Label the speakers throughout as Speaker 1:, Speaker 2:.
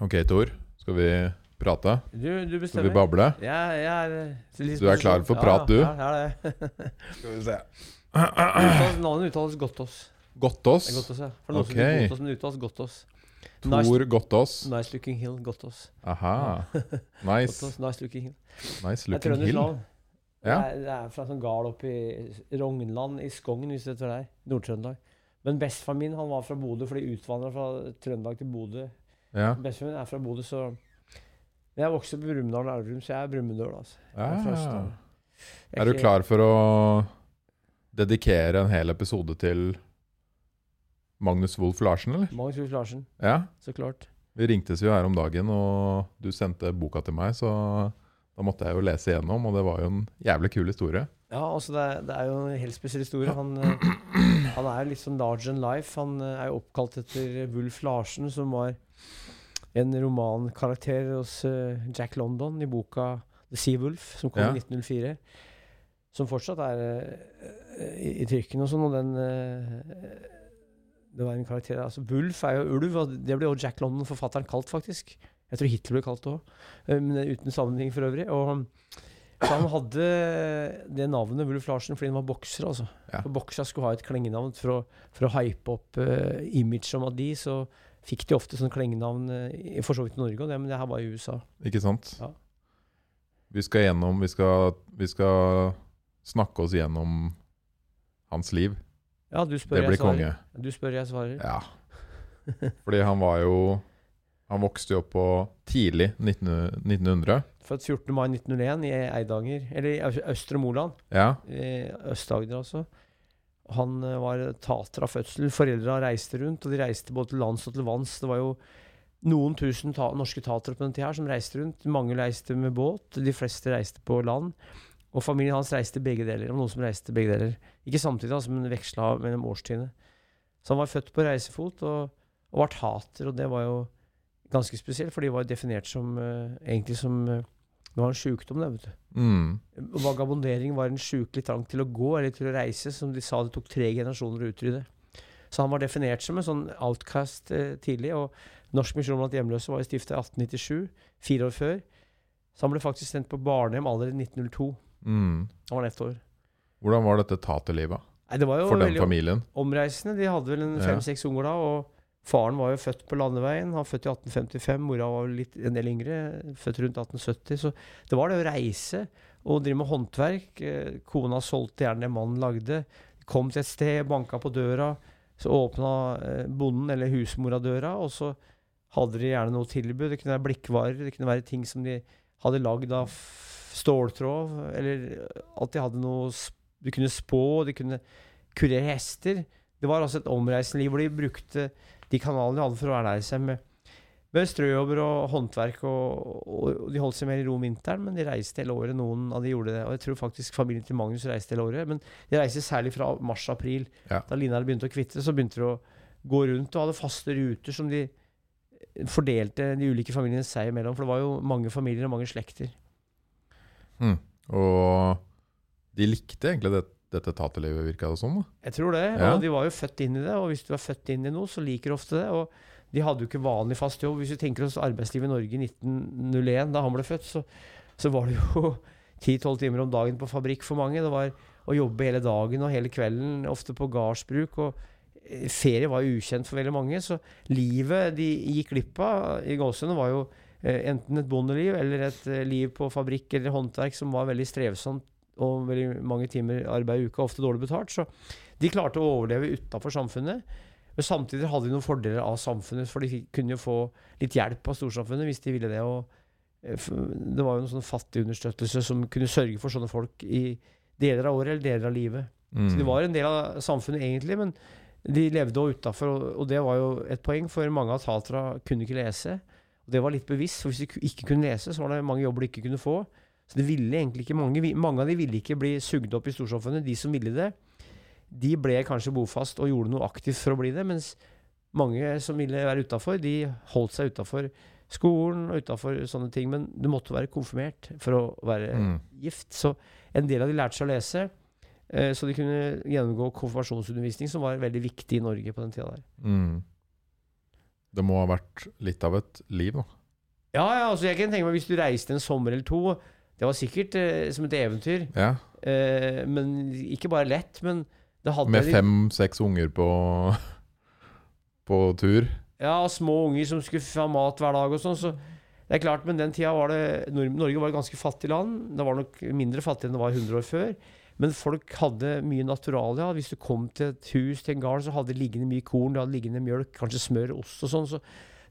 Speaker 1: Ok, Tor. Skal vi prate?
Speaker 2: Du, du
Speaker 1: Skal vi bable?
Speaker 2: Ja, jeg er
Speaker 1: Du er klar for
Speaker 2: ja,
Speaker 1: prat, du?
Speaker 2: Ja, ja, det er det.
Speaker 1: Skal vi se.
Speaker 2: Uttales- Navnet uttales Gottås.
Speaker 1: Gottås.
Speaker 2: Er Gottås, ja. For noen
Speaker 1: okay.
Speaker 2: som uttales Gottås. Nice,
Speaker 1: Tor Gottås.
Speaker 2: nice looking hill, Gottås.
Speaker 1: Aha. Nice.
Speaker 2: Gottås, nice looking hill.
Speaker 1: Nice
Speaker 2: Det er
Speaker 1: looking hill.
Speaker 2: navn. Det,
Speaker 1: Ja.
Speaker 2: er, det er fra en sånn gard oppe i Rognland i Skogn, hvis du vet hvor det er. Nord-Trøndelag. Men bestefaren min han var fra Bodø, for de utvandra fra Trøndelag til Bodø.
Speaker 1: Ja.
Speaker 2: Bestefaren min er fra Bodø, så jeg vokste opp i Brumunddal og Elverum, så jeg er Brumunddøl, altså. Er fra
Speaker 1: Ah. Er du klar for å dedikere en hel episode til Magnus Wolff Larsen, eller?
Speaker 2: Magnus Wolff Larsen,
Speaker 1: Ja.
Speaker 2: så klart.
Speaker 1: Vi ringtes jo her om dagen, og du sendte boka til meg, så da måtte jeg jo lese igjennom, og det var jo en jævlig kul historie.
Speaker 2: Ja, altså det er, det er jo en helt spesiell historie. Han, eh, han er litt sånn large and life. Han eh, er jo oppkalt etter Wulf Larsen, som var en romankarakter hos eh, Jack London i boka The Sea Wolf, som kom
Speaker 1: Ja.
Speaker 2: i 1904. Som fortsatt er eh, i, i trykken og sånn, og den eh, Det var en karakter Altså, Wulf er jo ulv, og det ble jo Jack London, forfatteren, kalt, faktisk. Jeg tror Hitler ble kalt det òg, men uten sammenheng for øvrig. Og så han hadde det navnet Wulf Larsen fordi han var bokser. altså.
Speaker 1: Ja.
Speaker 2: For Boksere skulle ha et klengenavn for å, for å hype opp uh, image om at de, så fikk de ofte sånn klengenavn uh, for så vidt i Norge, og det, men det her var i USA.
Speaker 1: Ikke sant?
Speaker 2: Ja.
Speaker 1: Vi skal gjennom vi skal, vi skal snakke oss gjennom hans liv.
Speaker 2: Ja, du spør,
Speaker 1: Det blir
Speaker 2: jeg
Speaker 1: konge.
Speaker 2: Du spør, jeg svarer.
Speaker 1: Ja. Fordi han var jo Han vokste jo opp på tidlig 19, 1900.
Speaker 2: Født 14. mai 1901 i Eidanger, eller i Østre Moland.
Speaker 1: Ja.
Speaker 2: i Øst-Agder, altså. Han eh, var tater av fødsel. Foreldra reiste rundt, og de reiste både til lands og til vanns. Det var jo noen tusen ta norske tatere på den tida som reiste rundt. Mange reiste med båt, de fleste reiste på land. Og familien hans reiste begge deler. Og noen som reiste begge deler. Ikke samtidig, altså, men veksla mellom årstidene. Så han var født på reisefot og, og var tater, og det var jo ganske spesielt, for de var jo definert som eh, egentlig som eh, Det var en sjukdom, det, vet du.
Speaker 1: Mm.
Speaker 2: Vagabondering var en sjukelig trang til å gå eller til å reise, som de sa det tok tre generasjoner å utrydde. Så han var definert som en sånn outcast eh, tidlig. Og Norsk misjon blant hjemløse var jo stifta i 1897, fire år før. Så han ble faktisk sendt på barnehjem allerede i 1902.
Speaker 1: Mm.
Speaker 2: Han var ett år.
Speaker 1: Hvordan var dette taterlivet for den familien?
Speaker 2: omreisende. De hadde vel en fem-seks unger da. og Faren var jo født på landeveien. Han var født i 1855. Mora var litt, en del yngre, født rundt 1870. Så det var det å reise og drive med håndverk. Eh, Kona solgte gjerne det mannen lagde. Kom til et sted, banka på døra. Så åpna eh, bonden eller husmora døra, og så hadde de gjerne noe tilbud. Det kunne være blikkvarer, det kunne være ting som de hadde lagd av ståltråd, eller at de hadde noe De kunne spå, de kunne kurere hester. Det var altså et omreisende liv hvor de brukte de kanalene de hadde for å ernære seg med, med strøjobber og håndverk. Og, og, og de holdt seg mer i ro om vinteren, men de reiste hele året. Noen av de gjorde det. Og jeg tror faktisk familien til Magnus reiste hele året. Men de reiste særlig fra mars-april.
Speaker 1: Ja.
Speaker 2: Da hadde begynte å kvitte, så begynte de å gå rundt og hadde faste ruter som de fordelte de ulike familiene seg imellom. For det var jo mange familier og mange slekter.
Speaker 1: Mm. Og de likte egentlig det, dette taterlivet, virka det som. da.
Speaker 2: Jeg tror det.
Speaker 1: Ja.
Speaker 2: Og de var jo født inn i det, og hvis du er født inn i noe, så liker du ofte det. Og de hadde jo ikke vanlig fast jobb. Hvis du tenker oss arbeidslivet i Norge i 1901, da han ble født, så, så var det jo 10-12 timer om dagen på fabrikk for mange. Det var å jobbe hele dagen og hele kvelden, ofte på gardsbruk. Og eh, ferie var jo ukjent for veldig mange, så livet de gikk glipp av i gåsehudene, var jo eh, enten et bondeliv eller et eh, liv på fabrikk eller håndverk som var veldig strevsomt og veldig mange timer arbeid i uka, ofte dårlig betalt. Så de klarte å overleve utafor samfunnet. Men samtidig hadde de noen fordeler av samfunnet, for de kunne jo få litt hjelp av storsamfunnet hvis de ville det. Og eh, det var jo en sånn fattigunderstøttelse som kunne sørge for sånne folk i deler av året eller deler av livet.
Speaker 1: Mm.
Speaker 2: Så de var en del av samfunnet egentlig, men de levde òg utafor, og, det var jo et poeng, for mange av taterne kunne ikke lese. Og det var litt bevisst, for hvis de ikke kunne lese, så var det mange jobber de ikke kunne få. Så det ville egentlig ikke mange, mange av de ville ikke bli sugd opp i storsamfunnet. De som ville det, de ble kanskje bofast og gjorde noe aktivt for å bli det, mens mange som ville være utafor, de holdt seg utafor skolen og utafor sånne ting. Men du måtte være konfirmert for å være
Speaker 1: Mm.
Speaker 2: gift. Så en del av de lærte seg å lese. eh, Så de kunne gjennomgå konfirmasjonsundervisning, som var veldig viktig i Norge på den tida der.
Speaker 1: Mm. Det må ha vært litt av et liv, da.
Speaker 2: Ja, ja, altså jeg kan tenke meg Hvis du reiste en sommer eller to Det var sikkert eh, som et eventyr.
Speaker 1: Ja.
Speaker 2: Eh, men ikke bare lett, men det hadde
Speaker 1: Med fem-seks unger på, på tur.
Speaker 2: Ja, små unger som skulle ha mat hver dag og sånn. Så det er klart, men den tida var det Norge var et ganske fattig land. Det var nok mindre fattig enn det var 100 år før. Men folk hadde mye naturalia. Hvis du kom til et hus, til en gard, så hadde det liggende mye korn, det hadde liggende mjølk, kanskje smør, ost og sånn. Så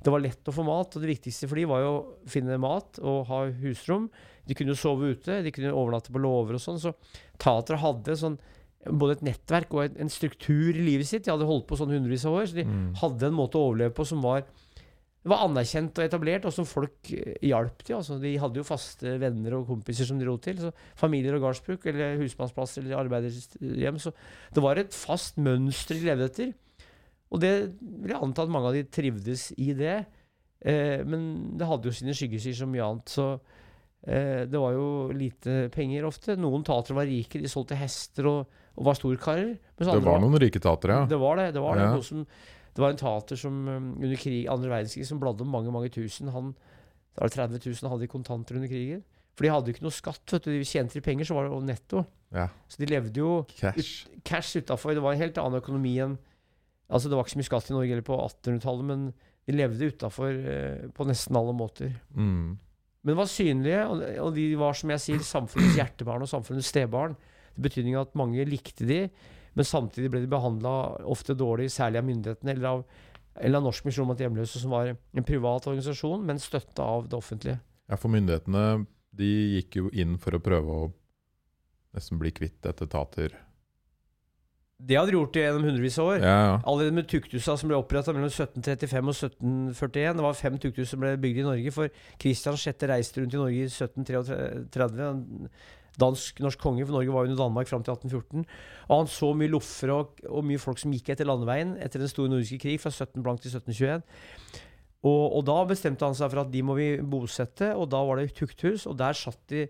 Speaker 2: det var lett å få mat. Og det viktigste for de var jo å finne mat og ha husrom. De kunne jo sove ute, de kunne overnatte på låver og sånn. Så tatere hadde sånn både et nettverk og en, struktur i livet sitt. De hadde holdt på sånn hundrevis av år. Så de
Speaker 1: Mm.
Speaker 2: hadde en måte å overleve på som var, var anerkjent og etablert, og som folk eh, hjalp til. Altså, de hadde jo faste venner og kompiser som de dro til. Så familier og gardsbruk, eller husmannsplasser eller arbeiderhjem. Så det var et fast mønster de levde etter. Og det vil jeg anta at mange av de trivdes i det. Eh, men det hadde jo sine skyggesider som mye annet. Så eh, det var jo lite penger ofte. Noen tatere var rike, de solgte hester og, og var storkarer.
Speaker 1: Det
Speaker 2: var,
Speaker 1: var noen rike tatere, ja.
Speaker 2: det var det. Det var, det.
Speaker 1: Ja.
Speaker 2: Noe som, det var en tater som um, under krig, andre verdenskrig som bladde om mange mange tusen. Han, det var 30 000 hadde i kontanter under krigen. For de hadde jo ikke noe skatt. vet du. De tjente de penger, så var det netto.
Speaker 1: Ja.
Speaker 2: Så de levde jo
Speaker 1: Cash.
Speaker 2: cash utafor. Det var en helt annen økonomi enn Altså Det var ikke så mye skatt i Norge eller på 1800-tallet, men de levde utafor eh, på nesten alle måter.
Speaker 1: Mm.
Speaker 2: Men var synlige, og de var som jeg sier, samfunnets hjertebarn og samfunnets stebarn. I betydning at mange likte de, men samtidig ble de behandla ofte dårlig, særlig av myndighetene eller av, eller av Norsk misjon mot hjemløse, som var en privat organisasjon, men støtta av det offentlige.
Speaker 1: Ja, for myndighetene de gikk jo inn for å prøve å nesten bli kvitt dette tater.
Speaker 2: Det hadde de gjort gjennom hundrevis av år.
Speaker 1: Ja, ja.
Speaker 2: Allerede med tuktusa som ble oppretta mellom 1735 og 1741. Det var fem tukthus som ble bygd i Norge, for Kristian 6. reiste rundt i Norge i 1733. en Dansk-norsk konge, for Norge var under Danmark fram til 1814. Og han så mye loffer og, og mye folk som gikk etter landeveien etter den store nordiske krig fra 17 blank til 1721. Og, og da bestemte han seg for at de må vi bosette, og da var det tukthus. Og der, satt de,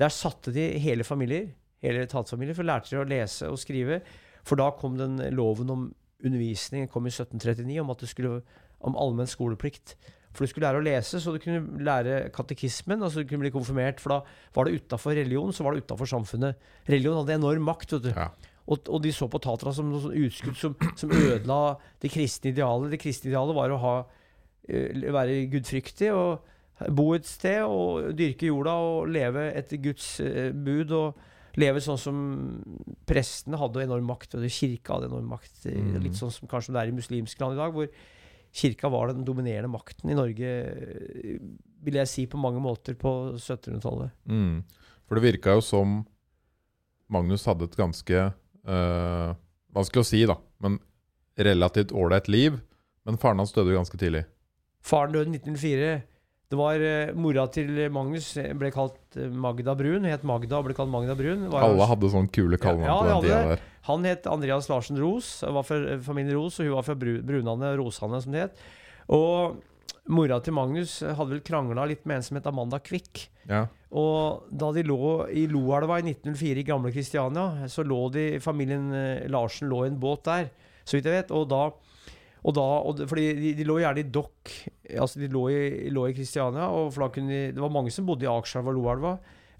Speaker 2: der satte de hele familier, hele tatfamilier, for lærte de å lese og skrive. For da kom den loven om undervisning kom i 1739 om at det skulle om allmenn skoleplikt. For du skulle lære å lese, så du kunne lære katekismen, altså du kunne bli konfirmert. For da var det utafor religion, så var det utafor samfunnet. Religion hadde enorm makt. vet du.
Speaker 1: Ja.
Speaker 2: Og, og de så på taterne som noe sånn utskudd som, som ødela det kristne idealet. Det kristne idealet var å ha, eh, være gudfryktig og bo et sted og dyrke jorda og leve etter Guds eh, bud. og leve sånn som prestene hadde enorm makt, og kirka hadde enorm makt. eh,
Speaker 1: Mm.
Speaker 2: Litt sånn som kanskje det er i muslimske land i dag, hvor kirka var den dominerende makten i Norge, eh, vil jeg si, på mange måter på 1700-tallet.
Speaker 1: Mm. For det virka jo som Magnus hadde et ganske øh, Vanskelig å si, da, men relativt ålreit liv. Men faren hans døde jo ganske tidlig.
Speaker 2: Faren døde i 1904. Det var uh, Mora til Magnus eh, ble kalt eh, Magda Brun. Hun het Magda og ble kalt Magda Brun. Var-
Speaker 1: Alle hadde sånne kule kallenavn
Speaker 2: Ja,
Speaker 1: på den tida der.
Speaker 2: Han het Andreas Larsen Ros, var fra familien Ros, og hun var fra Bru- Brunane, Rosane, som det het. Og mora til Magnus hadde vel krangla litt med en som het Amanda Kvikk.
Speaker 1: Ja.
Speaker 2: Og da de lå i Loelva i 1904 i gamle Kristiania, så lå de, familien Larsen lå i en båt der, så vidt jeg vet. Og da, og da og det, Fordi de, de lå gjerne i dokk, altså de lå i, Kristiania, og de, det var mange som bodde i Akerselva og Loelva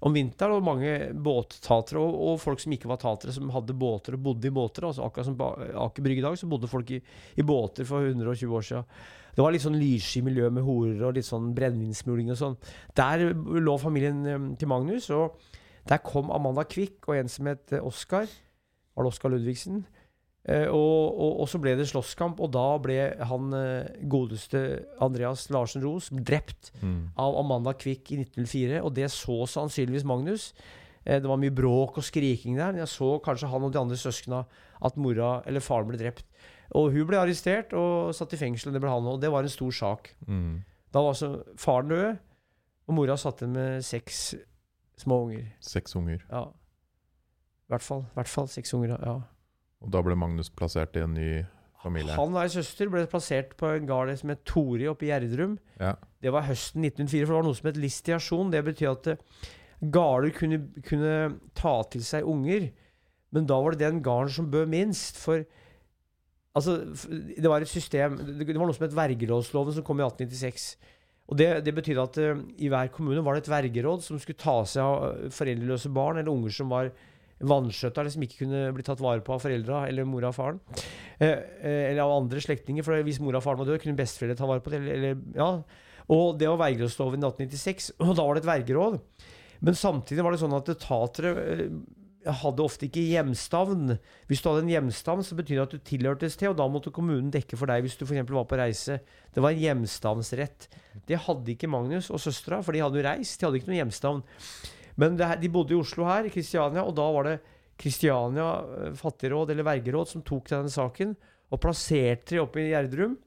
Speaker 2: om vinteren, og mange båttatere og, og folk som ikke var tatere, som hadde båter og bodde i båter. altså Akkurat som på Aker Brygge i dag, så bodde folk i, i båter for 120 år siden. Det var litt sånn lyssky miljø med horer og litt sånn brennevinsmuling og sånn. Der lå familien eh, til Magnus, og der kom Amanda Kvikk og en som het eh, Oskar. Var det Oskar Ludvigsen? Eh, og, og, og så ble det slåsskamp, og da ble han eh, godeste Andreas Larsen Ros drept
Speaker 1: Mm.
Speaker 2: av Amanda Kvikk i 1904, og det så sannsynligvis Magnus. Eh, Det var mye bråk og skriking der. Men Jeg så kanskje han og de andre søskna at mora eller faren ble drept. Og hun ble arrestert og satt i fengsel, og det ble han og Det var en stor sak.
Speaker 1: Mm.
Speaker 2: Da var altså faren død, og mora satt igjen med seks små unger.
Speaker 1: Seks unger.
Speaker 2: Ja. I hvert fall, hvert fall seks unger. ja.
Speaker 1: Og da ble Magnus plassert i en ny familie.
Speaker 2: Han og ei søster ble plassert på en gard som het Tori oppe i Gjerdrum.
Speaker 1: Ja.
Speaker 2: Det var høsten 1904, for det var noe som het listiasjon. Det betyr at eh, garder kunne, kunne ta til seg unger. Men da var det den garden som bød minst. For Altså, det var et system Det var noe som het vergerådsloven, som kom i 1896. Og det, det betydde at uh, i hver kommune var det et vergeråd som skulle ta seg av eh, foreldreløse barn, eller unger som var vanskjøtta, som ikke kunne bli tatt vare på av foreldra eller mora og faren. Eh, eh, eller av andre slektninger. For hvis mora og faren var død, kunne besteforeldre ta vare på det. Eller, ja. Og det var vergerådsloven i 1896, og da var det et vergeråd. Men samtidig var det sånn at tatere eh, hadde ofte ikke hjemstavn. Hvis du hadde en hjemstavn, så betyr det at du tilhørtes til, og da måtte kommunen dekke for deg hvis du f.eks. var på reise. Det var en hjemstavnsrett. Det hadde ikke Magnus og søstera, for de hadde jo reist. De hadde ikke noen hjemstavn. Men det her, de bodde i Oslo her, i Kristiania, og da var det Kristiania eh, fattigråd eller vergeråd som tok denne saken og plasserte de oppe i Gjerdrum.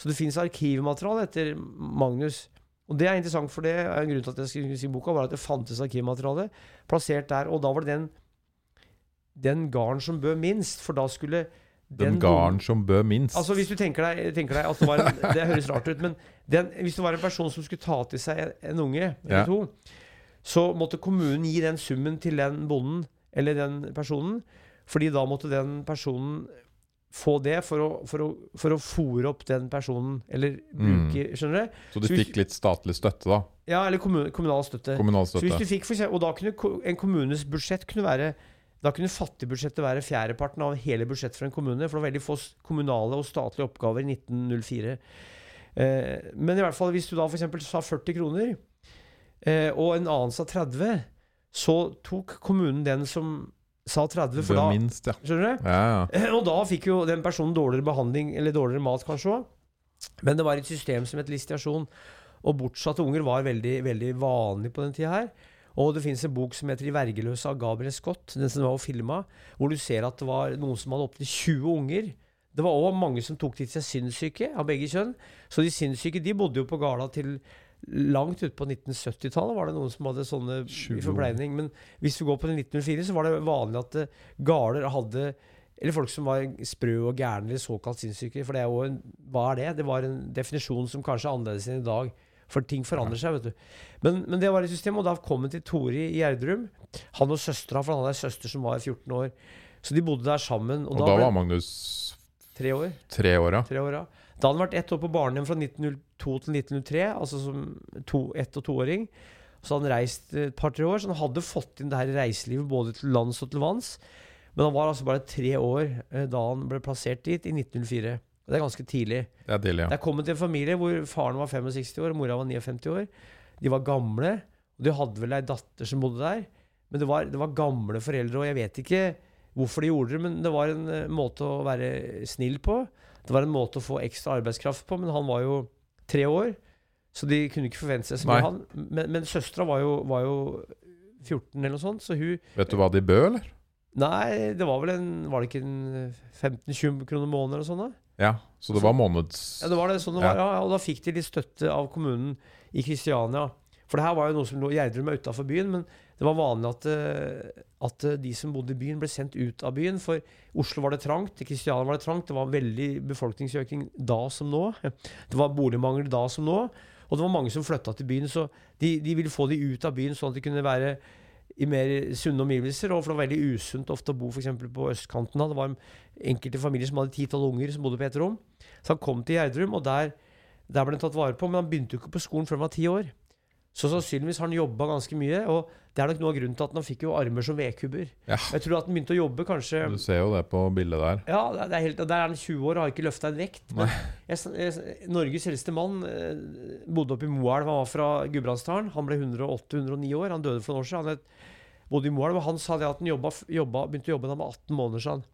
Speaker 2: Så det fins arkivmateriale etter Magnus. Og det er interessant, for det er en grunn til at jeg skulle si boka, var at det fantes arkivmateriale plassert der. Og da var det den, den garden som bød minst, for da skulle
Speaker 1: Den garden som bød minst.
Speaker 2: Altså Hvis du tenker deg, tenker deg at det var en, Det høres rart ut, men den, hvis det var en person som skulle ta til seg en, en unge eller
Speaker 1: Ja.
Speaker 2: to, så måtte kommunen gi den summen til den bonden eller den personen. Fordi da måtte den personen få det for å, for å, for å fòre opp den personen, eller bruke Skjønner du?
Speaker 1: så du
Speaker 2: så hvis-
Speaker 1: fikk litt statlig støtte, da.
Speaker 2: Ja, eller kommun, kommunal støtte.
Speaker 1: Kommunal
Speaker 2: Så hvis du fikk for eksempel, og da kunne en kommunes budsjett kunne være da kunne fattigbudsjettet være fjerdeparten av hele budsjettet for en kommune. For det var veldig få kommunale og statlige oppgaver i 1904. Eh, men i hvert fall hvis du da f.eks. sa 40 kroner, eh, og en annen sa 30, så tok kommunen den som sa 30. For da,
Speaker 1: minst, ja.
Speaker 2: skjønner du?
Speaker 1: Ja, ja.
Speaker 2: Eh, Og da fikk jo den personen dårligere behandling, eller dårligere mat kanskje òg. Men det var et system som het listiasjon. Og bortsatte unger var veldig, veldig vanlig på den tida her. Og det fins en bok som heter 'De vergeløse' av Gabriel Scott, den som var filma, hvor du ser at det var noen som hadde opptil 20 unger. Det var òg mange som tok til seg sinnssyke, av begge kjønn. Så de sinnssyke de bodde jo på Gala til langt ut på 1970-tallet. var det noen som hadde sånne i forpleining. Men hvis du går på 1904, så var det vanlig at eh, galer hadde eller folk som var sprø og gærne, eller såkalt sinnssyke. For det er jo en, hva er det? Det var en definisjon som kanskje er annerledes enn i dag. For ting forandrer seg, vet du. Men, men det var i systemet, og da kom han til Tori i Gjerdrum. Han og søstera, for han hadde ei søster som var 14 år. Så de bodde der sammen. Og,
Speaker 1: Og
Speaker 2: da,
Speaker 1: da var Magnus
Speaker 2: tre år.
Speaker 1: tre år, ja.
Speaker 2: Tre år, ja. Da hadde han vært ett år på barnehjem fra 1902 til 1903, altså som to, ett- og toåring. Så hadde han reist et par-tre år, så han hadde fått inn det her reiselivet både til lands og til vanns. Men han var altså bare tre år eh, da han ble plassert dit, i 1904. Det er ganske tidlig.
Speaker 1: Det er tidlig,
Speaker 2: Det
Speaker 1: ja.
Speaker 2: er kommet til en familie hvor faren var 65 år og mora var 59 år. De var gamle, og de hadde vel ei datter som bodde der. Men det var, det var gamle foreldre, og jeg vet ikke hvorfor de gjorde det, men det var en eh, måte å være snill på. Det var en måte å få ekstra arbeidskraft på, men han var jo tre år, så de kunne ikke forvente seg så mye. Han, men men søstera var, var jo 14 eller noe sånt, så hun
Speaker 1: Vet du hva de bød, eller?
Speaker 2: Nei, det var vel en Var det ikke en 15-20 kroner måneden eller sånn?
Speaker 1: Ja, så det var måneds...
Speaker 2: Ja, det var det sånn det
Speaker 1: Ja.
Speaker 2: var, ja, og da fikk de litt støtte av kommunen i Kristiania. For det her var jo noe som lå Gjerdrum er utafor byen, men det var vanlig at, eh, at eh, de som bodde i byen, ble sendt ut av byen. For Oslo var det trangt, i Kristiania var det trangt. Det var veldig befolkningsøkning da som nå. Det var boligmangel da som nå. Og det var mange som flytta til byen, så de, de ville få de ut av byen, sånn at de kunne være i mer sunne omgivelser. Og for det var veldig usunt ofte å bo f.eks. på østkanten. Det var enkelte familier som hadde ti-tolv unger som bodde på ett rom. Så han kom til Gjerdrum, og der, der ble han tatt vare på. Men han begynte jo ikke på skolen før han var ti år. Så sannsynligvis har han jobba ganske mye. Og det er nok noe av grunnen til at han fikk jo armer som vedkubber.
Speaker 1: Ja.
Speaker 2: Jeg tror at han begynte å jobbe kanskje
Speaker 1: Du ser jo det på bildet der.
Speaker 2: ja, det er- helt, Der er han 20 år og har ikke løfta en vekt. Men jeg, jeg, Norges eldste mann eh, bodde oppe i Moelv. Han var fra Gudbrandsdalen. Han ble 108-109 år. Han døde for noen år siden. Han het, bodde i Moelv, han sa det at han jobba, jobba, begynte å jobbe da han var 18 måneder siden.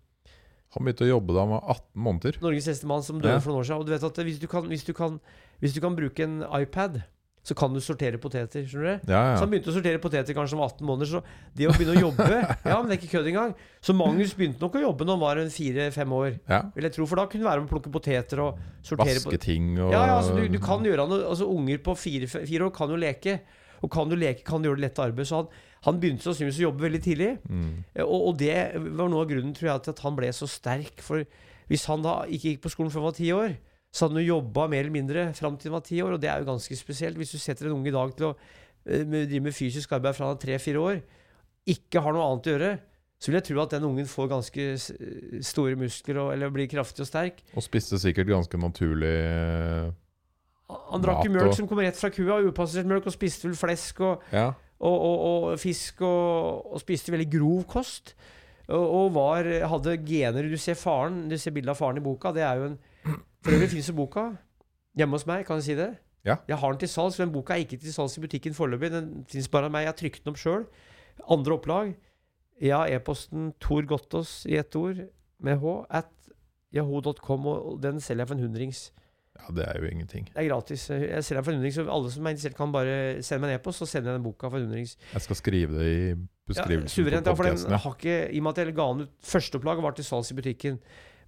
Speaker 1: Han begynte å jobbe da han var 18 måneder.
Speaker 2: Norges eldste mann som døde
Speaker 1: Ja.
Speaker 2: for noen år siden. Og du vet at hvis du, kan, hvis, du kan, hvis du kan bruke en iPad, så kan du sortere poteter. Skjønner du?
Speaker 1: Ja,
Speaker 2: Så han begynte å sortere poteter kanskje om 18 måneder. Så det å begynne å jobbe Ja, men det er ikke kødd engang. Så Magnus begynte nok å jobbe når han var fire-fem år.
Speaker 1: ja.
Speaker 2: Vil jeg tro, For da kunne du være med å plukke poteter og sortere
Speaker 1: Vaske ting og
Speaker 2: Ja, ja, altså, du, du kan gjøre noe Altså Unger på fire, fire år kan jo leke. Og kan du leke, kan du gjøre det lette arbeid. Så han, han begynte sannsynligvis å jobbe veldig tidlig.
Speaker 1: mm.
Speaker 2: Eh, Og, og det var noe av grunnen tror jeg, til at han ble så sterk. For hvis han da ikke gikk på skolen før han var ti år, så hadde hun jo jobba mer eller mindre fram til hun var ti år. Og det er jo ganske spesielt. Hvis du setter en unge i dag til å eh, drive med fysisk arbeid fra han er tre-fire år, ikke har noe annet å gjøre, så vil jeg tro at den ungen får ganske store muskler og, eller blir kraftig og sterk.
Speaker 1: Og spiste sikkert ganske naturlig eh,
Speaker 2: Han drakk jo mjølk
Speaker 1: og-
Speaker 2: som kom rett fra kua, upassert mjølk, og spiste vel flesk og,
Speaker 1: Ja.
Speaker 2: og, fisk og, spiste veldig grov kost. Og var, hadde gener Du ser faren Du ser bildet av faren i boka. Det er jo en For øvrig fins jo boka hjemme hos meg, kan jeg si det?
Speaker 1: Ja.
Speaker 2: Jeg har den til salgs, men boka er ikke til salgs i butikken foreløpig. Den fins bare av meg. Jeg har trykt den opp sjøl. Andre opplag. Jeg har e-posten Tor Gottaas i ett ord med h at yahoo.com, og den selger jeg for en hundrings.
Speaker 1: ja, det er jo ingenting.
Speaker 2: Det er gratis. Jeg selger den for en hundrings, så alle som er interessert, kan bare sende meg en e-post, så sender jeg den boka for en hundrings.
Speaker 1: Jeg skal skrive det i
Speaker 2: Ja,
Speaker 1: beskrivelsen
Speaker 2: suverent, ja, for den har ikke I og med at jeg ga den ut Førsteopplaget var til salgs i butikken.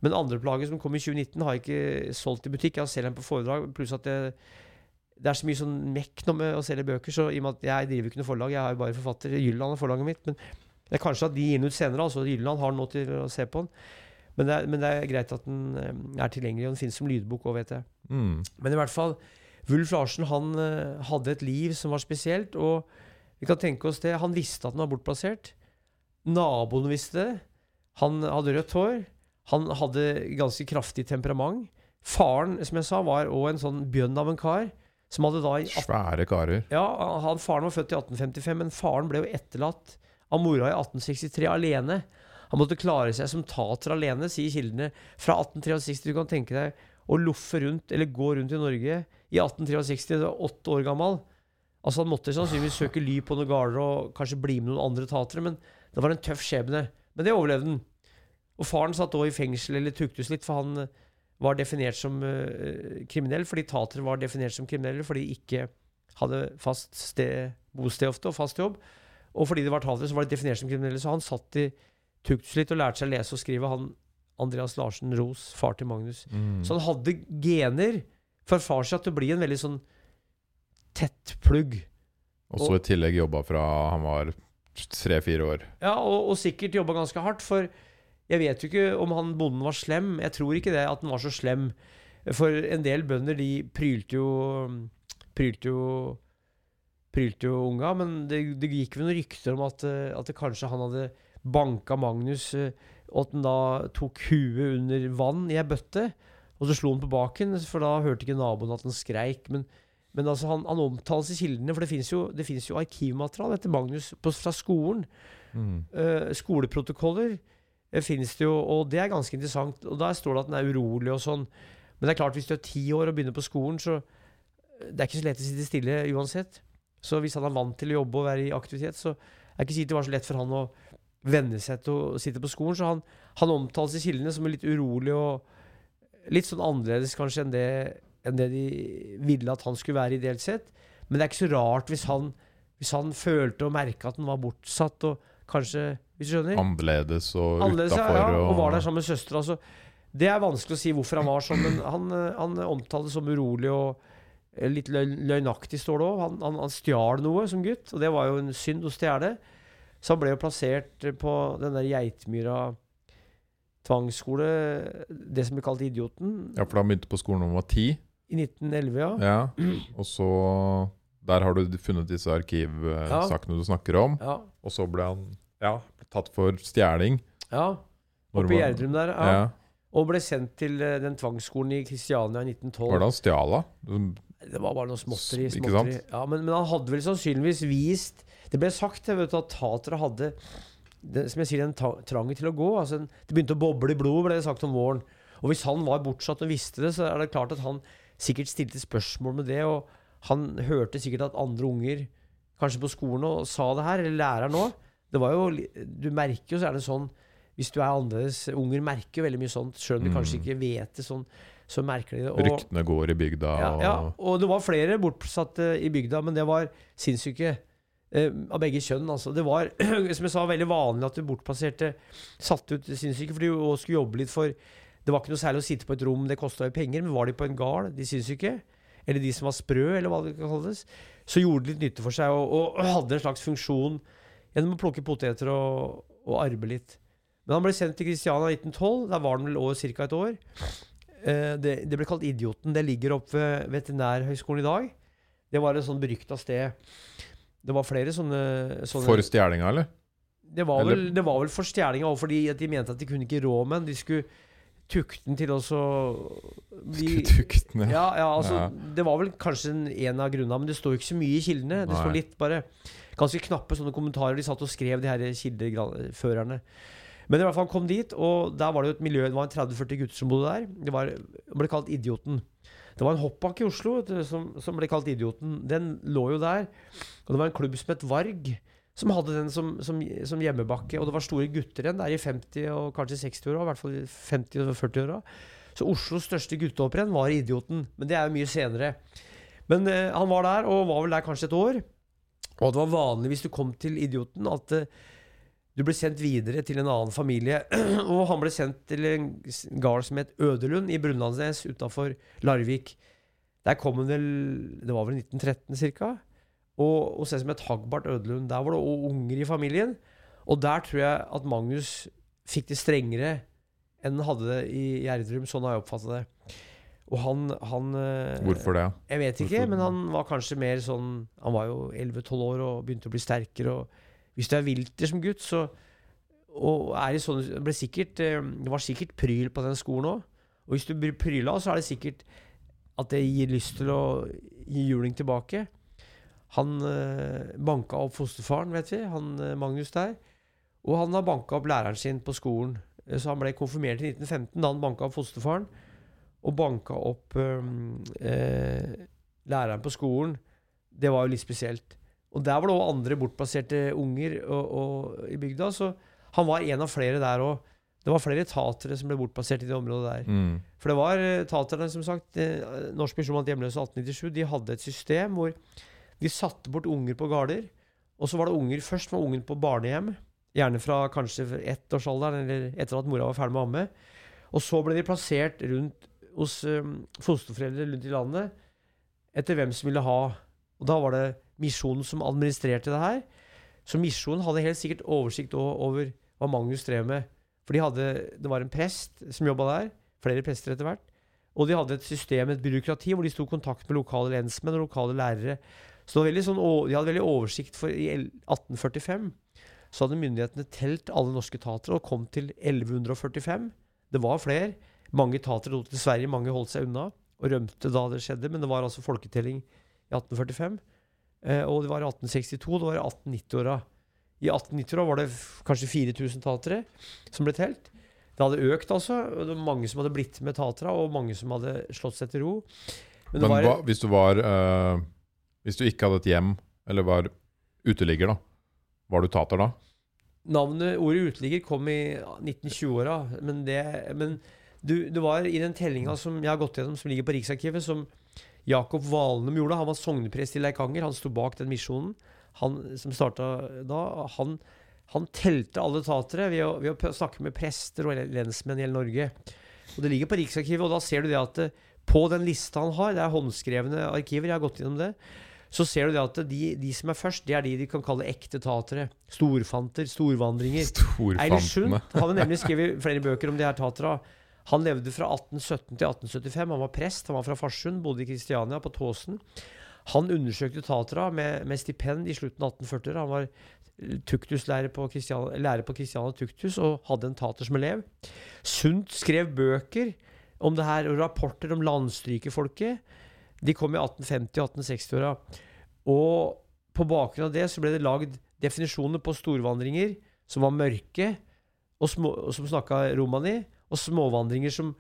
Speaker 2: Men andreopplaget som kom i 2019, har jeg ikke solgt i butikk. Jeg selger den på foredrag. Pluss at det, det er så mye sånn mekk nå med å selge bøker, så i og med at jeg driver ikke noe forlag, jeg er jo bare forfatter. Jylland er forlaget mitt. Men det er kanskje at de gir den ut senere. altså Jylland har den nå til å se på den. Men det er, men det er greit at den eh, er tilgjengelig, og den finnes som lydbok òg, vet jeg.
Speaker 1: Mm.
Speaker 2: Men i hvert fall, Wulf Larsen han eh, hadde et liv som var spesielt. Og vi kan tenke oss det, han visste at han var bortplassert. Naboen visste det. Han hadde rødt hår. Han hadde ganske kraftig temperament. Faren, som jeg sa, var òg en sånn bjønn av en kar. Som hadde da
Speaker 1: Svære karer.
Speaker 2: ja, han, Faren var født i 1855, men faren ble jo etterlatt av mora i 1863 alene. Han måtte klare seg som tater alene, sier kildene. Fra 1863. Du kan tenke deg å loffe rundt, eller gå rundt i Norge i 1863, da åtte år gammel. Altså Han måtte sannsynligvis søke ly på noen gårder og kanskje bli med noen andre tatere, men det var en tøff skjebne. Men det overlevde han. Og faren satt òg i fengsel, eller tuktes litt, for han eh, var definert som uh, kriminell, fordi tatere var definert som kriminelle fordi de ikke hadde fast sted, bosted ofte, og fast jobb. Og fordi de var tatere, så var de definert som kriminelle. Så han satt i tuktes litt og lærte seg å lese og skrive, han Andreas Larsen Ros, far til Magnus.
Speaker 1: Mm.
Speaker 2: Så han hadde gener for far seg til å bli en veldig sånn tett plugg.
Speaker 1: Og så i tillegg jobba fra han var tre-fire år.
Speaker 2: Ja, og, og sikkert jobba ganske hardt, for jeg vet jo ikke om han bonden var slem. Jeg tror ikke det, at han var så slem. For en del bønder, de prylte jo Prylte jo Prylte jo unga, men det, det gikk vel noen rykter om at, at kanskje han hadde banka Magnus, eh, og at han da tok huet under vann i ei bøtte, og så slo han på baken, for da hørte ikke naboen at han skreik. Men, men altså, han, han omtales i kildene, for det fins jo, det jo arkivmateriale etter Magnus på, fra skolen.
Speaker 1: Mm.
Speaker 2: Uh, skoleprotokoller finnes det jo, og det er ganske interessant. Og Der står det at den er urolig og sånn. Men det er klart, hvis du er ti år og begynner på skolen, så eh, det er ikke så lett å sitte stille uansett. Så hvis han er vant til å jobbe og være i aktivitet, så er ikke sikkert det var så lett for han å venne seg til å sitte på skolen. Så han, han omtales i kildene som litt urolig og litt sånn annerledes kanskje enn det, enn det de ville at han skulle være ideelt sett. Men det er ikke så rart hvis han, hvis han følte og merka at han var bortsatt, og kanskje Hvis du skjønner?
Speaker 1: Annerledes og
Speaker 2: ja,
Speaker 1: utafor.
Speaker 2: ja, og var der sammen med søstera. Altså, det er vanskelig å si hvorfor han var sånn, men han, eh, han omtales som urolig og eh, litt løgnaktig, står det òg. Han, han, han stjal noe som gutt, og det var jo en synd å stjele. Så han ble jo plassert på den der Geitmyra tvangsskole, det som ble kalt Idioten,
Speaker 1: Ja, for da han begynte på skolen da han var ti.
Speaker 2: i 1911, ja.
Speaker 1: Ja. Og så Der har du funnet disse arkivsakene du snakker om.
Speaker 2: Ja.
Speaker 1: Og så ble han ja, tatt for stjeling.
Speaker 2: ja. Oppe i Gjerdrum der.
Speaker 1: Ja.
Speaker 2: Ja. Og ble sendt til eh, den tvangsskolen i Kristiania i 1912.
Speaker 1: Var det han stjal da?
Speaker 2: Det var bare noe småtteri. Småtteri. Ja, men, men han hadde vel sannsynligvis vist Det ble sagt jeg vet, at tatere hadde det, som jeg sier, den ta- trangen til å gå. Altså, det begynte å boble i blodet, ble det sagt om våren. Og hvis han var bortsatt og visste det, så er det klart at han sikkert stilte spørsmål med det. Og han hørte sikkert at andre unger, kanskje på skolen, og sa det her, eller læreren òg. Det var jo Du merker jo, så er det sånn Hvis du er annerledes Unger merker jo veldig mye sånt, sjøl om de kanskje
Speaker 1: Mm.
Speaker 2: ikke vet det sånn. Så merker de det. Og,
Speaker 1: Ryktene går i bygda.
Speaker 2: ja, ja, og det var flere bortsatte i bygda, men det var sinnssyke. Uh, av begge kjønn, altså. Det var, som jeg sa, veldig vanlig at du bortplasserte satte ut sinnssyke, for de skulle jobbe litt for Det var ikke noe særlig å sitte på et rom, det kosta jo penger, men var de på en gard, de sinnssyke, eller de som var sprø, eller hva det kan kalles, så gjorde de litt nytte for seg, og, og hadde en slags funksjon gjennom å plukke poteter og, og arve litt. Men han ble sendt til Kristiania i 1912. Der var han vel ca. et år. Eh, det, det ble kalt Idioten. Det ligger oppe ved Veterinærhøgskolen i dag. Det var et sånn berykta sted. Det var flere sånne, sånne
Speaker 1: For stjelinga, eller?
Speaker 2: Det var
Speaker 1: Eller-
Speaker 2: vel, det var vel for stjelinga òg, fordi at de mente at de kunne ikke rå med den. De skulle tukte den til så bli-
Speaker 1: Skutukt ned.
Speaker 2: Ja, ja, altså
Speaker 1: Ja.
Speaker 2: Det var vel kanskje en, en av grunnene, men det står ikke så mye i kildene. Det står litt bare ganske knappe sånne kommentarer de satt og skrev, de her kildeførerne. Men i hvert fall han kom dit, og der var det jo et miljø Det var en 30-40 gutter som bodde der. Det var, ble kalt Idioten. Det var en hoppbakke i Oslo du, som, som ble kalt Idioten. Den lå jo der. Og det var en klubb som het Varg, som hadde den som, som, som hjemmebakke. Og det var store gutter igjen der i 50- og kanskje 60-åra, i hvert fall i 50- og 40-åra. Så Oslos største guttehopprenn var Idioten. Men det er jo mye senere. Men eh, han var der, og var vel der kanskje et år. Og det var vanlig hvis du kom til Idioten, at eh, du ble sendt videre til en annen familie. og han ble sendt til en gard som het Ødelund i Brunlandsnes utafor Larvik. Der kom han vel Det var vel 1913 ca. Og hos en som het Hagbart Ødelund. Der var det også unger i familien. Og der tror jeg at Magnus fikk det strengere enn han hadde det i Gjerdrum. Sånn har jeg oppfatta det. Og han, han eh,
Speaker 1: Hvorfor det?
Speaker 2: jeg vet ikke,
Speaker 1: Hvorfor-
Speaker 2: men han var kanskje mer sånn Han var jo 11-12 år og begynte å bli sterkere. Og hvis du er vilter som gutt, så Og er i sånne ble sikkert, eh, Det var sikkert pryl på den skolen òg. Og hvis du blir pryla, så er det sikkert at det gir lyst til å gi juling tilbake. Han eh, banka opp fosterfaren, vet vi. Han Magnus der. Og han har banka opp læreren sin på skolen. Så han ble konfirmert i 1915 da han banka opp fosterfaren. Og banka opp eh, læreren på skolen. Det var jo litt spesielt. Og der var det òg andre bortplasserte unger og, og, i bygda. Så han var en av flere der òg. Det var flere tatere som ble bortplassert i det området der.
Speaker 1: Mm.
Speaker 2: For det var eh, taterne, som sagt. eh, Norsk Misjon blant hjemløse 1897. De hadde et system hvor de satte bort unger på gårder. Og så var det unger Først var ungen på barnehjem. Gjerne fra kanskje ettårsalderen, eller etter at mora var ferdig med å amme. Og så ble de plassert rundt hos um, fosterforeldre rundt i landet etter hvem som ville ha. Og da var det Misjonen som administrerte det her. Så Misjonen hadde helt sikkert oversikt over hva Magnus drev med. For de hadde, det var en prest som jobba der. Flere prester etter hvert. Og de hadde et system, et byråkrati, hvor de sto i kontakt med lokale lensmenn og lokale lærere. Så sånn, de hadde veldig oversikt, for i 1845 så hadde myndighetene telt alle norske tatere og kom til 1145. Det var flere. Mange tatere dro til Sverige, mange holdt seg unna og rømte da det skjedde, men det var altså folketelling i 1845. Eh, og det var i 1862, det var i 1890-åra. I 1890-åra var det kanskje 4000 tatere som ble telt. Det hadde økt, altså. og Det var mange som hadde blitt med tatera, og mange som hadde slått seg til ro. Men,
Speaker 1: Men
Speaker 2: var,
Speaker 1: hva, hvis du var eh, Hvis du ikke hadde et hjem, eller var uteligger, da. Var du tater da?
Speaker 2: Navnet, ordet uteligger kom i 1920-åra, men, det, men du, det var i den tellinga som jeg har gått gjennom, som ligger på Riksarkivet, som Jakob Valnum gjorde. Han var sogneprest i Leikanger. Han sto bak den misjonen. Han som starta da, han, han telte alle tatere ved å, ved å snakke med prester og lensmenn i hele Norge. Og Det ligger på Riksarkivet, og da ser du det at eh, på den lista han har, det er håndskrevne arkiver, jeg har gått gjennom det, så ser du det at de, de som er først, det er de de kan kalle ekte tatere. Storfanter, storvandringer. Eilert Sundt har nemlig skrevet flere bøker om de her tatera. Han levde fra 1817 til 1875. Han var prest, han var fra Farsund, bodde i Kristiania, på Tåsen. Han undersøkte tatera med, med stipend i slutten av 1840-åra. Han var tuktuslærer lærer på Kristiania Tuktus og hadde en tater som elev. Sundt skrev bøker om det her, og rapporter om landstrykerfolket. De kom i 1850- og 1860-åra. Og på bakgrunn av det så ble det lagd definisjoner på storvandringer som var mørke, og, små, og som snakka romani, og småvandringer som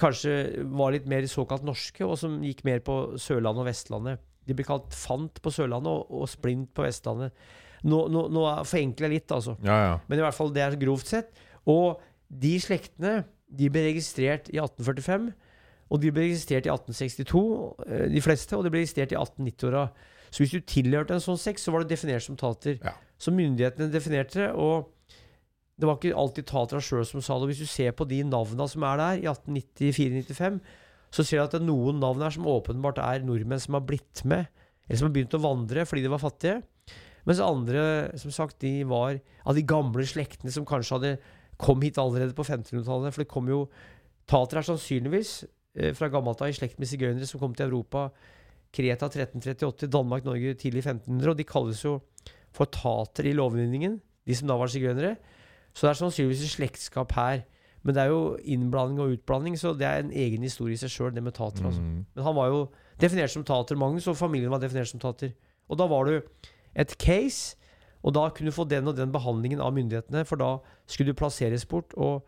Speaker 2: kanskje var litt mer såkalt norske, og som gikk mer på Sørlandet og Vestlandet. De ble kalt fant på Sørlandet og, og splint på Vestlandet. Nå, nå, nå er- forenkler jeg litt, altså.
Speaker 1: Ja, ja.
Speaker 2: Men i hvert fall det er grovt sett. Og de slektene de ble registrert i 1845, og de ble registrert i 1862, eh, de fleste, og de ble registrert i 1890-åra. Så hvis du tilhørte en sånn sekt, så var du definert som tater.
Speaker 1: Ja.
Speaker 2: Så myndighetene definerte det, og det var ikke alltid Tatra sjøl som sa det. Hvis du ser på de navna som er der, i 1894-95, så ser du at det er noen navn her som åpenbart er nordmenn som har blitt med, eller som har begynt å vandre fordi de var fattige. Mens andre, som sagt, de var av de gamle slektene som kanskje hadde kom hit allerede på 1500-tallet. For det kom jo Tater er sannsynligvis eh, fra gammelt av i slekt med sigøynere som kom til Europa. Kreta 1338, Danmark, Norge tidlig 1500. Og de kalles jo for tater i lovgivningen. de som da var sigøynere. Så det er sannsynligvis et slektskap her. Men det er jo innblanding og utblanding, så det er en egen historie i seg sjøl, det med tater. Altså.
Speaker 1: Mm.
Speaker 2: Men han var jo definert som tater, Magnus, og familien var definert som tater. Og da var du et case, og da kunne du få den og den behandlingen av myndighetene, for da skulle du plasseres bort og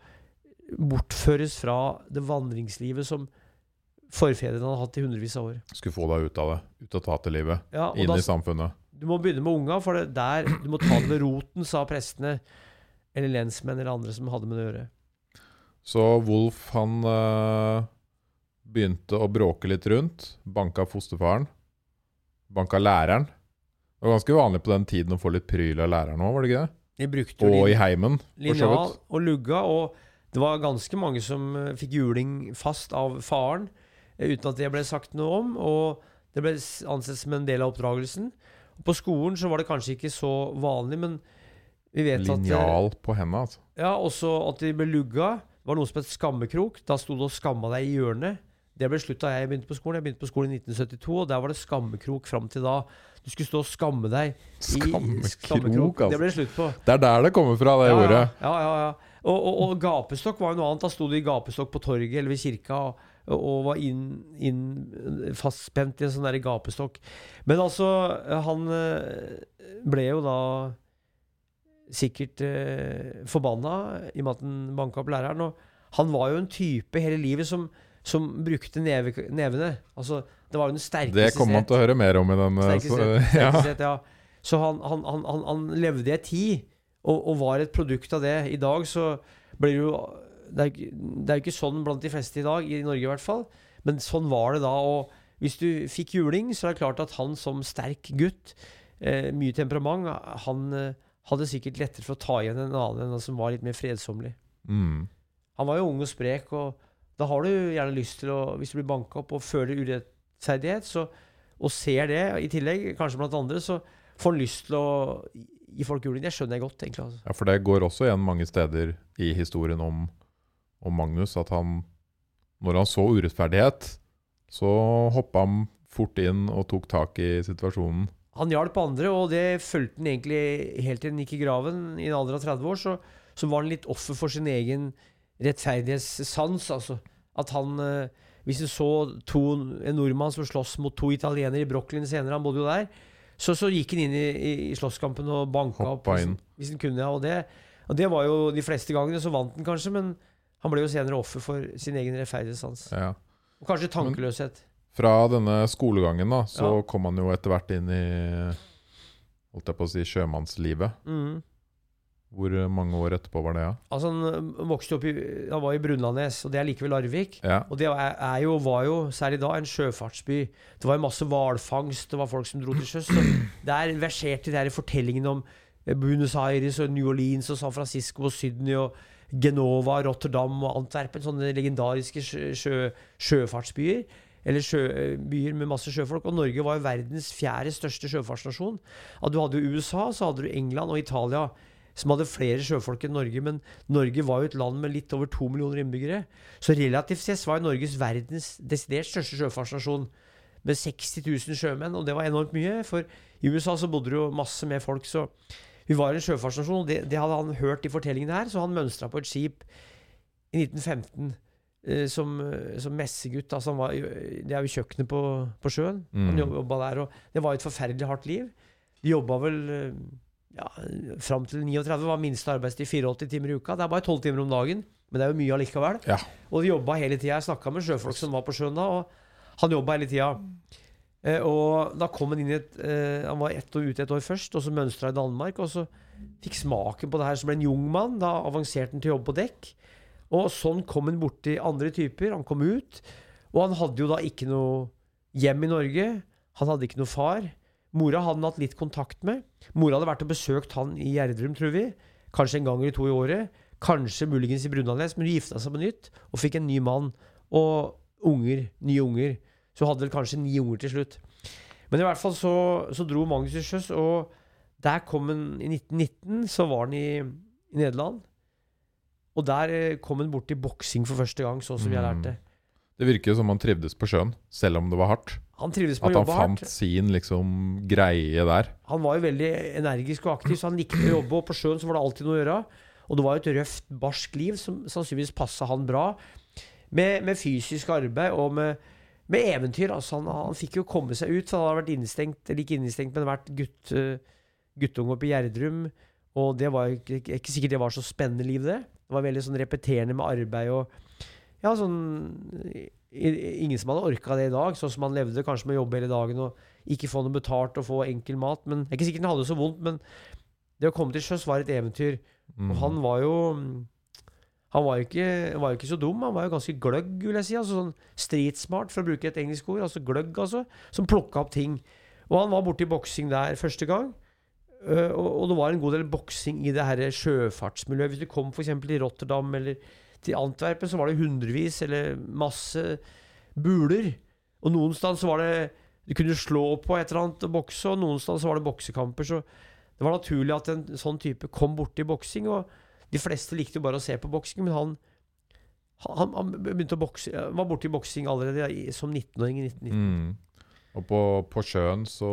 Speaker 2: bortføres fra det vandringslivet som forfedrene hadde hatt i hundrevis av år.
Speaker 1: Skulle få deg ut av det. Ut av taterlivet.
Speaker 2: Ja,
Speaker 1: Inn
Speaker 2: da,
Speaker 1: i samfunnet.
Speaker 2: du må begynne med unga, for det der, du må ta det ved roten, sa prestene. Eller lensmenn eller andre som hadde med det å gjøre.
Speaker 1: Så Wolf han øh, begynte å bråke litt rundt. Banka fosterfaren. Banka læreren. Det var ganske vanlig på den tiden å få litt pryl av læreren òg, var det ikke det?
Speaker 2: De brukte jo
Speaker 1: Og i heimen,
Speaker 2: linjal og lugga, og det var ganske mange som eh, fikk juling fast av faren, eh, uten at det ble sagt noe om, og det ble ansett som en del av oppdragelsen. På skolen så var det kanskje ikke så vanlig, men vi vet at eh,
Speaker 1: Linjal på henda, altså.
Speaker 2: Ja, også at de ble lugga. Det var noe som het skammekrok. Da sto du og skamma deg i hjørnet. Det ble slutt da jeg begynte på skolen. Jeg begynte på skolen i 1972, og der var det skammekrok fram til da. Du skulle stå og skamme deg i
Speaker 1: Skammekrok,
Speaker 2: Det
Speaker 1: altså.
Speaker 2: ble slutt på.
Speaker 1: Det er der det kommer fra, det
Speaker 2: ja,
Speaker 1: ordet.
Speaker 2: Ja, ja, ja. Og, og, og gapestokk var jo noe annet. Da sto du i gapestokk på torget eller ved kirka og, og var inn, inn fastspent i en sånn der gapestokk. Men altså, han eh, ble jo da sikkert eh, forbanna i og med at han banka opp læreren. Og han var jo en type hele livet som, som brukte neve, nevene. Altså, det var jo den sterkeste
Speaker 1: Det kommer man til å høre mer om i den eh, ja.
Speaker 2: ja. Så han, han, han, han, levde i en tid, og, og var et produkt av det. I dag så blir det jo Det er, det er jo ikke sånn blant de fleste i dag, i Norge i hvert fall, men sånn var det da. Og hvis du fikk juling, så er det klart at han som sterk gutt, eh, mye temperament, han eh, hadde sikkert lettere for å ta igjen en annen enn han som var litt mer fredsomlig.
Speaker 1: Mm.
Speaker 2: Han var jo ung og sprek, og da har du gjerne lyst til å, hvis du blir banka opp og føler urettferdighet, så, og ser det i tillegg, kanskje blant andre, så får han lyst til å gi folk juling. Det skjønner jeg godt, egentlig. Altså.
Speaker 1: Ja, for det går også igjen mange steder i historien om, om Magnus, at han, når han så urettferdighet, så hoppa han fort inn og tok tak i situasjonen.
Speaker 2: Han hjalp andre, og det fulgte han egentlig helt til han gikk i graven. I en alder av 30 år så, så var han litt offer for sin egen rettferdighetssans. Altså. At han eh, Hvis han så to, en nordmann som sloss mot to italienere i Brooklyn senere, han bodde jo der, så, så gikk han inn i, i, i slåsskampen og banka opp.
Speaker 1: Hoppa inn.
Speaker 2: Hvis han kunne. Og det, og det var jo de fleste gangene, så vant han kanskje, men han ble jo senere offer for sin egen rettferdighetssans.
Speaker 1: Ja.
Speaker 2: Og kanskje tankeløshet.
Speaker 1: Fra denne skolegangen da, så
Speaker 2: Ja.
Speaker 1: kom han jo etter hvert inn i holdt jeg på å si, sjømannslivet.
Speaker 2: Mm.
Speaker 1: Hvor mange år etterpå var det? ja?
Speaker 2: Altså, han øh, vokste opp i Han var i Brunlandnes, og det er likevel Larvik.
Speaker 1: Ja,
Speaker 2: Og det er, er jo, var jo, særlig da, en sjøfartsby. Det var masse hvalfangst, det var folk som dro til sjøs. Der verserte de fortellingene om eh, Buenos Aires og New Orleans og San Francisco og Sydney og Genova, Rotterdam og Antwerpen. Sånne legendariske sjø, sjø, sjøfartsbyer. Eller sjøbyer med masse sjøfolk. Og Norge var jo verdens fjerde største sjøfartsnasjon. Ja, du hadde jo USA, så hadde du England og Italia som hadde flere sjøfolk enn Norge. Men Norge var jo et land med litt over to millioner innbyggere. Så relativt sett var Norges verdens desidert største sjøfartsnasjon. Med 60 000 sjømenn, og det var enormt mye. For i USA så bodde det jo masse mer folk. Så vi var en sjøfartsnasjon, og det, det hadde han hørt i fortellingene her. Så han mønstra på et skip i 1915 eh, som, eh, som messegutt. Altså han var, det er jo kjøkkenet på, på sjøen. Han
Speaker 1: Mm.
Speaker 2: jobba der, og det var et forferdelig hardt liv. De jobba vel eh, ja, fram til 39, var minste arbeidstid 84 timer i uka. Det er bare 12 timer om dagen, men det er jo mye allikevel.
Speaker 1: Ja.
Speaker 2: Og de jobba hele tida. Jeg snakka med sjøfolk som var på sjøen da, og han jobba hele tida. Eh, og da kom han inn i et eh, Han var ett år ute et år først, og så mønstra i Danmark. Og så fikk smaken på det her som ble en jungmann. Da avanserte han til jobb på dekk. Og sånn kom han borti andre typer. Han kom ut. Og han hadde jo da ikke noe hjem i Norge. Han hadde ikke noe far. Mora hadde han hatt litt kontakt med. Mora hadde vært og besøkt han i Gjerdrum, tror vi. Kanskje en gang eller to i året. Kanskje muligens i Brunlandnes, men hun gifta seg på nytt og fikk en ny mann. Og unger. Nye unger. Så hun hadde vel kanskje ni unger til slutt. Men i hvert fall så, så dro Magnus til sjøs, og der kom han i 1919. Så var han i, i Nederland. Og der eh, kom han bort til boksing for første gang, sånn som jeg
Speaker 1: har
Speaker 2: lærte.
Speaker 1: Det virker jo som han trivdes på sjøen, selv om det var hardt.
Speaker 2: Han trivdes på
Speaker 1: At han
Speaker 2: fant hardt.
Speaker 1: sin liksom greie der.
Speaker 2: Han var jo veldig energisk og aktiv, så han likte å jobbe. Og på sjøen så var det alltid noe å gjøre. Og det var jo et røft, barsk liv som sannsynligvis passa han bra. Med, med fysisk arbeid og med, med eventyr. Altså han, han fikk jo komme seg ut. For han hadde vært innestengt, eller ikke innestengt, men vært gutt, guttunge oppe i Gjerdrum. Og det var jo ikke, ikke sikkert det var så spennende liv, det. Det var veldig sånn repeterende med arbeid og Ja, sånn Ingen som hadde orka det i dag, sånn som han levde, kanskje med å jobbe hele dagen og ikke få noe betalt og få enkel mat. Men Det er ikke sikkert han hadde det så vondt, men det å komme til sjøs var et eventyr.
Speaker 1: Mm.
Speaker 2: Og han var jo Han var jo ikke, var jo ikke så dum, han var jo ganske gløgg, vil jeg si. Altså sånn streetsmart, for å bruke et engelsk ord. Altså gløgg, altså. Som plukka opp ting. Og han var borti boksing der første gang. Øh, og, og det var en god del boksing i det her sjøfartsmiljøet. Hvis du kom f.eks. til Rotterdam eller til Antwerpen, så var det hundrevis eller masse buler. Og noen steder så var det Du kunne slå på et eller annet og bokse, og noen steder så var det boksekamper. Så det var naturlig at en sånn type kom borti boksing. Og de fleste likte jo bare å se på boksing, men han han, han begynte å bokse var borti boksing allerede som 19-åring i 1919.
Speaker 1: Mm. Og på, på sjøen så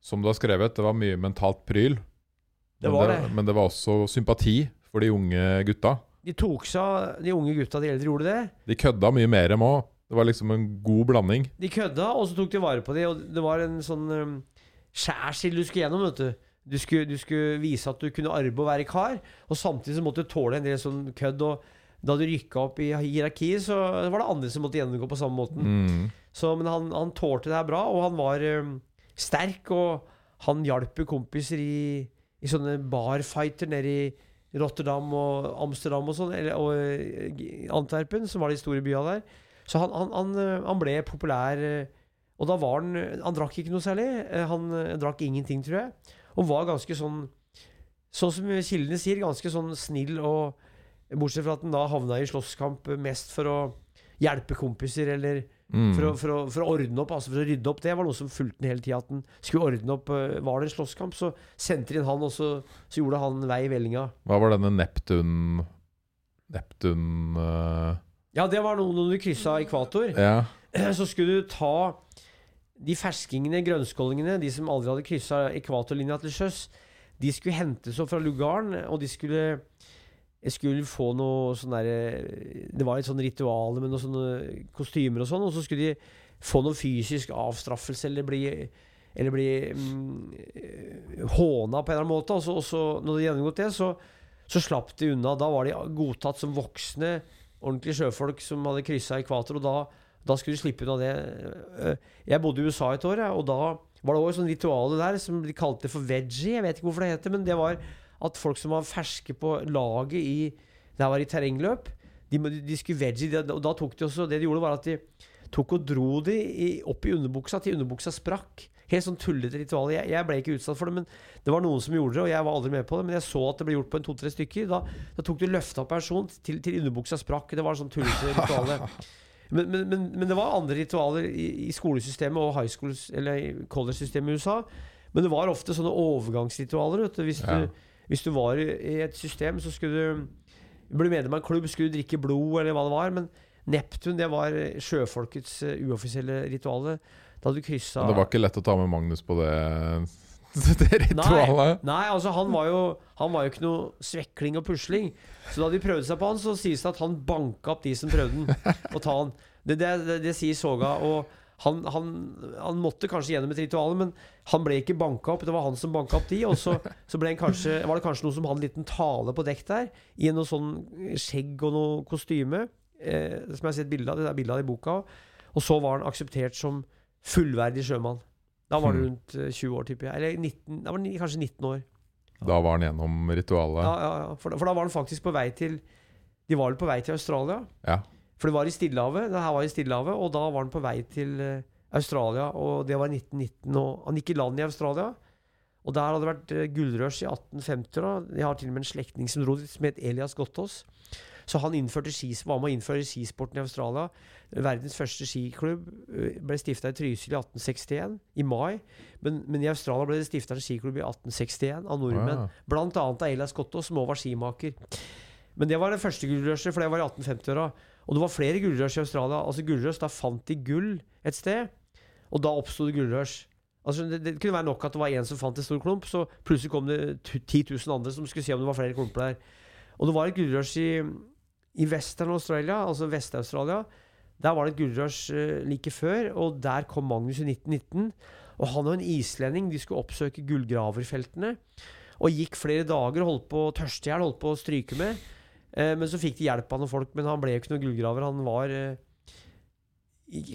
Speaker 1: Som du har skrevet, det var mye mentalt pryl.
Speaker 2: Det
Speaker 1: men,
Speaker 2: var
Speaker 1: det, men det var også sympati for de unge gutta.
Speaker 2: De tok seg de unge gutta, de eldre gjorde det.
Speaker 1: De kødda mye mer enn òg. Det var liksom en god blanding.
Speaker 2: De kødda, og så tok de vare på de, og det var en sånn um, skjærsild du skulle gjennom, vet du. Du skulle, du skulle vise at du kunne arbeide og være kar, og samtidig så måtte du tåle en del sånn kødd. Og da du rykka opp i hierarkiet, så var det andre som måtte gjennomgå på samme måten.
Speaker 1: Mm.
Speaker 2: Så, men han, han tålte det her bra, og han var um, sterk, og han hjalp kompiser i, i sånne barfighter nede i Rotterdam og Amsterdam og sånn, og eh, Antwerpen, som var de store byene der. Så han, han, han, eh, han ble populær, eh, og da var han Han drakk ikke noe særlig. Han drakk ingenting, tror jeg, og var ganske sånn Sånn som kildene sier, ganske sånn snill og Bortsett fra at han da havna i slåsskamp mest for å hjelpe kompiser, eller
Speaker 1: Mm.
Speaker 2: for å, for, å, for å ordne opp, altså for å rydde opp. Det var noe som fulgte den hele tida. At han skulle ordne opp. eh, Var det en slåsskamp, så sendte de inn han, og så, så gjorde han vei i vellinga.
Speaker 1: Hva var denne Neptun Neptun uh...
Speaker 2: Ja, det var noe når du kryssa ekvator.
Speaker 1: Ja.
Speaker 2: Så skulle du ta de ferskingene, grønnskålingene, de som aldri hadde kryssa ekvatorlinja til sjøs, de skulle hentes opp fra lugaren, og de skulle jeg skulle få noe sånn derre Det var et sånn ritual med noen sånne kostymer og sånn, og så skulle de få noe fysisk avstraffelse eller bli eller bli mm, håna på en eller annen måte. Og og så når de gjennomgått det, så, så slapp de unna. Da var de godtatt som voksne, ordentlige sjøfolk som hadde kryssa ekvator, og da, da skulle de slippe unna det. Eh, Jeg bodde i USA et år, og da var det også sånt ritual der som de kalte for veggie. Jeg vet ikke hvorfor det heter, men det var at folk som var ferske på laget i Det her var i terrengløp. De, de skulle veggie, de- og da tok de også Det de gjorde, var at de tok og dro de i, opp i underbuksa til underbuksa sprakk. Helt sånn tullete ritual. Jeg, jeg ble ikke utsatt for det, men det var noen som gjorde det, og jeg var aldri med på det. Men jeg så at det ble gjort på en to-tre stykker. Da, da tok du løfta person til, til underbuksa sprakk. Det var sånn tullete ritual. Men, men, men, men det var andre ritualer i, i skolesystemet og high school, eller college-systemet i USA. Men det var ofte sånne overgangsritualer. Vet du. Hvis,
Speaker 1: Ja.
Speaker 2: du, hvis du var i et system, så skulle du bli medlem av en klubb, skulle du drikke blod, eller hva det var. Men Neptun, det var sjøfolkets uh, uoffisielle rituale. Da du kryssa
Speaker 1: Men det var ikke lett å ta med Magnus på det, det ritualet.
Speaker 2: Nei, altså han var jo Han var jo ikke noe svekling og pusling. Så da de prøvde seg på han, så sies det at han banka opp de som prøvde han, å ta han. Det, det, det, det sier Soga. Og han, han, han måtte kanskje gjennom et ritual, men han ble ikke banka opp. Det var han som banka opp de. Og så, så kanskje, var det kanskje noen som hadde en liten tale på dekk der, i noe sånn skjegg og noe kostyme. Eh, som jeg har sett bilde av. Det er bilde av det i boka. Og så var han akseptert som fullverdig sjømann. Da var han
Speaker 1: Hmm.
Speaker 2: rundt eh, 20 år, tipper jeg. Eller 19, da var han kanskje 19 år.
Speaker 1: Da var han gjennom ritualet.
Speaker 2: Ja, ja, ja. For, da- for da var han faktisk på vei til De var vel på vei til Australia.
Speaker 1: Ja.
Speaker 2: For det var i Stillehavet. Det her var i Stillehavet, og da var han på vei til eh, Australia. Og det var i 1919. Og han gikk i land i Australia. Og der hadde det vært uh, gullrush i 1850. da Jeg har til og med en slektning som dro dit, som het Elias Gottaas. Så han innførte skis, var med å innføre skisporten i Australia. Verdens første skiklubb eh, ble stifta i Trysil i 1861, i mai. Men, men i Australia ble det stifta en skiklubb i 1861 av nordmenn.
Speaker 1: Ah.
Speaker 2: Blant annet av Elias Gottaas, som også var skimaker. Men det var det første gullrushet, for det var i 1850-åra. Og det var flere gullrush i Australia. Altså gullrush, Da fant de gull et sted, og da oppsto det gullrush. Altså, det, det kunne være nok at det var én som fant en stor klump, så plutselig kom det tu- 10 000 andre som skulle se om det var flere klumper der. Og det var et gullrush i, i Western Australia, altså Vest-Australia. Der var det et gullrush eh, like før, og der kom Magnus i 1919. Og han og en islending de skulle oppsøke gullgraverfeltene. Og gikk flere dager, holdt på å tørste i hjel, holdt på å stryke med. Eh, men så fikk de hjelp av noen folk, men han ble jo ikke noen gullgraver. Han var eh,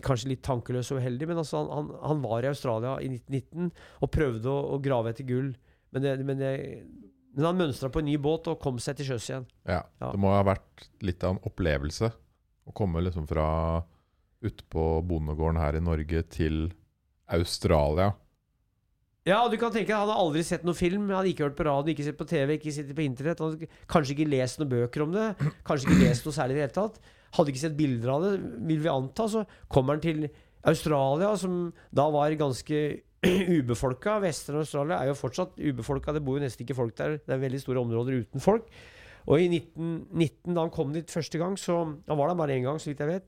Speaker 2: kanskje litt tankeløs og uheldig, men altså han, han, han var i Australia i 1919 og prøvde å, å grave etter gull. Men, det, men, det, men han mønstra på en ny båt og kom seg til sjøs igjen.
Speaker 1: Ja.
Speaker 2: Ja.
Speaker 1: Det må ha vært litt av en opplevelse å komme liksom fra utpå bondegården her i Norge til Australia.
Speaker 2: Ja, du kan tenke at Han hadde aldri sett noen film, han hadde ikke hørt på radio, ikke sett på TV, ikke sett på internett. Han hadde kanskje ikke lest noen bøker om det. Kanskje ikke lest noe særlig i det hele tatt. Hadde ikke sett bilder av det, vil vi anta. Så kommer han til Australia, som da var ganske ubefolka. Vestern Australia er jo fortsatt ubefolka. Det bor jo nesten ikke folk der. Det er veldig store områder uten folk. Og i 1919, da han kom dit første gang, så Han var der bare én gang, så vidt jeg vet.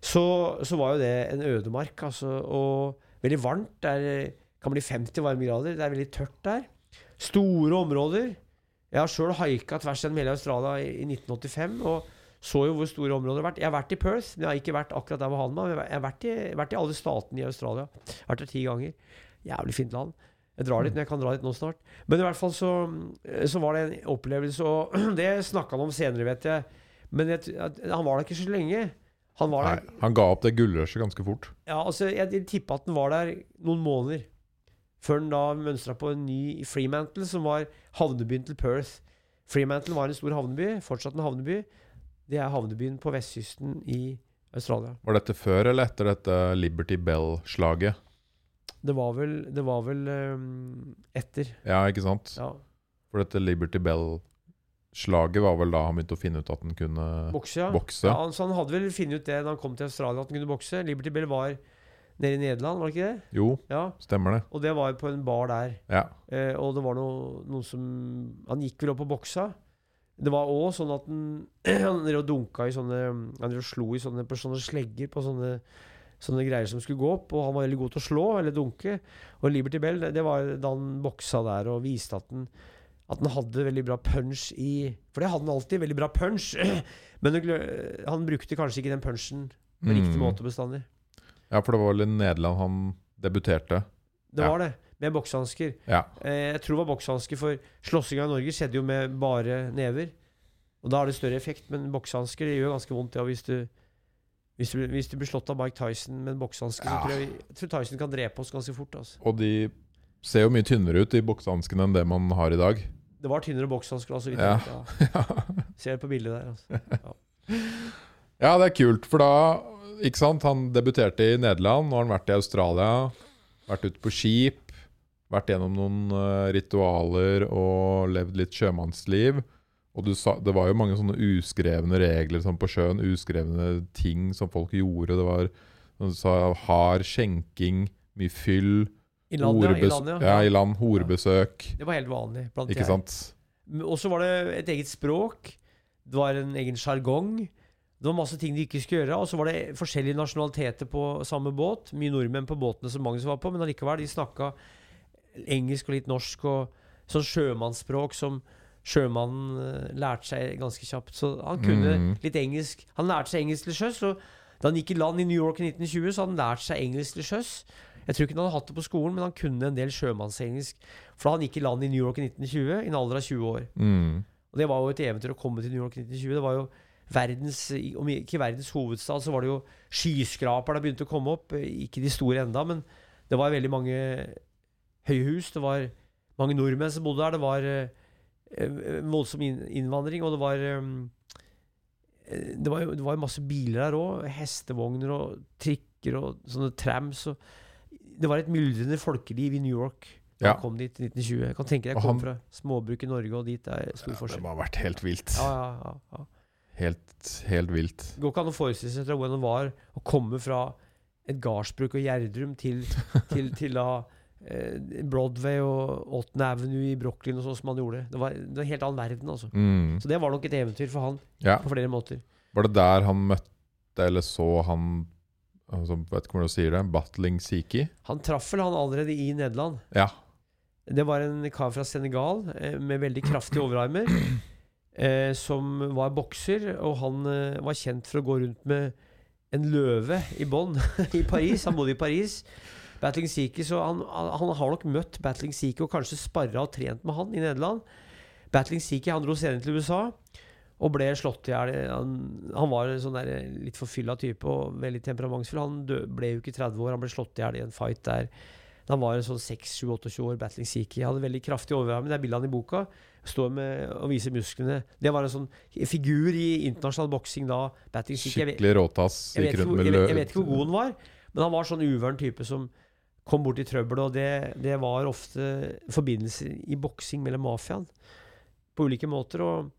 Speaker 2: Så, så var jo det en ødemark, altså. Og veldig varmt. Det er, kan bli 50 varmegrader. Det er veldig tørt der. Store områder. Jeg har sjøl haika tvers gjennom hele Australia i, i 1985 og så jo hvor store områder det har vært. Jeg har vært i Perth, men jeg har ikke vært akkurat der hvor han var. Jeg har vært i, vært i alle statene i Australia. Jeg har Vært der ti ganger. Jævlig fint land. Jeg drar dit, men jeg kan dra dit nå snart. Men i hvert fall så, så var det en opplevelse, og det snakka han om senere, vet jeg. Men jeg, han var der ikke så lenge. Han var der
Speaker 1: Nei, han ga opp det gullrushet ganske fort.
Speaker 2: ja, altså, jeg tippa at han var der noen måneder. Før den da mønstra på en ny i Fremantle, som var havnebyen til Perth. Fremantle var en stor havneby, fortsatt en havneby. Det er havnebyen på vestkysten i Australia.
Speaker 1: Var dette før eller etter dette Liberty Bell-slaget?
Speaker 2: Det var vel, det var vel um, etter.
Speaker 1: Ja, ikke sant?
Speaker 2: Ja.
Speaker 1: For dette Liberty Bell-slaget var vel da han begynte å finne ut at han kunne
Speaker 2: Bokse, ja.
Speaker 1: bokse.
Speaker 2: ja. Så han hadde vel funnet ut det da han kom til Australia, at han kunne bokse. Liberty Bell var nede i Nederland, var det ikke det?
Speaker 1: Jo,
Speaker 2: Ja.
Speaker 1: stemmer det.
Speaker 2: Og det var på en bar der.
Speaker 1: Ja.
Speaker 2: Eh, og det var noe, noen som Han gikk vel opp og boksa. Det var òg sånn at han, han dunka i sånne Han slo i sånne, på sånne slegger på sånne, sånne greier som skulle gå opp. Og han var veldig god til å slå, eller dunke. Og Liberty Bell, det, det var da han boksa der og viste at han at han hadde veldig bra punch i For det hadde han alltid, veldig bra punch. Men han brukte kanskje ikke den punchen på riktig
Speaker 1: Mm.
Speaker 2: måte bestandig.
Speaker 1: Ja, for det var vel i Nederland han debuterte.
Speaker 2: Det
Speaker 1: Ja.
Speaker 2: var det. Med boksehansker.
Speaker 1: Ja.
Speaker 2: Eh, jeg tror det var boksehansker, for slåssinga i Norge skjedde jo med bare never. Og da har det større effekt, men boksehansker gjør ganske vondt. Ja, hvis, du, hvis, du, hvis du blir slått av Mike Tyson med en boksehanske,
Speaker 1: Ja.
Speaker 2: så tror jeg, jeg tror Tyson kan drepe oss ganske fort. Altså.
Speaker 1: Og de ser jo mye tynnere ut, de boksehanskene, enn det man har i dag.
Speaker 2: Det var tynnere boksehansker, altså.
Speaker 1: Ja.
Speaker 2: vet, ja. Ser på bildet der. Altså.
Speaker 1: Ja, det er kult, for da Ikke sant, han debuterte i Nederland, nå har han vært i Australia, vært ute på skip, vært gjennom noen eh, ritualer og levd litt sjømannsliv. Og du sa, det var jo mange sånne uskrevne regler sånn på sjøen, uskrevne ting som folk gjorde. Det var du sa, hard skjenking, mye fyll,
Speaker 2: I land, ja. I land, ja.
Speaker 1: ja, i land, horebesøk.
Speaker 2: Det var helt vanlig. Blant
Speaker 1: Ikke
Speaker 2: jeg.
Speaker 1: sant?
Speaker 2: Og så var det et eget språk. Det var en egen sjargong. Det var masse ting de ikke skulle gjøre. Og så var det forskjellige nasjonaliteter på samme båt. Mye nordmenn på båtene som Magnus var på, men allikevel, de snakka engelsk og litt norsk og sånn sjømannsspråk som sjømannen eh, lærte seg ganske kjapt. Så han kunne
Speaker 1: Mm.
Speaker 2: litt engelsk. Han lærte seg engelsk til sjøs, og da han gikk i land i New York i 1920, så hadde han lært seg engelsk til sjøs. Jeg tror ikke han hadde hatt det på skolen, men han kunne en del sjømannsengelsk. For da han gikk i land i New York i 1920, i en alder av 20 år.
Speaker 1: Mm.
Speaker 2: Og det var jo et eventyr å komme til New York i 1920. Det var jo verdens, om ikke verdens hovedstad, så var det jo skyskraper der begynte å komme opp. Ikke de store enda, men det var veldig mange høye hus. Det var mange nordmenn som bodde der. Det var eh, voldsom innvandring, og det var eh, det var, det var masse biler der òg. Hestevogner og trikker og sånne trams. Og det var et myldrende folkeliv i New York. Da
Speaker 1: Ja.
Speaker 2: jeg kom dit i 1920. Jeg kan tenke deg jeg kom
Speaker 1: han-
Speaker 2: fra småbruk i Norge, og dit Det er stor
Speaker 1: Ja, det må ha vært helt vilt.
Speaker 2: Ja, ja, ja, ja.
Speaker 1: Helt, helt vilt.
Speaker 2: Det går ikke an å forestille seg hvordan det var å komme fra et gardsbruk og Gjerdrum til, til, til da eh, Broadway og 8. Avenue i Brooklyn og sånn som han gjorde. Det var, det var en helt annen verden, altså.
Speaker 1: Mm.
Speaker 2: Så det var nok et eventyr for han
Speaker 1: Ja.
Speaker 2: på flere måter.
Speaker 1: Var det der han møtte eller så han altså, Vet ikke hvordan du sier det. Battling Siki.
Speaker 2: Han traff vel han allerede i Nederland.
Speaker 1: Ja.
Speaker 2: Det var en kar fra Senegal eh, med veldig kraftige overarmer. Eh, som var bokser, og han eh, var kjent for å gå rundt med en løve i bånd i Paris. Han bodde i Paris. Battling Seeker, så han, han har nok møtt Battling Seeker og kanskje sparra og trent med han i Nederland. Battling Seeker han dro senere til USA og ble slått i hjel. Han, han var en sånn der litt forfylla type og veldig temperamentsfull. Han dø, ble jo ikke 30 år, han ble slått i hjel i en fight der. Da han var en sånn 6-28 år, Battling Siki. Hadde veldig kraftig overarm. Det er bildet han i boka. Står med og viser musklene. Det var en sånn figur i internasjonal boksing da. Battling Siki.
Speaker 1: Skikkelig råtass.
Speaker 2: jeg, vet ikke, jeg, jeg vet ikke hvor god han var, men han var sånn uvøren type som kom bort i trøbbel, og det, det var ofte forbindelser i boksing mellom mafiaen på ulike måter. og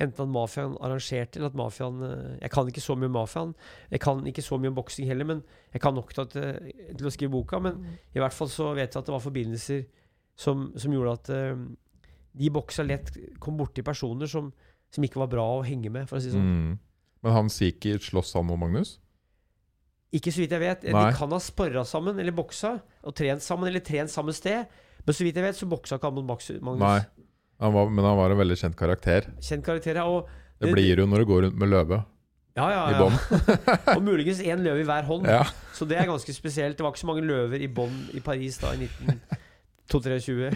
Speaker 2: Enten at mafiaen arrangerte, eller at mafiaen eh, Jeg kan ikke så mye om mafiaen. Jeg kan ikke så mye om boksing heller, men jeg kan nok til, at, eh, til å skrive boka. Men i hvert fall så vet jeg at det var forbindelser som, som gjorde at uh, de boksa lett kom borti personer som, som ikke var bra å henge med, for å si det sånn.
Speaker 1: Mm. Men han Sikher slåss han mot Magnus?
Speaker 2: Ikke så vidt jeg vet.
Speaker 1: Nei.
Speaker 2: De kan ha sparra sammen eller boksa, og trent sammen eller trent samme sted. Men så vidt jeg vet, så boksa ikke han mot Magnus.
Speaker 1: Nei. Han var, men han var en veldig kjent karakter.
Speaker 2: Kjent karakter, ja. Og,
Speaker 1: Det blir jo når du går rundt med løve
Speaker 2: ja, ja, ja.
Speaker 1: i bånd.
Speaker 2: og muligens én løve i hver hånd.
Speaker 1: Ja.
Speaker 2: Så det er ganske spesielt. Det var ikke så mange løver i bånd i Paris da i 1923.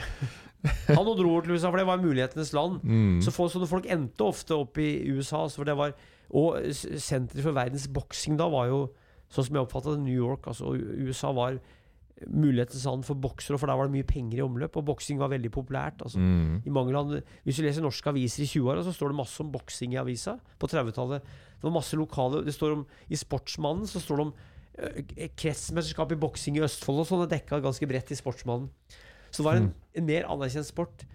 Speaker 2: Han og over til USA, for det var mulighetenes land.
Speaker 1: Mm.
Speaker 2: Så få, sånne folk endte ofte opp i USA. For det var, og senteret for verdens boksing da var jo, sånn som jeg oppfatta det, New York. Altså, USA var mulighetens land for boksere, for der var det mye penger i omløp. Og boksing var veldig populært. Altså.
Speaker 1: Mm.
Speaker 2: I mange land, Hvis du leser norske aviser i 20-åra, så står det masse om boksing i avisa. På 30-tallet. Det var masse lokale Det står om I Sportsmannen så står det om øh, kretsmesterskap i boksing i Østfold og sånn. Det dekka ganske bredt i Sportsmannen. Så det var en, en mer anerkjent sport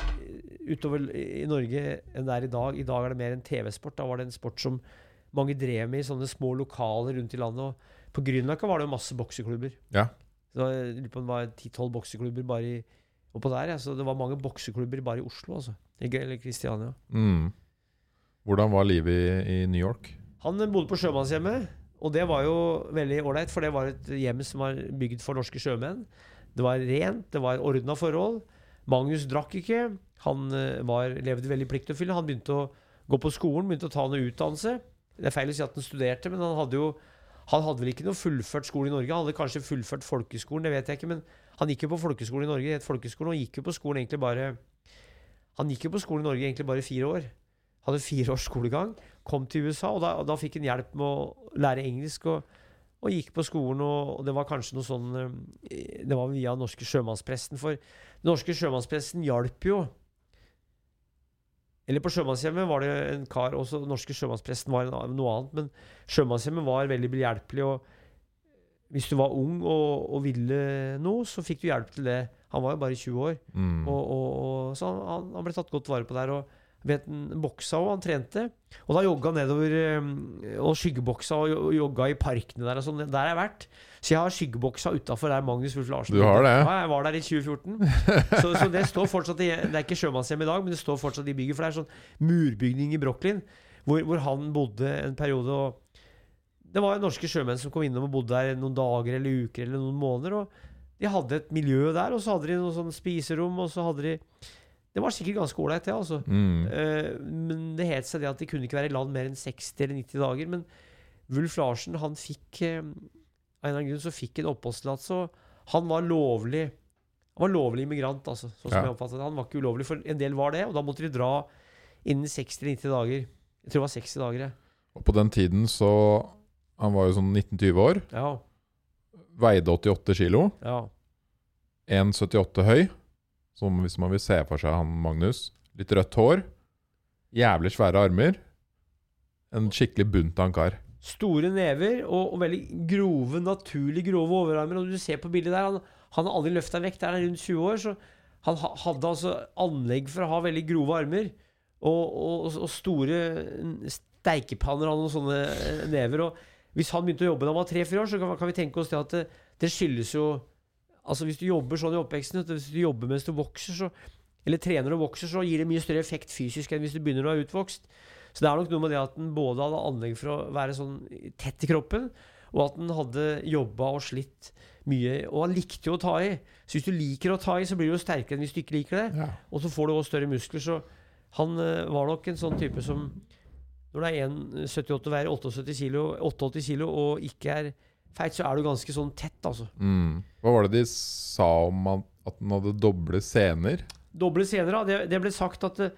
Speaker 2: øh, utover i i Norge enn det er i dag. I dag er det mer en TV-sport. Da var det en sport som mange drev med i sånne små lokaler rundt i landet. Og på Grünerløkka var det jo masse bokseklubber.
Speaker 1: Ja.
Speaker 2: Så det var- jeg lurer på om det var 10-12 bokseklubber bare i oppå der. Ja. Så det var mange bokseklubber bare i Oslo, altså. Eller Kristiania.
Speaker 1: Mm. Hvordan var livet i, i New York?
Speaker 2: Han bodde på sjømannshjemmet, og det var jo veldig ålreit, for det var et hjem som var bygd for norske sjømenn. Det var rent, det var ordna forhold. Magnus drakk ikke. Han eh, var, levde veldig pliktoppfyllende. Han begynte å gå på skolen, begynte å ta noe utdannelse. Det er feil å si at han studerte, men han hadde jo han hadde vel ikke noe fullført skole i Norge. Han hadde kanskje fullført folkeskolen, det vet jeg ikke. Men han gikk jo på folkeskole i Norge, het folkeskolen, og gikk jo på skolen egentlig bare Han gikk jo på skolen i Norge egentlig bare fire år. Hadde fire års skolegang. Kom til USA, og da, og da fikk han hjelp med å lære engelsk. Og, og gikk på skolen, og det var kanskje noe sånn eh, Det var via norske sjømannspresten. For den norske sjømannspresten hjalp jo Eller på sjømannshjemmet var det en kar Også den norske sjømannspresten var en, noe annet, men sjømannshjemmet var veldig behjelpelig. Og hvis du var ung og, og ville noe, så fikk du hjelp til det. Han var jo bare 20 år.
Speaker 1: Mm.
Speaker 2: Og, og, og, så han, han ble tatt godt vare på der. Og vet boksa og han trente. Og da jogga han nedover eh, og skyggeboksa og, og jogga i parkene der. Og sånn. Der har jeg vært. Så jeg har skyggeboksa utafor der Magnus Wulf Larsen
Speaker 1: Du har det?
Speaker 2: Ja, jeg var der i 2014. Så, så det står fortsatt i, Det er ikke sjømannshjem i dag, men det står fortsatt i bygget. For det er sånn murbygning i Brooklyn hvor, hvor han bodde en periode. Og det var norske sjømenn som kom innom og bodde der noen dager eller uker eller noen måneder. Og de hadde et miljø der, og så hadde de noe sånn spiserom, og så hadde de Det var sikkert ganske ålreit, det, altså.
Speaker 1: Mm.
Speaker 2: Uh, men det het seg det at de kunne ikke være i land mer enn 60 eller 90 dager. Men Wulf Larsen, han fikk uh, Av en eller annen grunn så fikk en oppholdstillatelse, han var lovlig Han var lovlig immigrant, altså, sånn som
Speaker 1: Ja.
Speaker 2: jeg oppfattet det. Han var ikke ulovlig, for en del var det, og da måtte de dra innen 60-90 dager. Jeg tror det var 60 dager, jeg.
Speaker 1: Og på den tiden så Han var jo sånn 19-20 år.
Speaker 2: Ja.
Speaker 1: Veide 88 kilo.
Speaker 2: ja.
Speaker 1: 1,78 høy. Som hvis man vil se for seg han Magnus. Litt rødt hår. Jævlig svære armer. En skikkelig bunt av en kar.
Speaker 2: Store never og, og veldig grove, naturlig grove overarmer. Og du ser på bildet der, han, han har aldri løfta vekt. Der er rundt 20 år, så han ha, hadde altså anlegg for å ha veldig grove armer. Og, og, og store steikepanner og sånne eh, never. Og hvis han begynte å jobbe da han var tre-fire år, så kan, kan vi tenke oss det at det, det skyldes jo Altså Hvis du jobber sånn i oppveksten, hvis du jobber mens du vokser, så eller trener og vokser, så gir det mye større effekt fysisk enn hvis du begynner å ha utvokst. Så det er nok noe med det at den både hadde anlegg for å være sånn tett i kroppen, og at den hadde jobba og slitt mye. Og han likte jo å ta i. Så hvis du liker å ta i, så blir du jo sterkere enn hvis du ikke liker det.
Speaker 1: Ja.
Speaker 2: Og så får du også større muskler. Så han eh, var nok en sånn type som Når det er 1,78 og veier 78 kilo, 88 kilo og ikke er feit, så er du ganske sånn tett, altså.
Speaker 1: Mm. Hva var det de sa om at, den hadde doble sener?
Speaker 2: Doble scener, ja. Det, det ble sagt at det,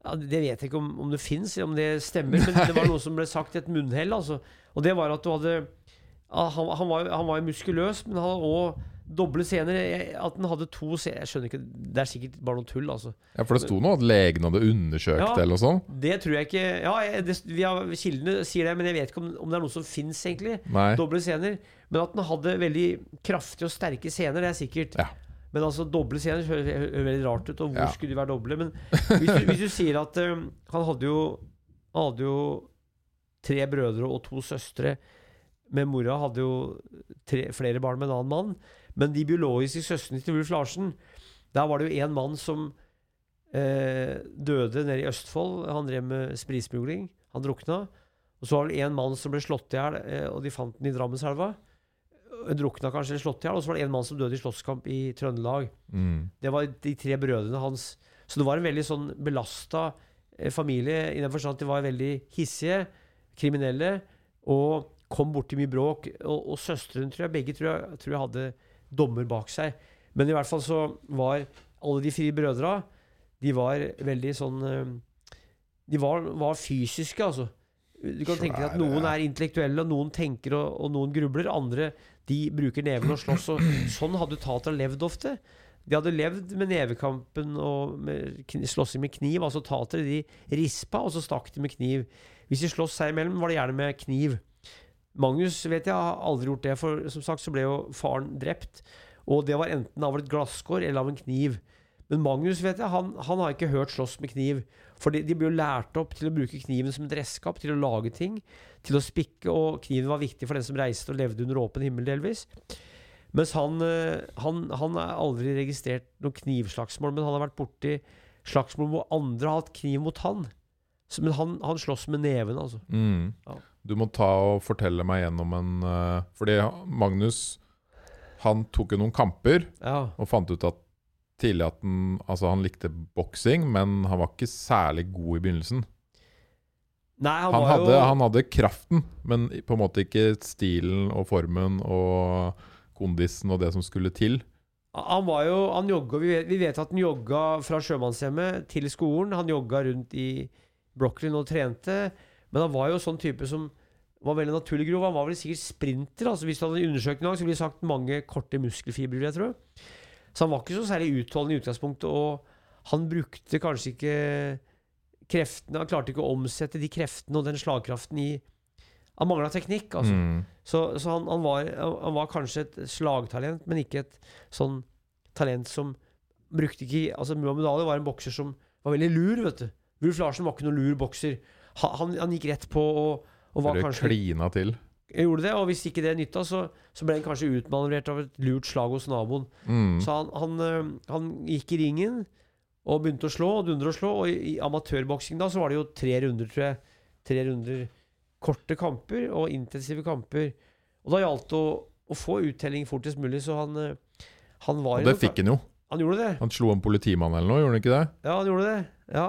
Speaker 2: ja, Det vet jeg ikke om, om det fins, om det stemmer, men det var noe som ble sagt i et munnhell. Altså. Og det var at du hadde ja, han, han, var, han var muskuløs, men han hadde òg doble scener. At han hadde to scener Jeg skjønner ikke Det er sikkert bare noe tull, altså.
Speaker 1: Ja, For det sto noe at legen hadde undersøkt
Speaker 2: Ja.
Speaker 1: eller noe sånt?
Speaker 2: Det tror jeg ikke Ja, det, vi har, kildene sier det, men jeg vet ikke om, om det er noe som fins, egentlig.
Speaker 1: Nei.
Speaker 2: Doble scener. Men at han hadde veldig kraftige og sterke scener, det er sikkert.
Speaker 1: Ja.
Speaker 2: Men altså, doble scener høres veldig rart ut, og hvor
Speaker 1: Ja.
Speaker 2: skulle de være doble? Men hvis du, hvis du sier at um, han hadde jo hadde jo tre brødre og to søstre. Men mora hadde jo tre, flere barn med en annen mann. Men de biologiske søstrene til Ulf Larsen, der var det jo én mann som eh, døde nede i Østfold. Han drev med spritsmugling. Han drukna. Og så var det en mann som ble slått i hjel, eh, og de fant den i Drammenselva. Eh, Drukna kanskje eller slått i hjel. Og så var det en mann som døde i slåsskamp i Trøndelag.
Speaker 1: Mm.
Speaker 2: Det var de tre brødrene hans. Så det var en veldig sånn belasta eh, familie i den forstand at de var veldig hissige, kriminelle, og kom borti mye bråk. Og, og søstrene, tror jeg, begge tror jeg, tror jeg hadde dommer bak seg. Men i hvert fall så var alle de fire brødra De var veldig sånn eh, De var, var fysiske, altså. Du kan tenke deg at noen er intellektuelle, og noen tenker og, og noen grubler. Andre de bruker neven og slåss. Og sånn hadde Tatra levd ofte. De hadde levd med nevekampen og med slåssing med kniv. Altså tatere de rispa, og så stakk de med kniv. Hvis de sloss seg imellom, var det gjerne med kniv. Magnus vet jeg har aldri gjort det, for som sagt så ble jo faren drept. Og det var enten av et glasskår eller av en kniv. Men Magnus vet jeg, han, han har ikke hørt slåss med kniv. For de, de ble jo lært opp til å bruke kniven som et redskap til å lage ting. Til å spikke, og kniven var viktig for den som reiste og levde under åpen himmel, delvis. Mens han, eh, han, han er aldri registrert noe knivslagsmål, men han har vært borti slagsmål hvor andre har hatt kniv mot han. Så, men han, han slåss med neven, altså.
Speaker 1: Mm.
Speaker 2: Ja.
Speaker 1: Du må ta og fortelle meg gjennom en uh, Fordi Magnus Han tok jo noen kamper
Speaker 2: Ja.
Speaker 1: og fant ut at tidlig at han, altså han likte boksing, men han var ikke særlig god i begynnelsen.
Speaker 2: Nei, han,
Speaker 1: Han hadde,
Speaker 2: jo
Speaker 1: han hadde kraften, men på en måte ikke stilen og formen og kondisen og det som skulle til.
Speaker 2: Han var jo Han jogga vi, vet- vi vet at han jogga fra sjømannshjemmet til skolen. Han jogga rundt i Brooklyn og trente. Men han var jo sånn type som var veldig naturlig grov. Han var vel sikkert sprinter. Altså Hvis du hadde undersøkt gang, så ville de sagt mange korte muskelfibre, jeg tro. Så han var ikke så særlig utholdende i utgangspunktet, og han brukte kanskje ikke kreftene Han klarte ikke å omsette de kreftene og den slagkraften i Han mangla teknikk, altså.
Speaker 1: Mm.
Speaker 2: Så, så han, han, var, han var kanskje et slagtalent, men ikke et sånn talent som brukte ikke Altså Muhammed Ali var en bokser som var veldig lur, vet du. Wulf Larsen var ikke noen lur bokser. Han, han, gikk rett på og, og var
Speaker 1: Det
Speaker 2: kanskje
Speaker 1: klina til.
Speaker 2: Gjorde det, og hvis ikke det nytta, så, så ble han kanskje utmanøvrert av et lurt slag hos naboen.
Speaker 1: Mm.
Speaker 2: Så han, han, øh, han gikk i ringen og begynte å slå og dundre og slå. Og i, i amatørboksing da så var det jo tre runder, tror jeg. Tre runder korte kamper og intensive kamper. Og da gjaldt det å, å få uttelling fortest mulig, så han, øh, han var
Speaker 1: Og det
Speaker 2: noe-
Speaker 1: fikk han jo.
Speaker 2: Han gjorde det.
Speaker 1: Han slo en politimann eller noe, gjorde han ikke det?
Speaker 2: Ja, han gjorde det. Ja.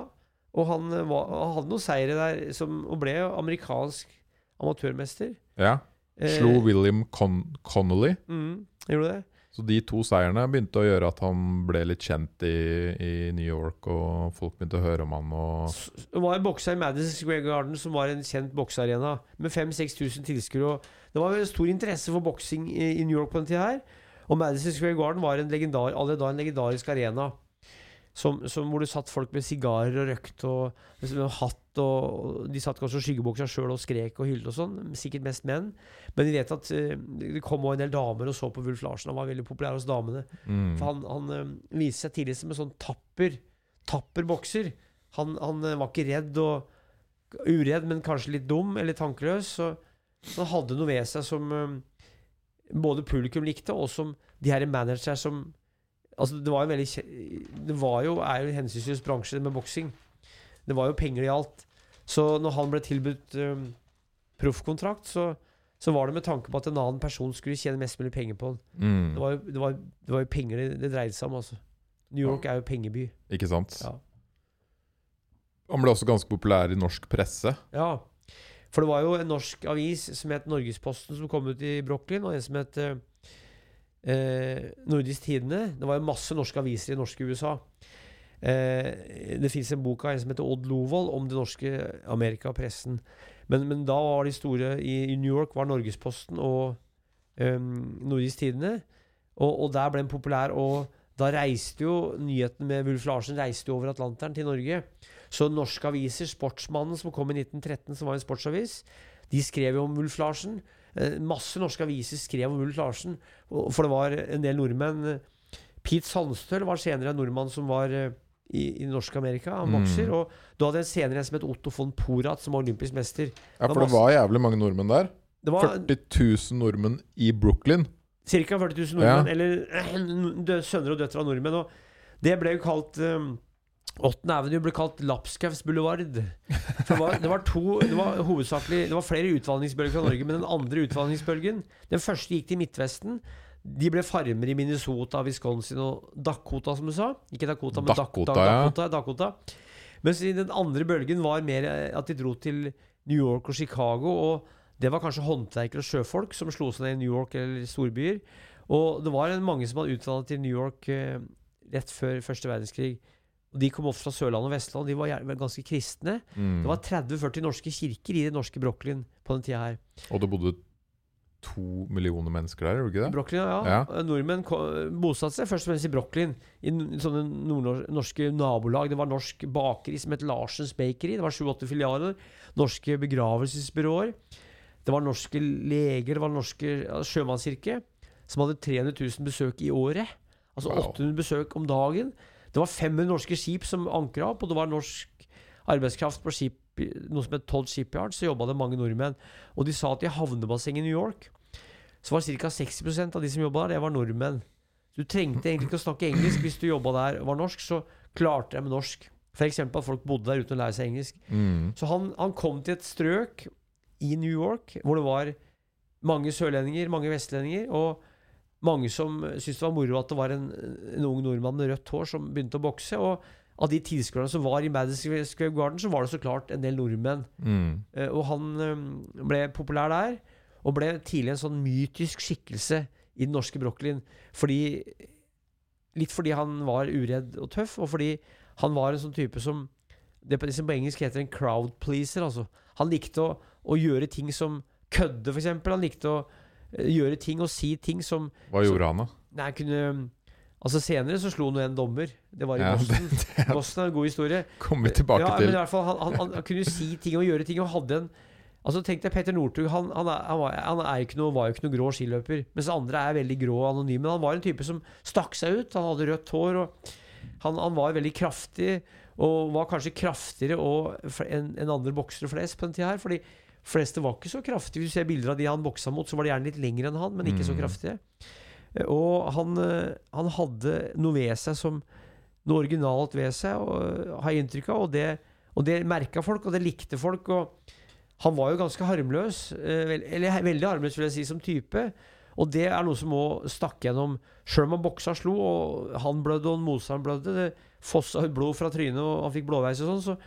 Speaker 2: Og han, øh, var, han hadde noen seire der, som, og ble amerikansk amatørmester.
Speaker 1: Ja.
Speaker 2: Eh,
Speaker 1: William Con Connolly.
Speaker 2: Mm, gjorde det.
Speaker 1: Så de to seierne begynte å gjøre at han ble litt kjent i, i New York, og folk begynte å høre om han. Og
Speaker 2: Det var en bokser i Madison Square Garden som var en kjent boksearena med 5000-6000 tilskuere. Det var en stor interesse for boksing i, i New York på den tida her. Og Madison Square Garden var en legendar, allerede da en legendarisk arena. Som, som hvor det satt folk med sigarer og røkt og liksom, hatt. Og, De satt kanskje og skyggeboksa sjøl og skrek og hylte og sånn. Sikkert mest menn. Men vi vet at uh, det kom også en del damer og så på Wulf Larsen. Han var veldig populær hos damene.
Speaker 1: mm.
Speaker 2: For han, han eh, viste seg tidlig som en sånn tapper Tapper bokser. Han, han uh, var ikke redd og uredd, men kanskje litt dum eller tankeløs. Så, så han hadde noe ved seg som eh, både publikum likte, og som de her managerne som Altså, det var jo veldig Det var jo, er jo en hensynsløs bransje med boksing. Det var jo penger i alt. Så når han ble tilbudt um, proffkontrakt, så, så var det med tanke på at en annen person skulle tjene mest mulig penger på han.
Speaker 1: Mm.
Speaker 2: Det var jo, det var, det var jo penger det, det dreide seg om, altså. New York er jo pengeby.
Speaker 1: Ikke sant?
Speaker 2: Ja.
Speaker 1: Han ble også ganske populær i norsk presse.
Speaker 2: Ja. For det var jo en norsk avis som het Norgesposten, som kom ut i Brooklyn, og en som het eh, eh, Nordisk Tidende. Det var jo masse norske aviser i norske USA. Eh, det fins en bok av en som heter Odd Lovold om det norske Amerikapressen. Men, men da var de store i, i New York var Norgesposten og eh, Nordisk Tidende. Og, og der ble den populær. Og da reiste jo nyheten med Wulf Larsen reiste jo over Atlanteren til Norge. Så norske aviser, Sportsmannen som kom i 1913, som var en sportsavis, de skrev jo om Wulf Larsen. Eh, masse norske aviser skrev om Ulf Larsen, for det var en del nordmenn. Pete Sandstøl var senere en nordmann som var eh, i, i norsk-Amerika. Han
Speaker 1: Mm.
Speaker 2: Og du hadde en senere en som het Otto von Porat, som var olympisk mester.
Speaker 1: Ja, for det var jævlig mange nordmenn der.
Speaker 2: Det var
Speaker 1: 40 000 nordmenn i Brooklyn.
Speaker 2: ca. 40 000 nordmenn, eller eh, sønner og døtre av nordmenn. Og det ble jo kalt um, 8. Avenue ble kalt Lapskaus boulevard. Det var, det var to Det var hovedsakelig Det var flere utvandringsbølger fra Norge, men den andre utvandringsbølgen Den første gikk til Midtvesten. De ble farmer i Minnesota, Wisconsin og Dakota, som du sa. Ikke Dakota, men
Speaker 1: Dakota,
Speaker 2: Dakota.
Speaker 1: ja.
Speaker 2: Dakota. Mens i den andre bølgen var mer at de dro til New York og Chicago. Og det var kanskje håndverkere og sjøfolk som slo seg ned i New York eller storbyer. Og det var mange som hadde utdannet til New York eh, rett før første verdenskrig. De kom ofte fra Sørlandet og Vestland, de var ganske kristne.
Speaker 1: Mm.
Speaker 2: Det var 30-40 norske kirker i det norske Brooklyn på den tida her.
Speaker 1: Og det bodde to millioner mennesker der, gjorde ikke det?
Speaker 2: Brooklyn, ja.
Speaker 1: Ja.
Speaker 2: Nordmenn bosatte seg først og fremst i Brooklyn, i sånne nordnorske nabolag. Det var norsk bakeri som het Larsens Bakery. Det var sju-åtte filialer. Norske begravelsesbyråer. Det var norske leger, det var norske ja, sjømannskirke, som hadde 300 000 besøk i året. Altså
Speaker 1: Wow.
Speaker 2: 800 besøk om dagen. Det var 500 norske skip som ankra opp, og det var norsk arbeidskraft på skip, noe som het Todd Shipyard, så jobba det mange nordmenn. Og de sa at i havnebassenget i New York så var ca. 60% av de som jobba der, det var nordmenn. Du trengte egentlig ikke å snakke engelsk hvis du jobba der og var norsk, så klarte de med norsk. F.eks. at folk bodde der uten å lære seg engelsk.
Speaker 1: Mm.
Speaker 2: Så han, han kom til et strøk i New York hvor det var mange sørlendinger, mange vestlendinger, og mange som syntes det var moro at det var en, en ung nordmann med rødt hår som begynte å bokse. Og av de tilskuerne som var i Madison Square Garden, så var det så klart en del nordmenn.
Speaker 1: Mm.
Speaker 2: Uh, Og han um, ble populær der, og ble tidlig en sånn mytisk skikkelse i den norske Brooklyn. Fordi Litt fordi han var uredd og tøff, og fordi han var en sånn type som Det på, som på engelsk heter en crowd pleaser. Altså. Han likte å, å gjøre ting som kødde, f.eks. Han likte å gjøre ting og si ting som
Speaker 1: Hva gjorde han, da?
Speaker 2: Nei, kunne Altså Senere så slo han jo en dommer. Det var i
Speaker 1: Ja,
Speaker 2: Boston. Boston er en god historie.
Speaker 1: Kommer vi tilbake
Speaker 2: ja, Men i hvert fall, han, han, han, han kunne si ting og gjøre ting og hadde en Altså Tenk deg Petter Northug. Han, han, er, han, var, han er ikke noe, var jo ikke noe grå skiløper. Mens andre er veldig grå og anonyme. Men han var en type som stakk seg ut. Han hadde rødt hår. og Han, han var veldig kraftig, og var kanskje kraftigere enn en andre boksere flest på den tida her. Fordi fleste var ikke så kraftige. Hvis du ser bilder av de han boksa mot, så var de gjerne litt lengre enn han, men ikke så
Speaker 1: Mm.
Speaker 2: kraftige. Og han, eh, han hadde noe ved seg som Noe originalt ved seg, og, har jeg inntrykk av. Og det, og det merka folk, og det likte folk. Og han var jo ganske harmløs. eh, Eller veldig harmløs, vil jeg si, som type. Og det er noe som må stakk gjennom Sjøl om han boksa slo, og han blødde og motstanderen blødde, det fossa blod fra trynet, og han fikk blåveis og sånn, så,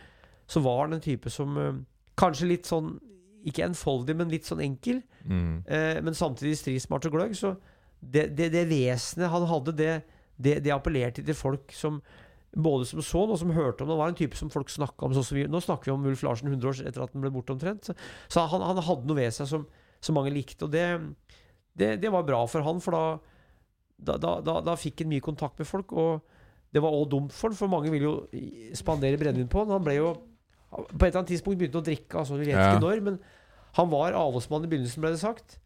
Speaker 2: så var han en type som eh, Kanskje litt sånn Ikke enfoldig, men litt sånn enkel.
Speaker 1: Mm.
Speaker 2: Eh, men samtidig strismart og gløgg. Så det, det, det vesenet han hadde, det, det, det appellerte til folk som både som så og som hørte om det. Han var en type som folk snakka om. Som vi, nå snakker vi om Ulf Larsen 100 år etter at han ble borte omtrent. Så, så han, han hadde noe ved seg som, som mange likte. Og det, det, det var bra for han, for da, da, da, da, fikk han mye kontakt med folk. Og det var også dumt for han, for mange ville jo spandere brennevin på han. Han ble jo På et eller annet tidspunkt begynte han å drikke, altså, vi vet
Speaker 1: Ja.
Speaker 2: ikke når. Men han var avholdsmann i begynnelsen, ble det sagt.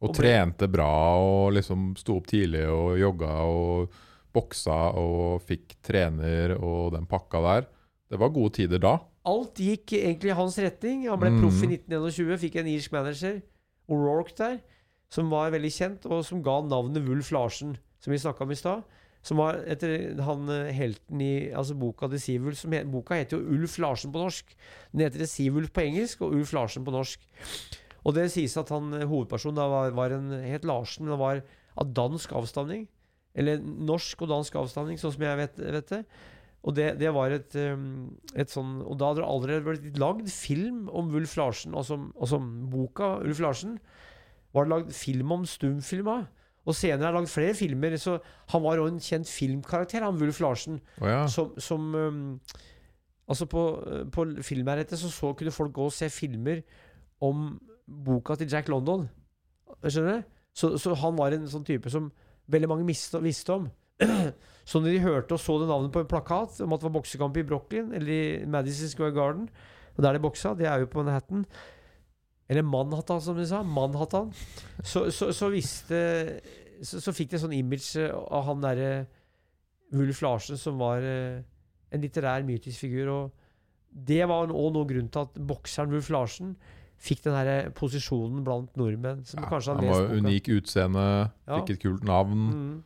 Speaker 1: Og
Speaker 2: Og ble-
Speaker 1: trente bra og liksom sto opp tidlig og jogga og boksa og fikk trener og den pakka der. Det var gode tider da.
Speaker 2: Alt gikk egentlig i hans retning. Han ble
Speaker 1: mm.
Speaker 2: proff i 1921, fikk en irsk manager, O'Rourke der, som var veldig kjent, og som ga navnet Wulf Larsen, som vi snakka om i stad. Som var etter han eh, helten i altså boka The Seawulf Som het, boka heter jo Ulf Larsen på norsk. Den heter The Seawulf på engelsk og Ulf Larsen på norsk. Og det sies at han eh, hovedpersonen da var, var en het Larsen, men han var av dansk avstamning. Eller norsk og dansk avstamning, sånn som jeg vet, vet det. Og det, det var et, um, et sånn Og da hadde det allerede blitt lagd film om Ulf Larsen, altså, altså boka Ulf Larsen. Var det lagd film om stumfilm. Og senere har han lagd flere filmer. Så han var òg en kjent filmkarakter, han Wulf Larsen.
Speaker 1: Oh, ja.
Speaker 2: Som, som um, Altså, på, på filmlerretet så, så kunne folk gå og se filmer om boka til Jack London. Skjønner du? Så, så han var en sånn type som veldig mange miste, visste om. så når de hørte og så det navnet på en plakat om at det var boksekamp i Brooklyn eller i Madison Square Garden, og der de boksa, det er jo på Manhattan Eller Manhattan, som de sa. Manhattan. Så, så, så visste så, så fikk de en sånn image av han derre Wulf Larsen som var eh, en litterær, mytisk figur. Og det var òg noe grunn til at bokseren Wulf Larsen fikk den her posisjonen blant nordmenn. Som
Speaker 1: Ja,
Speaker 2: kanskje
Speaker 1: han var unik utseende, fikk et kult navn.
Speaker 2: Mm,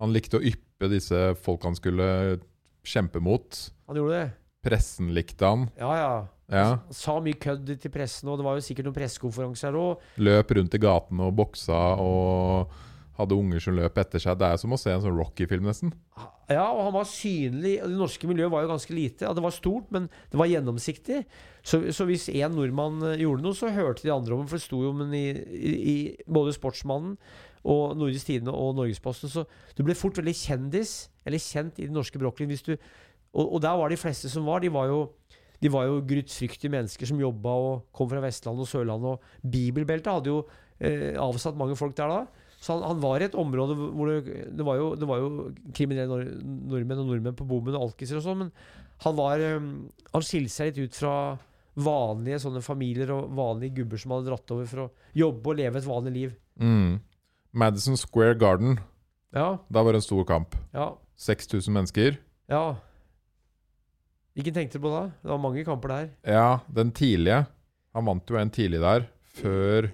Speaker 1: Han likte å yppe disse folk han skulle kjempe mot.
Speaker 2: han gjorde det.
Speaker 1: Pressen likte han.
Speaker 2: Ja, ja.
Speaker 1: Ja.
Speaker 2: Sa mye kødd til pressen, og det var jo sikkert noen pressekonferanser òg.
Speaker 1: Løp rundt i gatene og boksa og hadde unger som løp etter seg. Det er som å se en sånn Rocky-film, nesten.
Speaker 2: Ja, og han var synlig. Det norske miljøet var jo ganske lite. Ja, det var stort, men det var gjennomsiktig. Så, så hvis én nordmann eh, gjorde noe, så hørte de andre om det. For det sto jo om i, i, i både Sportsmannen og Nordisk Tidende og Norgesposten. Så du ble fort veldig kjendis, eller kjent i den norske. Hvis du, og, og der var de fleste som var. De var jo de var jo grytfryktige mennesker som jobba og kom fra Vestlandet og Sørlandet. Og Bibelbeltet hadde jo eh, avsatt mange folk der da. Så han, han var i et område hvor det, det, var, jo, det var jo kriminelle nord nordmenn og nordmenn på bommen og alkiser og sånn, men han var eh, Han skilte seg litt ut fra vanlige sånne familier og vanlige gubber som hadde dratt over for å jobbe og leve et vanlig liv.
Speaker 1: Mm. Madison Square Garden.
Speaker 2: Ja,
Speaker 1: Da var det en stor kamp.
Speaker 2: ja,
Speaker 1: 6000 mennesker.
Speaker 2: ja. Hvilken tenkte du på da? Det var mange kamper der.
Speaker 1: Ja, den tidlige. Han vant jo en tidlig der, før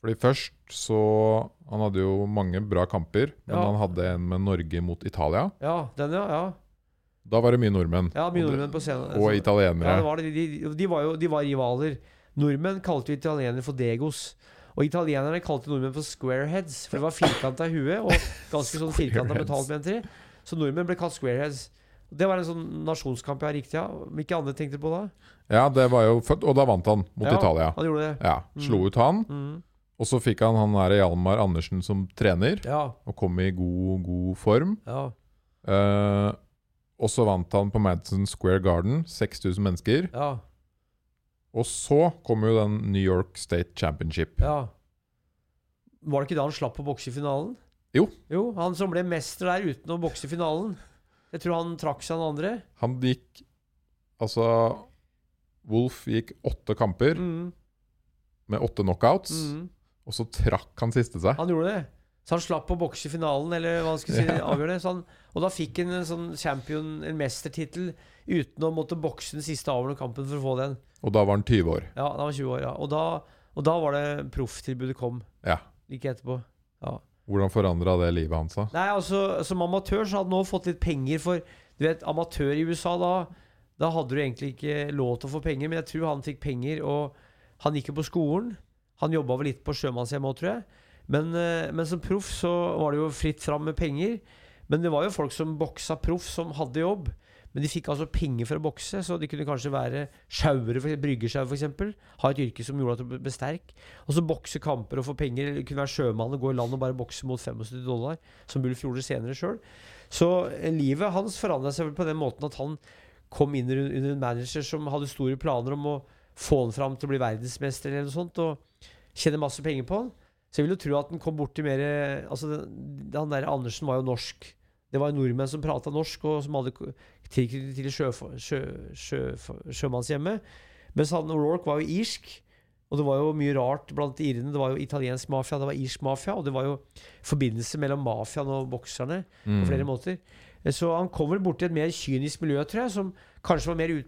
Speaker 1: Fordi først så Han hadde jo mange bra kamper, men
Speaker 2: Ja.
Speaker 1: han hadde en med Norge mot Italia.
Speaker 2: Ja, den, ja. ja.
Speaker 1: Da var det mye nordmenn.
Speaker 2: ja mye nordmenn på scenen.
Speaker 1: Og italienere.
Speaker 2: Ja, det var det. De, de, var jo de var rivaler. Nordmenn kalte jo italienere for degos. Og italienerne kalte nordmenn for squareheads, for det var firkanta i huet og ganske sånn firkanta
Speaker 1: Squareheads.
Speaker 2: metall, mente de. Så nordmenn ble kalt squareheads. Det var en sånn nasjonskamp jeg gikk riktig, ja. Hvilke andre tenkte du på da?
Speaker 1: Ja, det var jo født, og da vant han mot
Speaker 2: Ja.
Speaker 1: Italia.
Speaker 2: Han gjorde det.
Speaker 1: Ja, Slo
Speaker 2: Mm.
Speaker 1: ut han,
Speaker 2: Mm.
Speaker 1: og så fikk han han der Hjalmar Andersen som trener,
Speaker 2: Ja.
Speaker 1: og kom i god, god form.
Speaker 2: ja.
Speaker 1: Eh, og så vant han på Madison Square Garden, 6000 mennesker.
Speaker 2: Ja.
Speaker 1: Og så kom jo den New York State Championship.
Speaker 2: ja. Var det ikke da han slapp å bokse i finalen?
Speaker 1: Jo.
Speaker 2: Jo, Han som ble mester der uten å bokse i finalen. Jeg tror han trakk seg den andre.
Speaker 1: Han gikk Altså Wolf gikk åtte kamper
Speaker 2: Mm.
Speaker 1: med åtte knockouts,
Speaker 2: Mm.
Speaker 1: og så trakk han siste seg.
Speaker 2: Han gjorde det. Så han slapp å bokse i finalen, eller hva han skulle si,
Speaker 1: Ja.
Speaker 2: avgjøre det. Så han, og da fikk han en sånn champion, en mestertittel, uten å måtte bokse den siste avgjørende kampen for å få den.
Speaker 1: Og da var han 20 år.
Speaker 2: Ja, da var han 20 år, ja. Og da, og da var det profftilbudet kom,
Speaker 1: Ja.
Speaker 2: like etterpå. Ja.
Speaker 1: Hvordan forandra det livet hans? da?
Speaker 2: Nei, altså, som amatør så hadde han også fått litt penger for Du vet, amatør i USA da Da hadde du egentlig ikke lov til å få penger, men jeg tror han fikk penger, og han gikk jo på skolen. Han jobba vel litt på sjømannshjemmet òg, tror jeg. Men, eh, men som proff så var det jo fritt fram med penger. Men det var jo folk som boksa proff, som hadde jobb. Men de fikk altså penger for å bokse, så de kunne kanskje være sjauere, bryggesjau f.eks. Ha et yrke som gjorde at du ble sterk. Og så bokse kamper og få penger. Eller kunne være sjømann og gå i land og bare bokse mot 75 dollar, som Bulf gjorde senere sjøl. Så eh, livet hans forandra seg på den måten at han kom inn under en manager som hadde store planer om å få han fram til å bli verdensmester eller noe sånt, og tjene masse penger på han. Så jeg vil jo tro at han kom borti mer Altså, han der Andersen var jo norsk. Det var nordmenn som prata norsk, og som hadde tilknytning til sjø, sjø, sjø, sjømannshjemmet. Mens han O'Rourke var jo irsk. Og det var jo mye rart blant irene. Det var jo italiensk mafia, det var irsk mafia, og det var jo forbindelse mellom mafiaen og bokserne
Speaker 1: Mm.
Speaker 2: på flere måter. Så han kom vel borti et mer kynisk miljø, tror jeg, som kanskje var mer ut,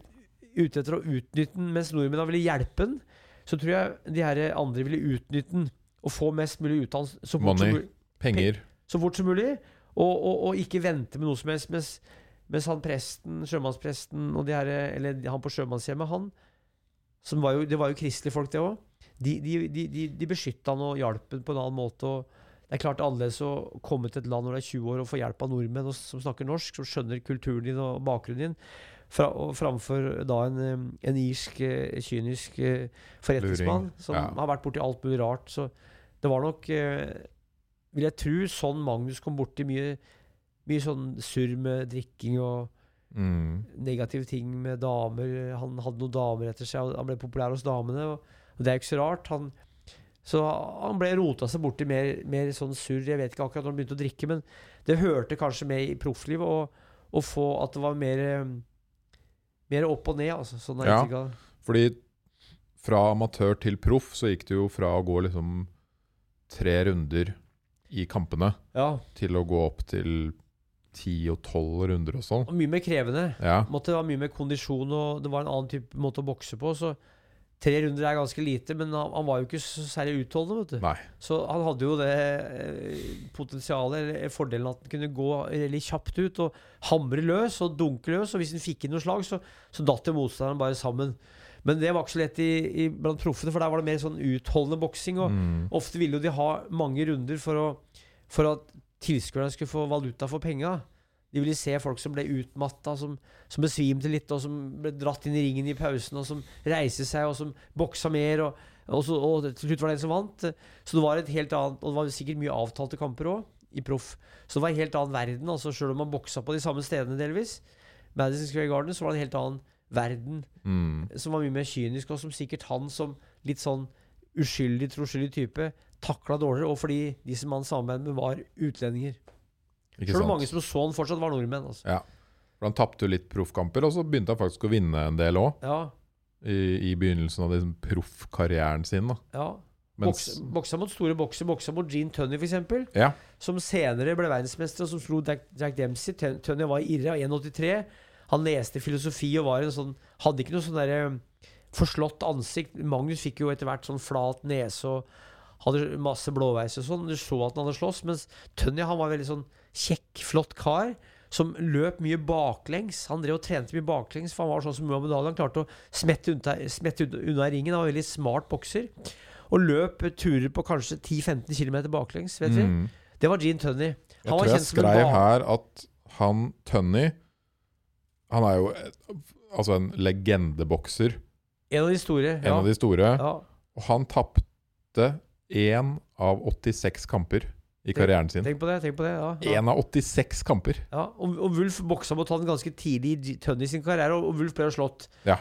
Speaker 2: ute etter å utnytte den, mens nordmennene ville hjelpe den. Så tror jeg de her andre ville utnytte den og få mest mulig ut av den så fort som
Speaker 1: Money. Penger.
Speaker 2: så fort som mulig. Og, og, og ikke vente med noe som helst. Mens, mens han presten, sjømannspresten og de her, eller han på sjømannshjemmet, han som var jo, Det var jo kristelige folk, det òg. De, de, de, de, beskytta han og hjalp han på en annen måte. det er klart annerledes å komme til et land når du er 20 år og få hjelp av nordmenn som snakker norsk, som skjønner kulturen din og bakgrunnen din, fra, og framfor da en, en irsk, eh, kynisk eh, forretningsmann som
Speaker 1: ja.
Speaker 2: har vært borti alt mulig rart. Så det var nok, eh, vil jeg tro, sånn Magnus kom borti mye, mye sånn surr med drikking og
Speaker 1: Mm.
Speaker 2: negative ting med damer. Han hadde noen damer etter seg, og han ble populær hos damene. Og, og det er jo ikke så rart. Han, så han ble rota seg borti mer, mer sånn surr. Jeg vet ikke akkurat når han begynte å drikke, men det hørte kanskje med i profflivet å få at det var mer eh, Mer opp og ned, altså. Sånn
Speaker 1: Ja. Fordi fra amatør til proff så gikk det jo fra å gå liksom tre runder i kampene
Speaker 2: Ja.
Speaker 1: til å gå opp til ti og tolv runder og sånn.
Speaker 2: Og mye mer krevende.
Speaker 1: Ja.
Speaker 2: Måtte ha mye mer kondisjon, og det var en annen type måte å bokse på. Så tre runder er ganske lite, men han, han var jo ikke så særlig utholdende, vet du.
Speaker 1: Nei.
Speaker 2: Så han hadde jo det eh, potensialet, eller fordelen at han kunne gå veldig kjapt ut og hamre løs og dunke løs. Og hvis han fikk inn noe slag, så, så datt jo motstanderen bare sammen. Men det var ikke så lett i, i, blant proffene, for der var det mer sånn utholdende boksing. Og
Speaker 1: Mm.
Speaker 2: ofte ville jo de ha mange runder for, å, for at tilskuerne skulle få valuta for penga. De ville se folk som ble utmatta, som, som besvimte litt, og som ble dratt inn i ringen i pausen, og som reiste seg, og som boksa mer. Og, og, så, og til slutt var det en som vant. Så det var et helt annet Og det var sikkert mye avtalte kamper òg, i proff. Så det var en helt annen verden, altså sjøl om man boksa på de samme stedene delvis. Madison Square Garden, så var det en helt annen verden
Speaker 1: Mm.
Speaker 2: som var mye mer kynisk, og som sikkert han som litt sånn uskyldig, troskyldig type takla dårligere, og fordi de som han samarbeidet med, var utlendinger. Selv om mange som så han fortsatt var nordmenn. Altså.
Speaker 1: Ja. For han tapte jo litt proffkamper, og så begynte han faktisk å vinne en del òg.
Speaker 2: Ja,
Speaker 1: I, I begynnelsen av liksom proffkarrieren sin. da
Speaker 2: ja.
Speaker 1: Mens,
Speaker 2: Boksa, boksa mot store bokser. Boksa mot Gene Tunney, f.eks.
Speaker 1: Ja.
Speaker 2: Som senere ble verdensmester, og som slo Jack, Jack Dempsey. Tun- Tunney var irre av 1,83. Han leste filosofi og var en sånn Hadde ikke noe sånn derre forslått ansikt. Magnus fikk jo etter hvert sånn flat nese og hadde masse blåveis og sånn. Du så at han hadde slåss. Mens Tønny han var en veldig sånn kjekk, flott kar. Som løp mye baklengs. Han drev og trente mye baklengs, for han var sånn som Muhammed Ali. Han klarte å smette unna, smette unna- ringen. Han var en veldig smart bokser. Og løp turer på kanskje 10-15 km baklengs. Vet
Speaker 1: mm,
Speaker 2: Det var Gene Tunney.
Speaker 1: jeg tror jeg skrev her at han Tønny Han er jo altså en legendebokser.
Speaker 2: En av de store.
Speaker 1: En
Speaker 2: Ja.
Speaker 1: av de store.
Speaker 2: ja.
Speaker 1: Og han tapte én av 86 kamper i karrieren sin.
Speaker 2: Tenk på det. tenk på det ja. ja.
Speaker 1: Av 86 kamper!
Speaker 2: Ja, og, og Wulf boksa mot han ganske tidlig i Tønny sin karriere, og, og Wulf ble jo slått.
Speaker 1: Ja.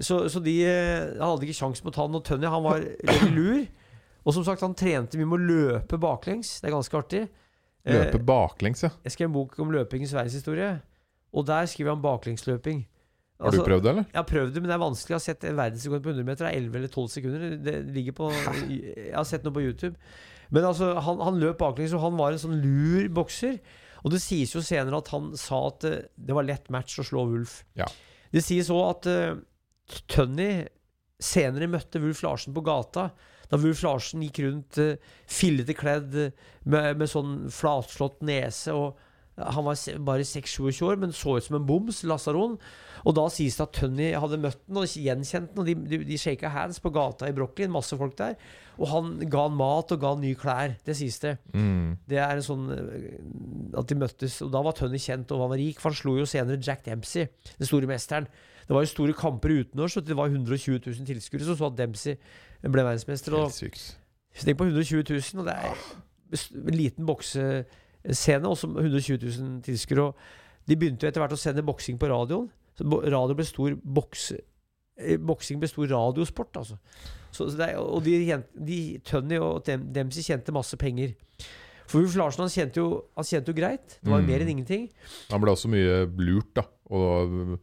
Speaker 2: Så, så de eh, hadde ikke sjans mot han, og Tønny han var veldig lur. Og som sagt, han trente mye med å løpe baklengs. Det er ganske artig. Eh,
Speaker 1: Løpe baklengs, ja.
Speaker 2: jeg skrev en bok om løpingens verdenshistorie, og der skriver han baklengsløping.
Speaker 1: Har
Speaker 2: Altså,
Speaker 1: du prøvd det, eller?
Speaker 2: Jeg har prøvd det, men det er vanskelig. Jeg har sett en verdensrekord på 100 meter. Er 11 eller 12 sekunder. Det ligger på Jeg har sett noe på YouTube. Men altså, han, han løp baklengs, og han var en sånn lur bokser. Og det sies jo senere at han sa at eh, det var lett match å slå Wulf.
Speaker 1: Ja.
Speaker 2: Det sies òg at uh, Tønny senere møtte Wulf Larsen på gata. Da Wulf Larsen gikk rundt uh, fillete kledd med, med sånn flatslått nese. og Han var bare 26-27 år, men så ut som en boms, Lasaron. Og da sies det at Tønny hadde møtt den og gjenkjent den, og de, de, de shaka hands på gata i Brooklyn. Masse folk der. Og han ga han mat og ga han nye klær. Det sies det.
Speaker 1: Mm.
Speaker 2: Det er en sånn eh, At de møttes. Og da var Tønny kjent, og han var rik. For han slo jo senere Jack Dempsey, den store mesteren. Det var jo store kamper utenårs, og det var 120 000 tilskuere som så at Dempsey ble verdensmester. Og
Speaker 1: Helt sykt.
Speaker 2: Tenk på 120 000, og det er en liten boksescene, og som 120 000 tilskuere. De begynte jo etter hvert å sende boksing på radioen. Så radio ble stor boks, eh, Boksing ble stor radiosport, altså. Så, så det og de, de Tønny og Dem, Dempsey tjente masse penger. For Ulf Larsen han kjente, jo, han kjente jo greit. Det var jo
Speaker 1: Mm.
Speaker 2: mer enn ingenting.
Speaker 1: Han ble også mye lurt, da. Og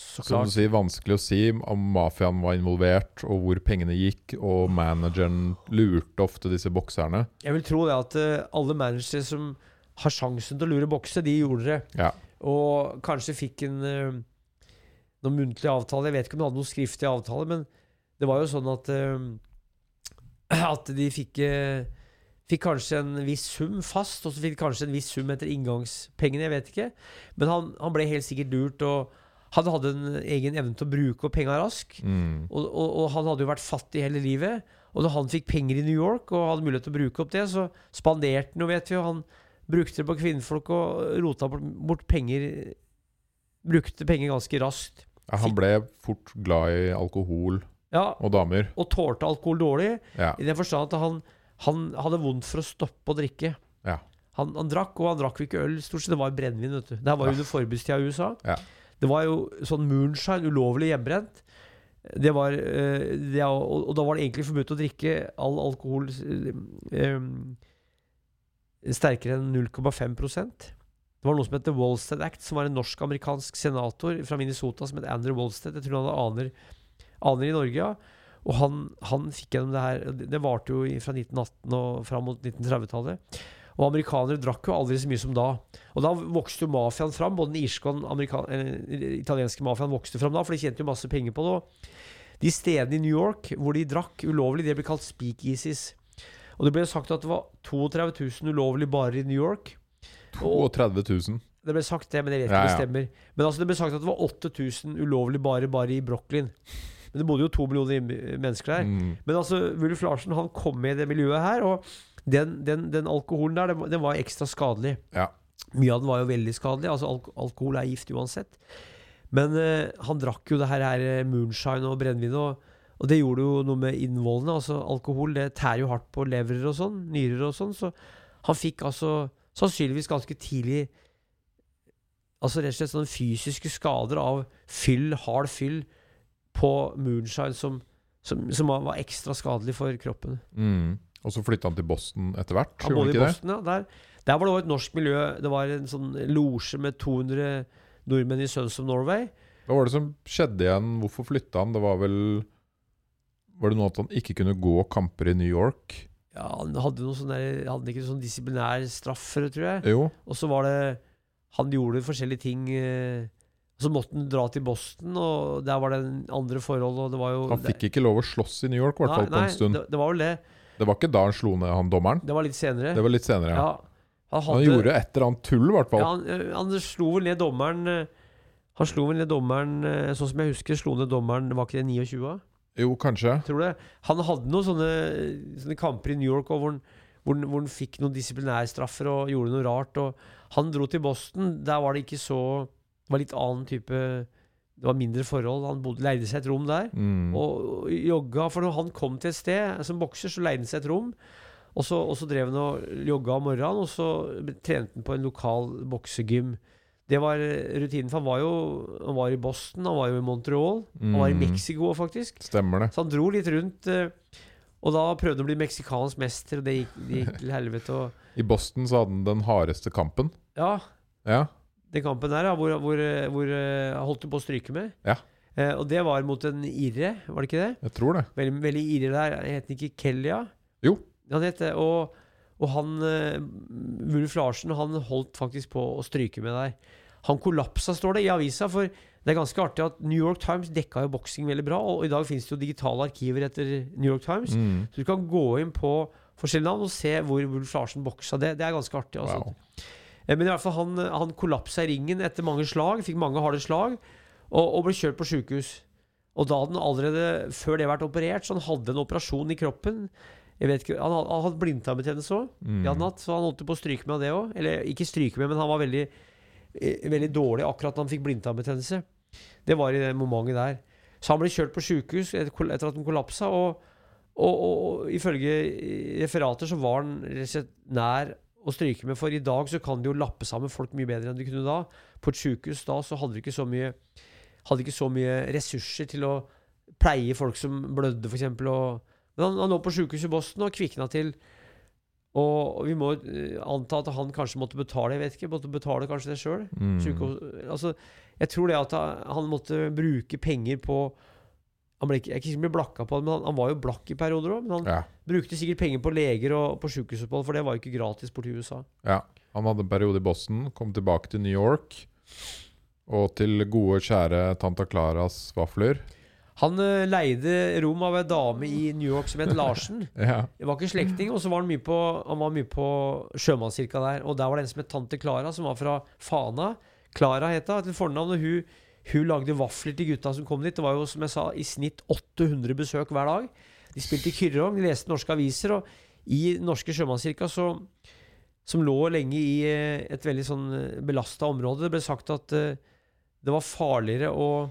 Speaker 2: Så
Speaker 1: som du sier, vanskelig å si om mafiaen var involvert, og hvor pengene gikk. Og manageren lurte ofte disse bokserne.
Speaker 2: Jeg vil tro det at eh, alle managere som har sjansen til å lure bokse, de gjorde det.
Speaker 1: Ja.
Speaker 2: Og kanskje fikk en uh, noen muntlig avtale. Jeg vet ikke om de hadde noen skriftlig avtale, men det var jo sånn at eh, At de fikk, eh, Fikk kanskje en viss sum fast, og så fikk de kanskje en viss sum etter inngangspengene. Jeg vet ikke. Men han, han ble helt sikkert lurt. og han hadde en egen evne til å bruke opp penga raskt.
Speaker 1: Mm.
Speaker 2: Og, og, og han hadde jo vært fattig hele livet. Og når han fikk penger i New York og hadde mulighet til å bruke opp det, så spanderte han jo, vet vi. Og han brukte det på kvinnfolk og rota bort, penger Brukte penger ganske raskt.
Speaker 1: Ja, han ble fort glad i alkohol
Speaker 2: Ja,
Speaker 1: og damer.
Speaker 2: og tålte alkohol dårlig.
Speaker 1: Ja.
Speaker 2: I den forstand at han, han hadde vondt for å stoppe å drikke.
Speaker 1: Ja.
Speaker 2: Han, han drakk, og han drakk ikke øl. Stort sett det var brennevin. vet du Det var jo under forbudstida i USA.
Speaker 1: Ja.
Speaker 2: Det var jo sånn moonshine, ulovlig hjemmebrent. Det var, eh, det, og, og da var det egentlig forbudt å drikke all alkohol eh, sterkere enn 0,5% Det var noe som het The Wallstead Act, som var en norsk-amerikansk senator fra Minnesota som het Andrew Wallstead. Jeg tror han hadde aner, aner i Norge, ja. Og han, han fikk gjennom det her Det varte jo fra 1918 og fram mot 1930-tallet. Og amerikanere drakk jo aldri så mye som da. Og da vokste jo mafiaen fram. Både den irske og den italienske mafiaen vokste fram da, for de tjente jo masse penger på det. De stedene i New York hvor de drakk ulovlig, det ble kalt speakeasies. Og det ble sagt at det var 32 000 ulovlige barer i New York. Og
Speaker 1: 32 000.
Speaker 2: det ble sagt det, men jeg vet ikke
Speaker 1: Ja,
Speaker 2: ja. det stemmer. Men altså det ble sagt at det var 8000 ulovlige barer bare i Brooklyn. Men det bodde jo to millioner mennesker der.
Speaker 1: Mm.
Speaker 2: Men altså, Wulf Larsen han kom med i det miljøet her, og den, den, den alkoholen der, den, var- den var ekstra skadelig.
Speaker 1: Ja.
Speaker 2: Mye av den var jo veldig skadelig. Altså, alk alkohol er gift uansett. Men uh, han drakk jo det her, her eh, moonshine og brennevin, og, og det gjorde jo noe med innvollene. Altså, alkohol det tærer jo hardt på leverer og sånn, nyrer og sånn, så han fikk altså sannsynligvis ganske tidlig Altså rett og slett sånne fysiske skader av fyll, hard fyll, på moonshine som, som, som var- ekstra skadelig for kroppen.
Speaker 1: Mm. Og så flytta han til Boston etter hvert,
Speaker 2: Han
Speaker 1: både
Speaker 2: i
Speaker 1: det?
Speaker 2: Boston, ja. Der, der var det også et norsk miljø. Det var en sånn losje med 200 nordmenn i Sons of Norway.
Speaker 1: Hva var det som skjedde igjen? Hvorfor flytta han? Det var vel Var det noe at han ikke kunne gå kamper i New York?
Speaker 2: Ja, han hadde noe sånn der, hadde ikke sånn disiplinær straff for det, tror jeg.
Speaker 1: Jo.
Speaker 2: Og så var det Han gjorde forskjellige ting. eh, så måtte han dra til Boston, og der var det andre forhold, og det var jo
Speaker 1: Han fikk ikke lov å slåss i New York, i hvert fall på en stund.
Speaker 2: Det, det var vel det.
Speaker 1: Det var ikke da han slo ned han dommeren.
Speaker 2: Det var litt senere.
Speaker 1: Det var litt senere, ja.
Speaker 2: ja. Han,
Speaker 1: Han gjorde et eller annet tull, i hvert
Speaker 2: ja, han, eh, han slo vel ned dommeren eh, Han slo vel ned dommeren Sånn som jeg husker, slo ned dommeren Var ikke det 29?
Speaker 1: Jo, kanskje.
Speaker 2: Tror det. Han hadde noen sånne, sånne kamper i New York hvor han, hvor, han, hvor han fikk noen disiplinærstraffer og gjorde noe rart. Han dro til Boston. Der var det ikke så Det var litt annen type Det var mindre forhold. Han bodde, leide seg et rom der.
Speaker 1: Mm.
Speaker 2: Og og jogga. For når han kom til et sted som bokser, så leide han seg et rom. Og så, og så drev han og jogga om morgenen, og så trente han på en lokal boksegym. Det var rutinen, for han var jo Han var i Boston, han var jo i Montreal, han var i
Speaker 1: Mm.
Speaker 2: Mexico faktisk.
Speaker 1: Stemmer det.
Speaker 2: Så han dro litt rundt. eh, Og da prøvde han å bli meksikansk mester, og det gikk, det gikk til helvete. Og,
Speaker 1: I Boston så hadde han den hardeste kampen.
Speaker 2: ja,
Speaker 1: Ja.
Speaker 2: den kampen der, hvor, hvor, hvor eh, han holdt på å stryke med.
Speaker 1: Ja.
Speaker 2: Eh, og det var mot en irre, var det ikke det?
Speaker 1: Jeg tror det.
Speaker 2: Veldig, veldig irre der. Het han ikke Kellia?
Speaker 1: Jo.
Speaker 2: Han het det. Og, og han Wulf Larsen han holdt faktisk på å stryke med der. Han kollapsa, står det i avisa. For det er ganske artig at New York Times dekka jo boksing veldig bra. Og i dag finnes det jo digitale arkiver etter New York Times.
Speaker 1: Mm.
Speaker 2: Så du kan gå inn på forskjellige navn og se hvor Wulf Larsen boksa. Det, det er ganske artig. Altså.
Speaker 1: Wow.
Speaker 2: Eh, Men i hvert fall han, han kollapsa i ringen etter mange slag. Fikk mange harde slag. Og, og ble kjørt på sjukehus. Og da hadde han allerede før det vært operert, så han hadde en operasjon i kroppen. Jeg vet ikke, Han hadde, hadde blindtarmbetennelse òg,
Speaker 1: Mm.
Speaker 2: så han holdt på å stryke med det òg. Eller ikke stryke med, men han var veldig, veldig dårlig akkurat da han fikk blindtarmbetennelse. Det var i det momentet der. Så han ble kjørt på sjukehus etter, at han kollapsa. Og, og, og, og ifølge referater så var han nær å stryke med. For i dag så kan de jo lappe sammen folk mye bedre enn de kunne da. På et sjukehus da så hadde de ikke så mye ikke så mye ressurser til å pleie folk som blødde, f.eks. Men han, han lå på sjukehus i Boston og kvikna til. Og, vi må eh, anta at han kanskje måtte betale, jeg vet ikke, måtte betale kanskje det sjøl.
Speaker 1: Mm.
Speaker 2: Altså, jeg tror det at han måtte bruke penger på han ble ikke, ikke ble blakka på, det, men han, han var jo blakk i perioder òg. Men han
Speaker 1: Ja.
Speaker 2: brukte sikkert penger på leger og på sjukehusopphold, for det var jo ikke gratis borti USA.
Speaker 1: ja. Han hadde en periode i Boston, kom tilbake til New York. Og til gode, kjære Tanta Claras vafler.
Speaker 2: Han eh, leide rom av ei dame i New York som het Larsen.
Speaker 1: Ja.
Speaker 2: Det var ikke slektning, og så var han mye på, han var mye på sjømannskirka der. Og der var det en som het tante Klara, som var fra Fana. Klara het hun til fornavn, og hun, hun lagde vafler til gutta som kom dit. Det var jo, som jeg sa, i snitt 800 besøk hver dag. De spilte de leste norske aviser, og i norske sjømannskirka så som lå lenge i eh, et veldig sånn belasta område. Det ble sagt at det var farligere å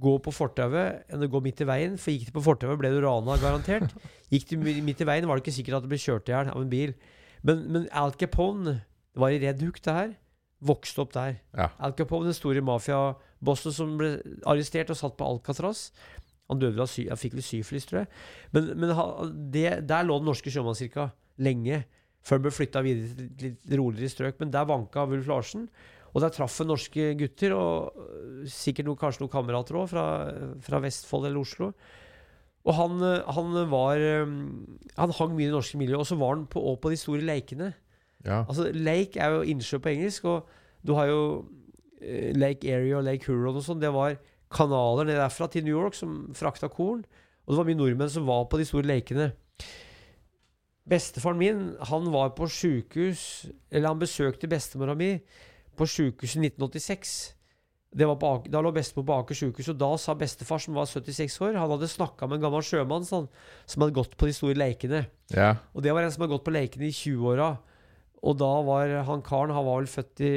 Speaker 2: gå på fortauet enn å gå midt i veien. For gikk du på fortauet, ble du rana garantert. Gikk du midt i veien, var det ikke sikkert at du ble kjørt i hjel av en bil. Men, men Al Capone Det var i Red Hook, det her. Vokste opp der.
Speaker 1: Ja.
Speaker 2: Al Capone, den store mafiabossen som ble arrestert og satt på Alcatraz. Han døde av sy han fikk vel syfilis, tror jeg. Men, men det, der lå den norske sjømannskirka lenge. Før den ble flytta videre til et litt roligere strøk. Men der vanka Wulf Larsen. Og der traff han norske gutter, og sikkert noe, kanskje noen kamerater òg, fra, fra, Vestfold eller Oslo. Og han, han, var øh, Han hang mye i det norske miljøet, og så var han på, på de store leikene.
Speaker 1: Ja.
Speaker 2: Altså, Lake er jo innsjø på engelsk, og du har jo Lake Area og Lake Huron og sånn. Det var kanaler ned derfra til New York som frakta korn. Og det var mye nordmenn som var på de store lekene. Bestefaren min han var på sjukehus Eller han besøkte bestemora mi på sjukehuset i 1986. På, da lå bestemor på Aker sjukehus, og da sa bestefar, som var 76 år Han hadde snakka med en gammel sjømann sånn, som hadde gått på de store leikene.
Speaker 1: Ja.
Speaker 2: Og det var en som hadde gått på leikene i 20-åra. Og da var han karen Han var vel født i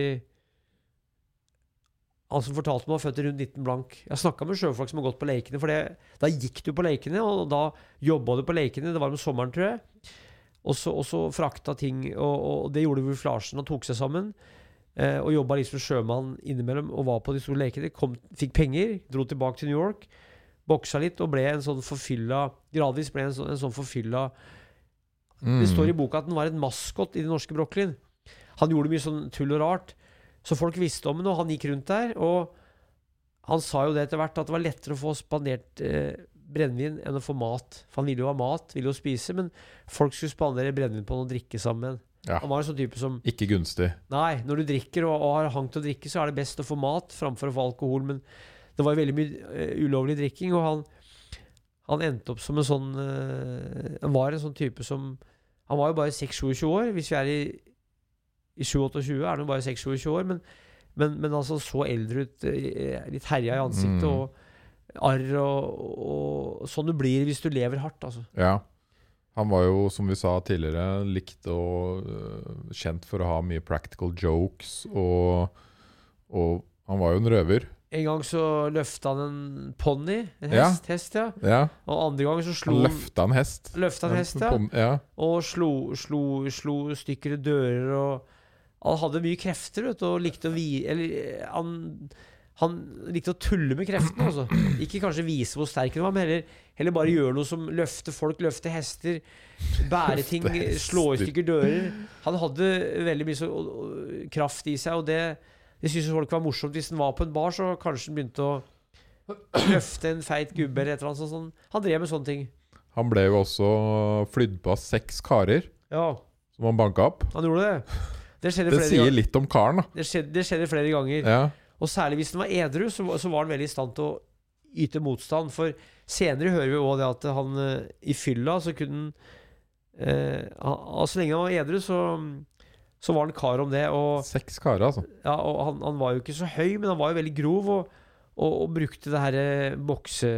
Speaker 2: Han som fortalte meg, var født i rundt 19 blank. Jeg snakka med sjøfolk som har gått på Leikene. for det, da gikk du på Leikene, og da jobba du på Leikene. Det var om sommeren, tror jeg. Og så, frakta ting, og, og, det gjorde Wulf Larsen. Han tok seg sammen. Eh, og jobba liksom sjømann innimellom og var på de store lekene. Kom, fikk penger, dro tilbake til New York, boksa litt og ble en sånn forfylla Gradvis ble en sånn, en sånn forfylla
Speaker 1: Mm.
Speaker 2: Det står i boka at han var en maskot i det norske Brooklyn. Han gjorde mye sånn tull og rart. Så folk visste om det, og han gikk rundt der. Og han sa jo det etter hvert, at det var lettere å få spandert eh, brennevin enn å få mat. For han ville jo ha mat, ville jo spise, men folk skulle spandere brennevin på han og drikke sammen.
Speaker 1: Ja.
Speaker 2: Han var en sånn type som
Speaker 1: Ikke gunstig.
Speaker 2: Nei, når du drikker og, og har hang til å drikke, så er det best å få mat framfor å få alkohol. Men det var veldig mye uh, ulovlig drikking, og han, han endte opp som en sånn uh, Han var en sånn type som Han var jo bare 26-27 år. Hvis vi er i, i 27-28, er han jo bare 26-27 år. Men, men, men altså så eldre ut, uh, litt herja i ansiktet
Speaker 1: Mm.
Speaker 2: og arr og, og Sånn du blir hvis du lever hardt, altså.
Speaker 1: Ja. Han var jo, som vi sa tidligere, likt og uh, kjent for å ha mye practical jokes, og, og han var jo en røver.
Speaker 2: En gang så løfta han en ponni. En
Speaker 1: Ja.
Speaker 2: hest, hest, ja.
Speaker 1: Ja,
Speaker 2: Og andre gang så slo
Speaker 1: han
Speaker 2: han
Speaker 1: løfta en hest.
Speaker 2: Løfta en hest, ja.
Speaker 1: Ja.
Speaker 2: Og slo, slo, slo stykker dører og Han hadde mye krefter, vet du, og likte å vi... Eller eh, han, han likte å tulle med kreftene, altså. Ikke kanskje vise hvor sterk han var, men heller, heller bare gjøre noe som løfte folk, løfte hester, bære ting, slå i stykker dører. Han hadde veldig mye så, og- og kraft i seg, og det, det syntes folk var morsomt. Hvis han var på en bar, så kanskje han begynte å løfte en feit gubbe eller et eller annet sånt. sånn. Han drev med sånne ting.
Speaker 1: Han ble jo også flydd på av seks karer
Speaker 2: Ja,
Speaker 1: som han banka opp.
Speaker 2: han gjorde det. Det
Speaker 1: Det sier litt om karen, da.
Speaker 2: Det skjedde, det skjedde flere ganger.
Speaker 1: Ja.
Speaker 2: Og særlig hvis den var edru, så, var- så var han veldig i stand til å yte motstand. For senere hører vi òg det at han eh, i fylla så kunne han eh, han- Så lenge han var edru, så, så var han kar om det. Og,
Speaker 1: Seks karer, altså.
Speaker 2: ja, og han, han var jo ikke så høy, men han var jo veldig grov. Og, og, og brukte det her eh, bokse,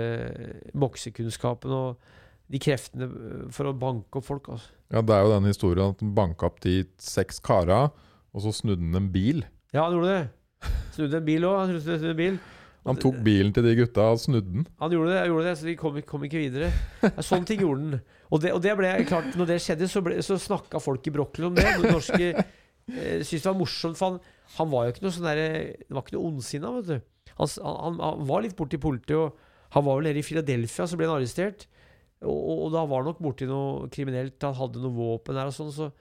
Speaker 2: boksekunnskapen og de kreftene eh, for å banke opp folk. Altså.
Speaker 1: Ja, Det er jo den historien at han banka opp de seks kara, og så snudde han en bil.
Speaker 2: Ja, han gjorde det. Snudde en bil òg. Han
Speaker 1: tok bilen til de gutta og snudde den.
Speaker 2: Han gjorde det, gjorde det så de kom, kom ikke videre. Sånne ting gjorde han. Og det, og det ble klart, når det skjedde, så, ble, så snakka folk i Brooklyn om det. De norske eh, syntes det var morsomt, for han, han var jo ikke noe sånn derre Det var ikke noe ondsinna, vet du. Han, han, han var litt borti politiet, og han var vel nede i Philadelphia, så ble han arrestert. Og, og, og da var han nok borti noe kriminelt, han hadde noe våpen der og sånn, så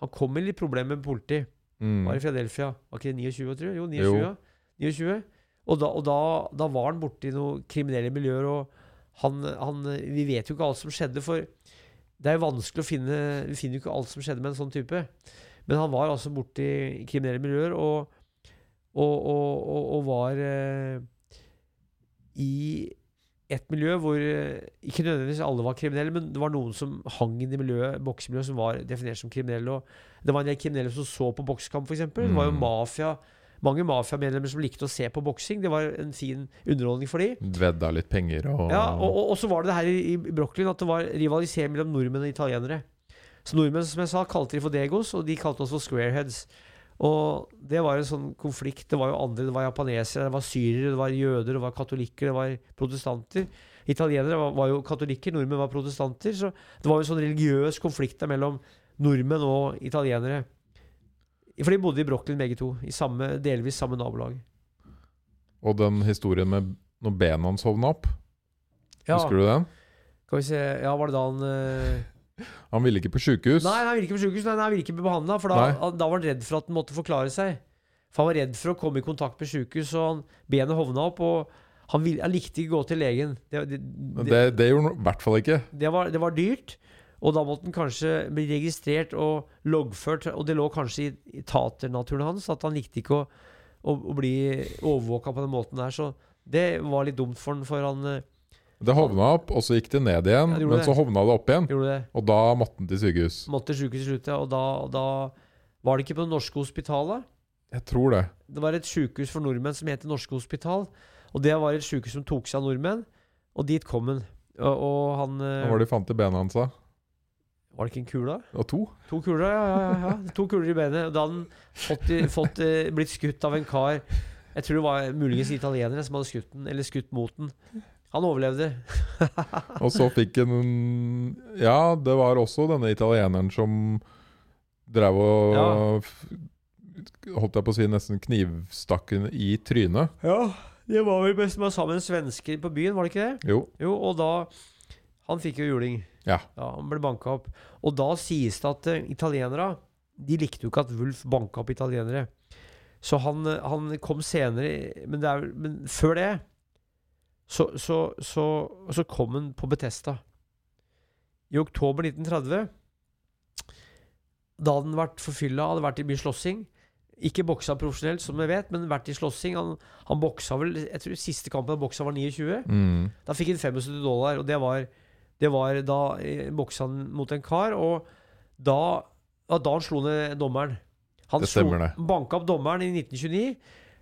Speaker 2: han kom i litt problemer med politiet.
Speaker 1: Mm.
Speaker 2: Var i Philadelphia. Var ikke det 29, tror jeg? Jo, 29.
Speaker 1: Jo.
Speaker 2: 29. Og, da, og da, da var han borti noen kriminelle miljøer, og han, han Vi vet jo ikke alt som skjedde, for det er jo vanskelig å finne Vi finner jo ikke alt som skjedde med en sånn type. Men han var altså borti kriminelle miljøer, og, og, og, og, var eh, i et miljø hvor eh, ikke nødvendigvis alle var kriminelle, men det var noen som hang i det miljøet, boksemiljøet som var definert som kriminelle. Og det var en del kriminelle som så på bokskamp, f.eks. Det var jo
Speaker 1: Mm.
Speaker 2: mafia, mange mafiamedlemmer som likte å se på boksing. Det var en fin underholdning for dem.
Speaker 1: Dvedda litt penger og
Speaker 2: Ja, og, og, og så var det det her i, i Brooklyn at det var rivalisering mellom nordmenn og italienere. Så nordmenn som jeg sa, kalte de for Degos, og de kalte oss for Squareheads. Og det var en sånn konflikt. Det var jo andre, det var japanesere, det var syrere, det var jøder, det var katolikker, det var protestanter. Italienere var, var jo katolikker, nordmenn var protestanter. Så det var jo en sånn religiøs konflikt der mellom nordmenn og italienere. For de bodde i Brooklyn begge to, i samme, delvis samme nabolag.
Speaker 1: Og den historien med når bena hans hovna opp,
Speaker 2: Ja,
Speaker 1: husker du den?
Speaker 2: Skal vi se Ja, var det da han uh...
Speaker 1: Han ville ikke på sjukehus.
Speaker 2: Nei, han ville ikke på sykehus, nei, han ville ikke bli behandla. For da, han- da var han redd for at han måtte forklare seg. For han var redd for å komme i kontakt med sykehus, og han, benet hovna opp. Og han, ville, han likte ikke å gå til legen. Det, det, det,
Speaker 1: det, gjorde han i hvert fall ikke.
Speaker 2: det, var, det var dyrt. Og da måtte han kanskje bli registrert og loggført. Og det lå kanskje i, i taternaturen hans at han likte ikke å, å, å bli overvåka på den måten der. Så det var litt dumt for han, for han eh,
Speaker 1: Det hovna opp, og så gikk det ned igjen.
Speaker 2: Ja, det
Speaker 1: men så hovna det opp igjen,
Speaker 2: det.
Speaker 1: og da måtte han til sykehus.
Speaker 2: Måtte til sykehus til slutt, ja. Og da, da var det ikke på det norske hospitalet.
Speaker 1: Jeg tror det.
Speaker 2: Det var et sykehus for nordmenn som het Norske Hospital. Og det var et sykehus som tok seg av nordmenn. Og dit kom han. Og, og han eh,
Speaker 1: Hva var det de fant i bena hans? da?
Speaker 2: Var det ikke en kule?
Speaker 1: Og to?
Speaker 2: To kuler, ja. ja, ja, ja. To kuler i benet. Da hadde han fått, fått, eh, blitt skutt av en kar Jeg tror det var muligens italienere som hadde skutt den, eller skutt mot den. Han overlevde.
Speaker 1: Og så fikk han Ja, det var også denne italieneren som drev og
Speaker 2: Ja.
Speaker 1: Holdt jeg på å si nesten knivstakk i trynet.
Speaker 2: Ja, det var vel best med sammen svensker på byen, var det ikke det?
Speaker 1: Jo.
Speaker 2: Jo, og da Han fikk jo juling.
Speaker 1: Ja.
Speaker 2: Han ble banka opp. Og da sies det at uh, italienere De likte jo ikke at Wulf banka opp italienere. Så han, eh, han kom senere men, det er, men før det så, så, så, så kom han på Betesta. I oktober 1930 Da hadde han vært forfylla, hadde vært i mye slåssing. Ikke boksa profesjonelt, som vi vet, men vært i slåssing. Han, han boksa vel Jeg tror siste kampen han boksa, var 29.
Speaker 1: Mm.
Speaker 2: Da fikk han 75 dollar, og det var, det var da eh, boksa han mot en kar. Og da, ja, da han slo ned dommeren. Han
Speaker 1: Det stemmer det.
Speaker 2: banka opp dommeren i 1929.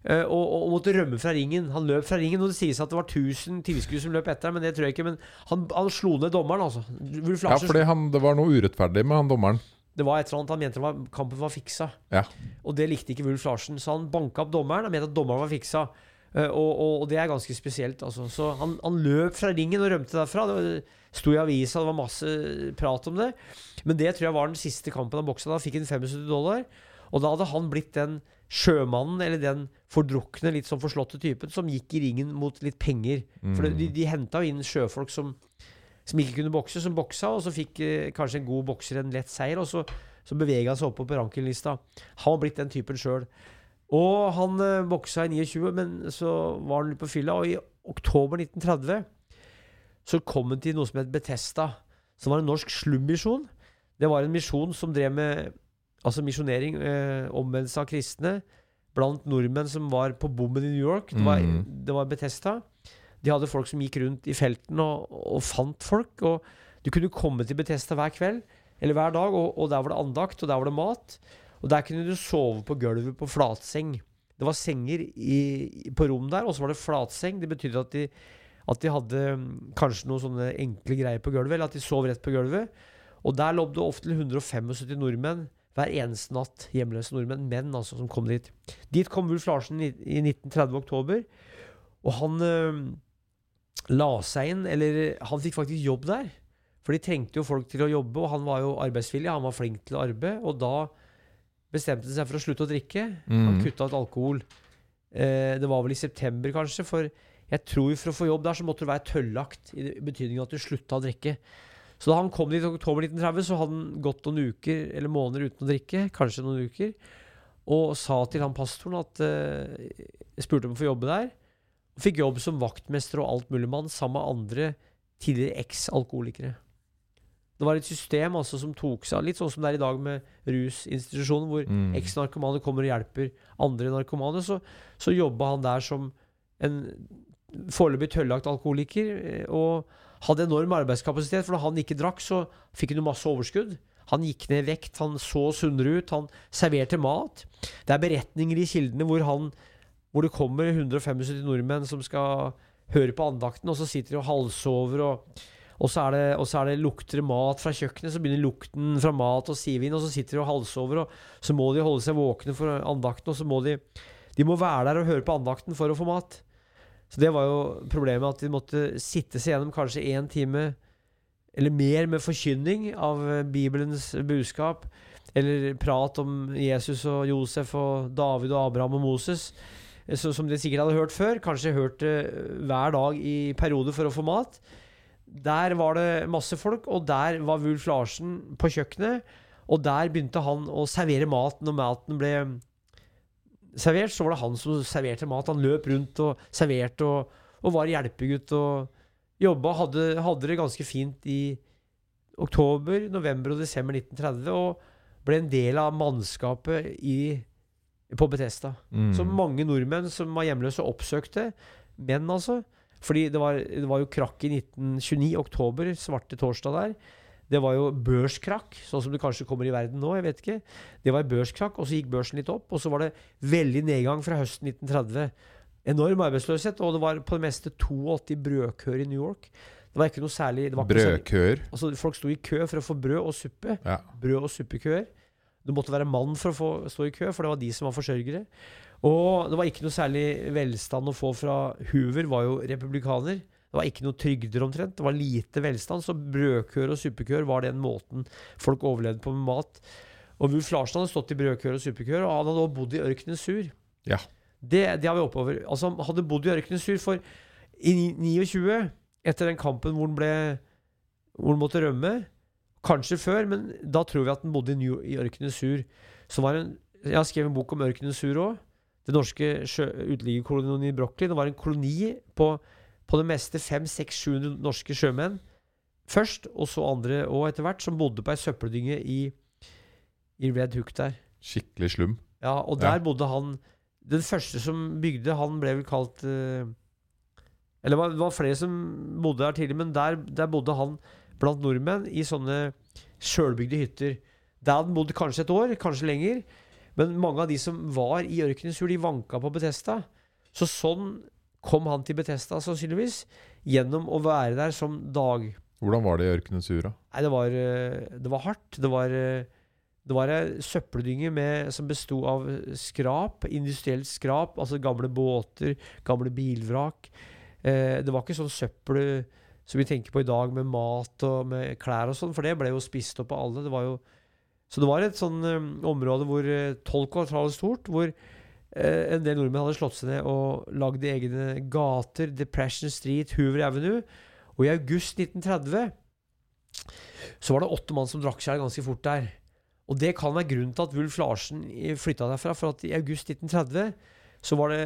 Speaker 2: eh, og, og måtte rømme fra ringen. Han løp fra ringen, og det sies at det var 1000 tilskuere som løp etter ham, men det tror jeg ikke. Men han, han slo ned dommeren, altså.
Speaker 1: Ja, fordi han, det var noe urettferdig med han dommeren.
Speaker 2: det var et eller annet han mente var, kampen var fiksa.
Speaker 1: Ja.
Speaker 2: Og det likte ikke Wulf Larsen, så han banka opp dommeren. Han mente at dommeren var fiksa. Eh, og, og, og det er ganske spesielt. Altså. Så han, han løp fra ringen og rømte derfra. Det var- sto i avisa, det var masse prat om det. Men det tror jeg var den siste kampen han boksa. Da fikk han 75 dollar. Og da hadde han blitt den sjømannen, eller den fordrukne, litt sånn forslåtte typen, som gikk i ringen mot litt penger. For det- de,
Speaker 1: Mm.
Speaker 2: de henta jo inn sjøfolk som, som ikke kunne bokse, som boksa, og så fikk eh, kanskje en god bokser en lett seier, og så, så bevega han seg oppover på rankinglista. Han var blitt den typen sjøl. Og han eh, boksa i 29, men så var han litt på fylla, og i oktober 1930 så kom han til noe som het Betesta, som var en norsk slummisjon. Det var en misjon som drev med altså misjonering, eh, omvendelse av kristne, blant nordmenn som var på bommen i New York. Det var,
Speaker 1: Mm.
Speaker 2: det var Betesta. De hadde folk som gikk rundt i felten og, og fant folk. Og du kunne komme til Betesta hver kveld, eller hver dag, og, og der var det andakt, og der var det mat. Og der kunne du sove på gulvet på flatseng. Det var senger i, på rom der, og så var det flatseng. Det betydde at de, at de hadde mm, kanskje noen sånne enkle greier på gulvet, eller at de sov rett på gulvet. Og der lå det ofte 175 nordmenn hver eneste natt. Hjemløse nordmenn. Menn, altså, som kom dit. Dit kom Wulf Larsen i, i 1930 oktober. Og han øh, la seg inn, eller han fikk faktisk jobb der. For de trengte jo folk til å jobbe, og han var jo arbeidsvillig. Han var flink til å arbeide. Og da bestemte han seg for å slutte å drikke. Han
Speaker 1: Mm.
Speaker 2: kutta ut alkohol. Eh, det var vel i september, kanskje. For jeg tror for å få jobb der, så måtte du være tøllagt. I betydningen at du slutta å drikke. Så da han kom dit i oktober 1930, så hadde han gått noen uker eller måneder uten å drikke. Kanskje noen uker. Og sa til han pastoren at uh, Jeg spurte om å få jobbe der. Og fikk jobb som vaktmester og altmuligmann sammen med andre tidligere eks-alkoholikere. Det var et system altså som tok seg av Litt sånn som det er i dag med rusinstitusjonen, hvor
Speaker 1: Mm.
Speaker 2: eks-narkomane kommer og hjelper andre narkomane. Så, så jobba han der som en foreløpig tøllagt alkoholiker. eh, Og hadde enorm arbeidskapasitet, for når han ikke drakk, så fikk han jo masse overskudd. Han gikk ned vekt, han så sunnere ut, han serverte mat. Det er beretninger i kildene hvor, han, hvor det kommer 175 nordmenn som skal høre på andakten, og så sitter de og halvsover, og, og, så det, og så er det lukter mat fra kjøkkenet, så begynner lukten fra mat og sive inn, og så sitter de og halvsover, og så må de holde seg våkne for andakten, og så må de De må være der og høre på andakten for å få mat. Så det var jo problemet, at de måtte sitte seg gjennom kanskje én time eller mer med forkynning av eh, Bibelens budskap, eller prat om Jesus og Josef og David og Abraham og Moses, eh, så, som de sikkert hadde hørt før. Kanskje hørt det hver dag i perioder for å få mat. Der var det masse folk, og der var Wulf Larsen på kjøkkenet. Og der begynte han å servere mat når maten ble servert. Så var det han som serverte mat. Han løp rundt og serverte og, og var hjelpegutt og jobba. Hadde, hadde det ganske fint i oktober, november og desember 1930. Og ble en del av mannskapet i, på Betesta.
Speaker 1: Mm.
Speaker 2: Så mange nordmenn som var hjemløse, oppsøkte. Menn, altså. Fordi det var, det var jo krakk i 1929, oktober, svarte torsdag der. Det var jo børskrakk, sånn som det kanskje kommer i verden nå. jeg vet ikke. Det var børskrakk, og så gikk børsen litt opp. Og så var det veldig nedgang fra høsten 1930. Enorm arbeidsløshet, og det var på det meste 82 brødkøer i New York. Det var ikke noe særlig
Speaker 1: Brødkøer.
Speaker 2: Altså, folk sto i kø for å få brød og suppe.
Speaker 1: Ja.
Speaker 2: Brød- og suppekøer. Du måtte være mann for å få stå i kø, for det var de som var forsørgere. Og det var ikke noe særlig velstand å få fra Hoover, var jo republikaner. Det var ikke noe trygder omtrent. Det var lite velstand, så brødkør og suppekør var den måten folk overlevde på med mat. Og Wulf Larsen hadde stått i brødkør og suppekør, og han hadde også bodd i ørkenen sur.
Speaker 1: Ja.
Speaker 2: Det, det har vi oppover. Altså, han hadde bodd i ørkenen sur, for i 29, etter den kampen hvor han ble Hvor han måtte rømme, kanskje før, men da tror vi at han bodde i, New, i ørkenen sur. Som var en, jeg har skrevet en bok om ørkenen sur òg. Det norske uteliggerkolonien i Brokkli. Det var en koloni på, på det meste 500-700 norske sjømenn først, og så andre òg etter hvert, som bodde på ei søppeldynge i, i Red Hook der.
Speaker 1: Skikkelig slum.
Speaker 2: Ja, og der
Speaker 1: Ja.
Speaker 2: bodde han Den første som bygde, han ble vel kalt eh, Eller det var, flere som bodde der tidlig, men der, der bodde han blant nordmenn i sånne sjølbygde hytter. Der hadde han bodd kanskje et år, kanskje lenger. Men mange av de som var i ørkenens de vanka på Betesta. Så sånn kom han til Betesta, sannsynligvis, gjennom å være der som dag...
Speaker 1: Hvordan var det i ørkenens ura?
Speaker 2: Nei, det var, eh, det var hardt. Det var, eh, det var ei søppeldynge med, som besto av skrap, industrielt skrap, altså gamle båter, gamle bilvrak. Eh, det var ikke sånn søppel som vi tenker på i dag, med mat og med klær og sånn, for det ble jo spist opp av alle. Det var jo, så det var et sånn um, område hvor eh, 12 kvadrater stort, hvor eh, en del nordmenn hadde slått seg ned og lagd egne gater. Depression Street, Hoover Avenue. Og i august 1930 så var det åtte mann som drakk seg ganske fort der. Og det kan være grunnen til at Wulf Larsen flytta derfra. For at i august 1930 så var det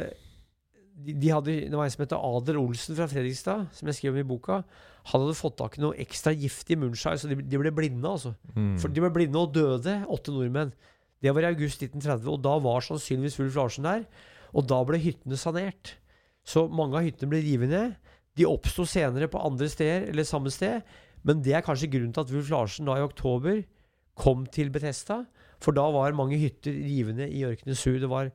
Speaker 2: de, de hadde, Det var en som het Adel Olsen fra Fredrikstad, som jeg skrev om i boka. Han hadde fått tak i noe ekstra giftig munnsky, så de, de ble blinde. altså.
Speaker 1: Mm.
Speaker 2: For de ble blinde og døde, åtte nordmenn. Det var i august 1930, og da var sannsynligvis Ulf Larsen der. Og da ble hyttene sanert. Så mange av hyttene ble revet ned. De oppsto senere på andre steder, eller samme sted. Men det er kanskje grunnen til at Ulf Larsen da i oktober kom til Betesta. For da var mange hytter rivende i ørkenen sur. Det var,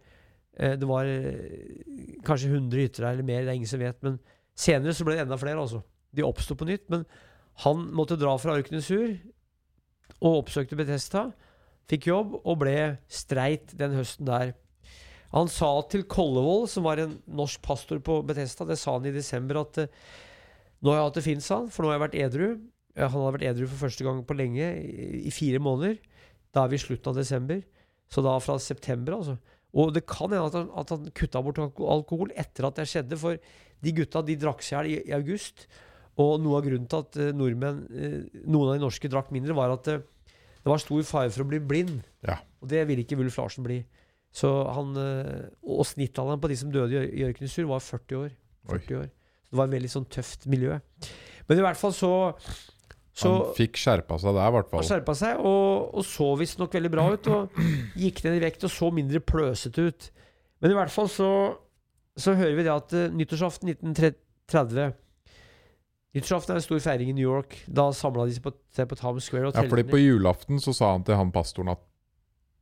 Speaker 2: eh, det var eh, kanskje 100 hytter der, eller mer, det er ingen som vet. Men senere så ble det enda flere, altså. De oppsto på nytt. Men han måtte dra fra ørkenen sur og oppsøkte Betesta. Fikk jobb og ble streit den høsten der. Han sa til Kollevold, som var en norsk pastor på Betesta, det sa han i desember, at eh, nå har jeg hatt det fint, sa han, for nå har jeg vært edru. Han hadde vært edru for første gang på lenge, i, fire måneder. Da er vi i slutten av desember. Så da fra september, altså. Og det kan hende at han, at han kutta bort alkohol etter at det skjedde, for de gutta de drakk seg i hjel i, august. Og noe av grunnen til at eh, nordmenn, eh, noen av de norske drakk mindre, var at det var stor fare for å bli blind.
Speaker 1: Ja.
Speaker 2: Og det ville ikke Wulf Larsen bli. Så han, eh, og snittalderen på de som døde i Ør- i ørkenen sur, var 40 år. 40 år. Så det var et veldig sånn tøft miljø. Men i hvert fall så, så
Speaker 1: Han fikk skjerpa seg der, i hvert
Speaker 2: han
Speaker 1: fall.
Speaker 2: skjerpa seg, og, og så visstnok veldig bra ut. Og gikk ned i vekt og så mindre pløsete ut. Men i hvert fall så, så hører vi det at uh, nyttårsaften 1930 Nyttårsaften er en stor feiring i New York. Da samla de seg på, seg på Times Square. Og
Speaker 1: Ja, fordi på julaften så sa han til han pastoren at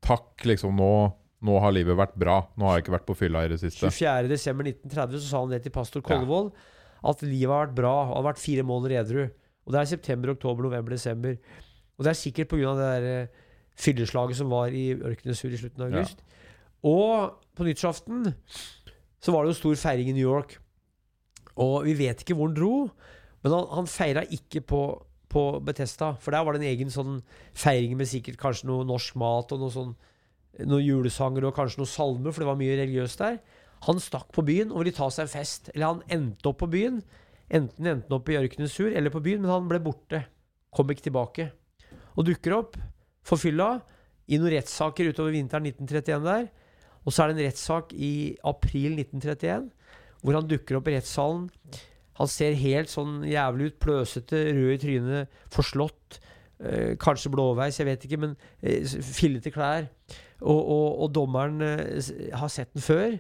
Speaker 1: takk, liksom, nå, nå har livet vært bra. Nå har jeg ikke vært på fylla i det siste.
Speaker 2: 24.12.1930 så sa han det til pastor Kollevold. At livet har vært bra. Han har vært fire måneder edru. Og det er september, oktober, november, desember. Og det er sikkert pga. det der eh, fylleslaget som var i Ørkenesur i slutten av
Speaker 1: Ja.
Speaker 2: august. Og på nyttårsaften så var det jo stor feiring i New York. Og vi vet ikke hvor han dro, men han, han feira ikke på, på Betesta. For der var det en egen sånn feiring med sikkert kanskje noe norsk mat og noe sånn noen julesanger og kanskje noen salmer, for det var mye religiøst der. Han stakk på byen og ville ta seg en fest. Eller han endte opp på byen. Enten endte han opp i Ørkenesur eller på byen, men han ble borte. Kom ikke tilbake. Og dukker opp for fylla i noen rettssaker utover vinteren 1931 der. Og så er det en rettssak i april 1931 hvor han dukker opp i rettssalen. Han ser helt sånn jævlig ut, pløsete, rød i trynet, forslått. Eh, kanskje blåveis, jeg vet ikke, men eh, fillete klær. Og, og, og dommeren eh, har sett den før.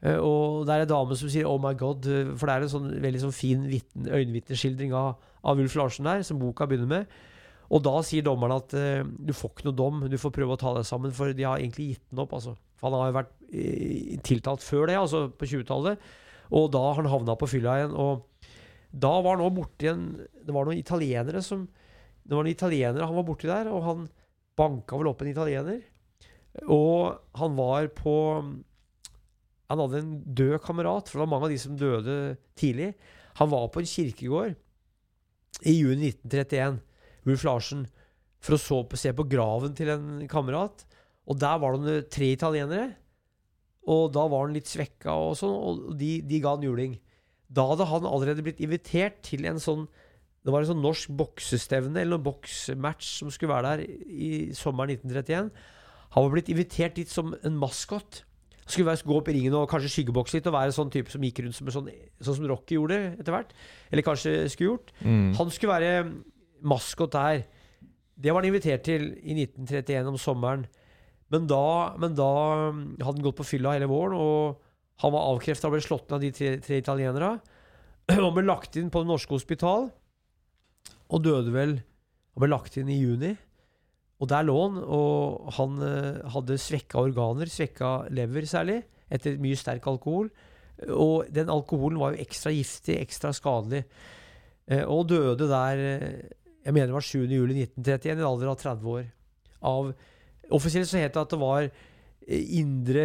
Speaker 2: Eh, og det er en dame som sier 'oh my god', eh, for det er en sånn veldig sånn fin vitne- øyenvitneskildring av, av Ulf Larsen der, som boka begynner med. Og da sier dommeren at eh, du får ikke noe dom, du får prøve å ta deg sammen, for de har egentlig gitt den opp. altså. Han har jo vært eh, tiltalt før det, altså på 20-tallet. Og da har han havna på fylla igjen. Og da var han borti en Det var noen italienere som Det var noen italienere han var borti der, og han banka vel opp en italiener. Og han var på Han hadde en død kamerat, for det var mange av de som døde tidlig. Han var på en kirkegård i juni 1931, Ulf Larsen, for å så se på graven til en kamerat. Og der var det tre italienere. Og da var han litt svekka, og sånn, og de, de ga han juling. Da hadde han allerede blitt invitert til en sånn Det var en sånn norsk boksestevne eller noen boksmatch som skulle være der i sommeren 1931. Han var blitt invitert dit som en maskot. Han skulle være, gå opp i ringen og kanskje skyggebokse litt og være en sånn type som gikk rundt som sånn, sånn som Rocky gjorde etter hvert. Eller kanskje skulle gjort.
Speaker 1: Mm.
Speaker 2: Han skulle være maskot der. Det var han invitert til i 1931 om sommeren. Men da, men da hadde han gått på fylla hele våren, og han var avkrefta og ble slått ned av de tre, tre italienere. Han ble lagt inn på det norske hospital, og døde vel Han ble lagt inn i juni. Og der lå han, og han eh, hadde svekka organer, svekka lever særlig, etter mye sterk alkohol. Og den alkoholen var jo ekstra giftig, ekstra skadelig. Eh, og døde der eh, Jeg mener det var 7. juli 1931, i en alder av 30 år. Av Offisielt så het det at det var indre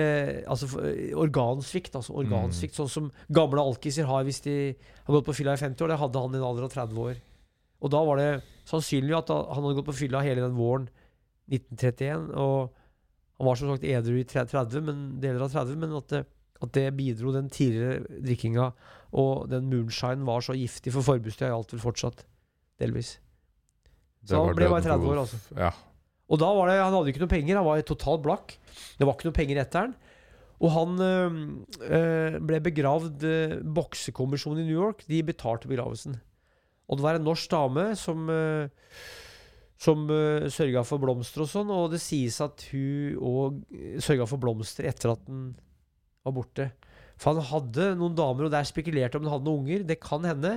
Speaker 2: Altså eh, organsvikt. Altså organsvikt Sånn som gamle alkiser har hvis de har gått på fylla i 50 år. Det hadde han i en alder av 30 år. Og da var det sannsynlig at han hadde gått på fylla hele den våren 1931. Og han var som sagt edru i 30, men, deler av 30, men at det, at det bidro, den tidligere drikkinga og den moonshine var så giftig for forbudstida, gjaldt vel fortsatt. Delvis. Så han ble bare 30 år, altså.
Speaker 1: Ja.
Speaker 2: Og da var det, han hadde ikke noe penger, han var totalt blakk. Det var ikke noe penger etter han. Og han øh, ble begravd øh, Boksekommisjonen i New York. De betalte begravelsen. Og det var en norsk dame som øh, som øh, sørga for blomster og sånn, og det sies at hun òg sørga for blomster etter at den var borte. For han hadde noen damer, og det er spekulert om han hadde noen unger. Det kan hende.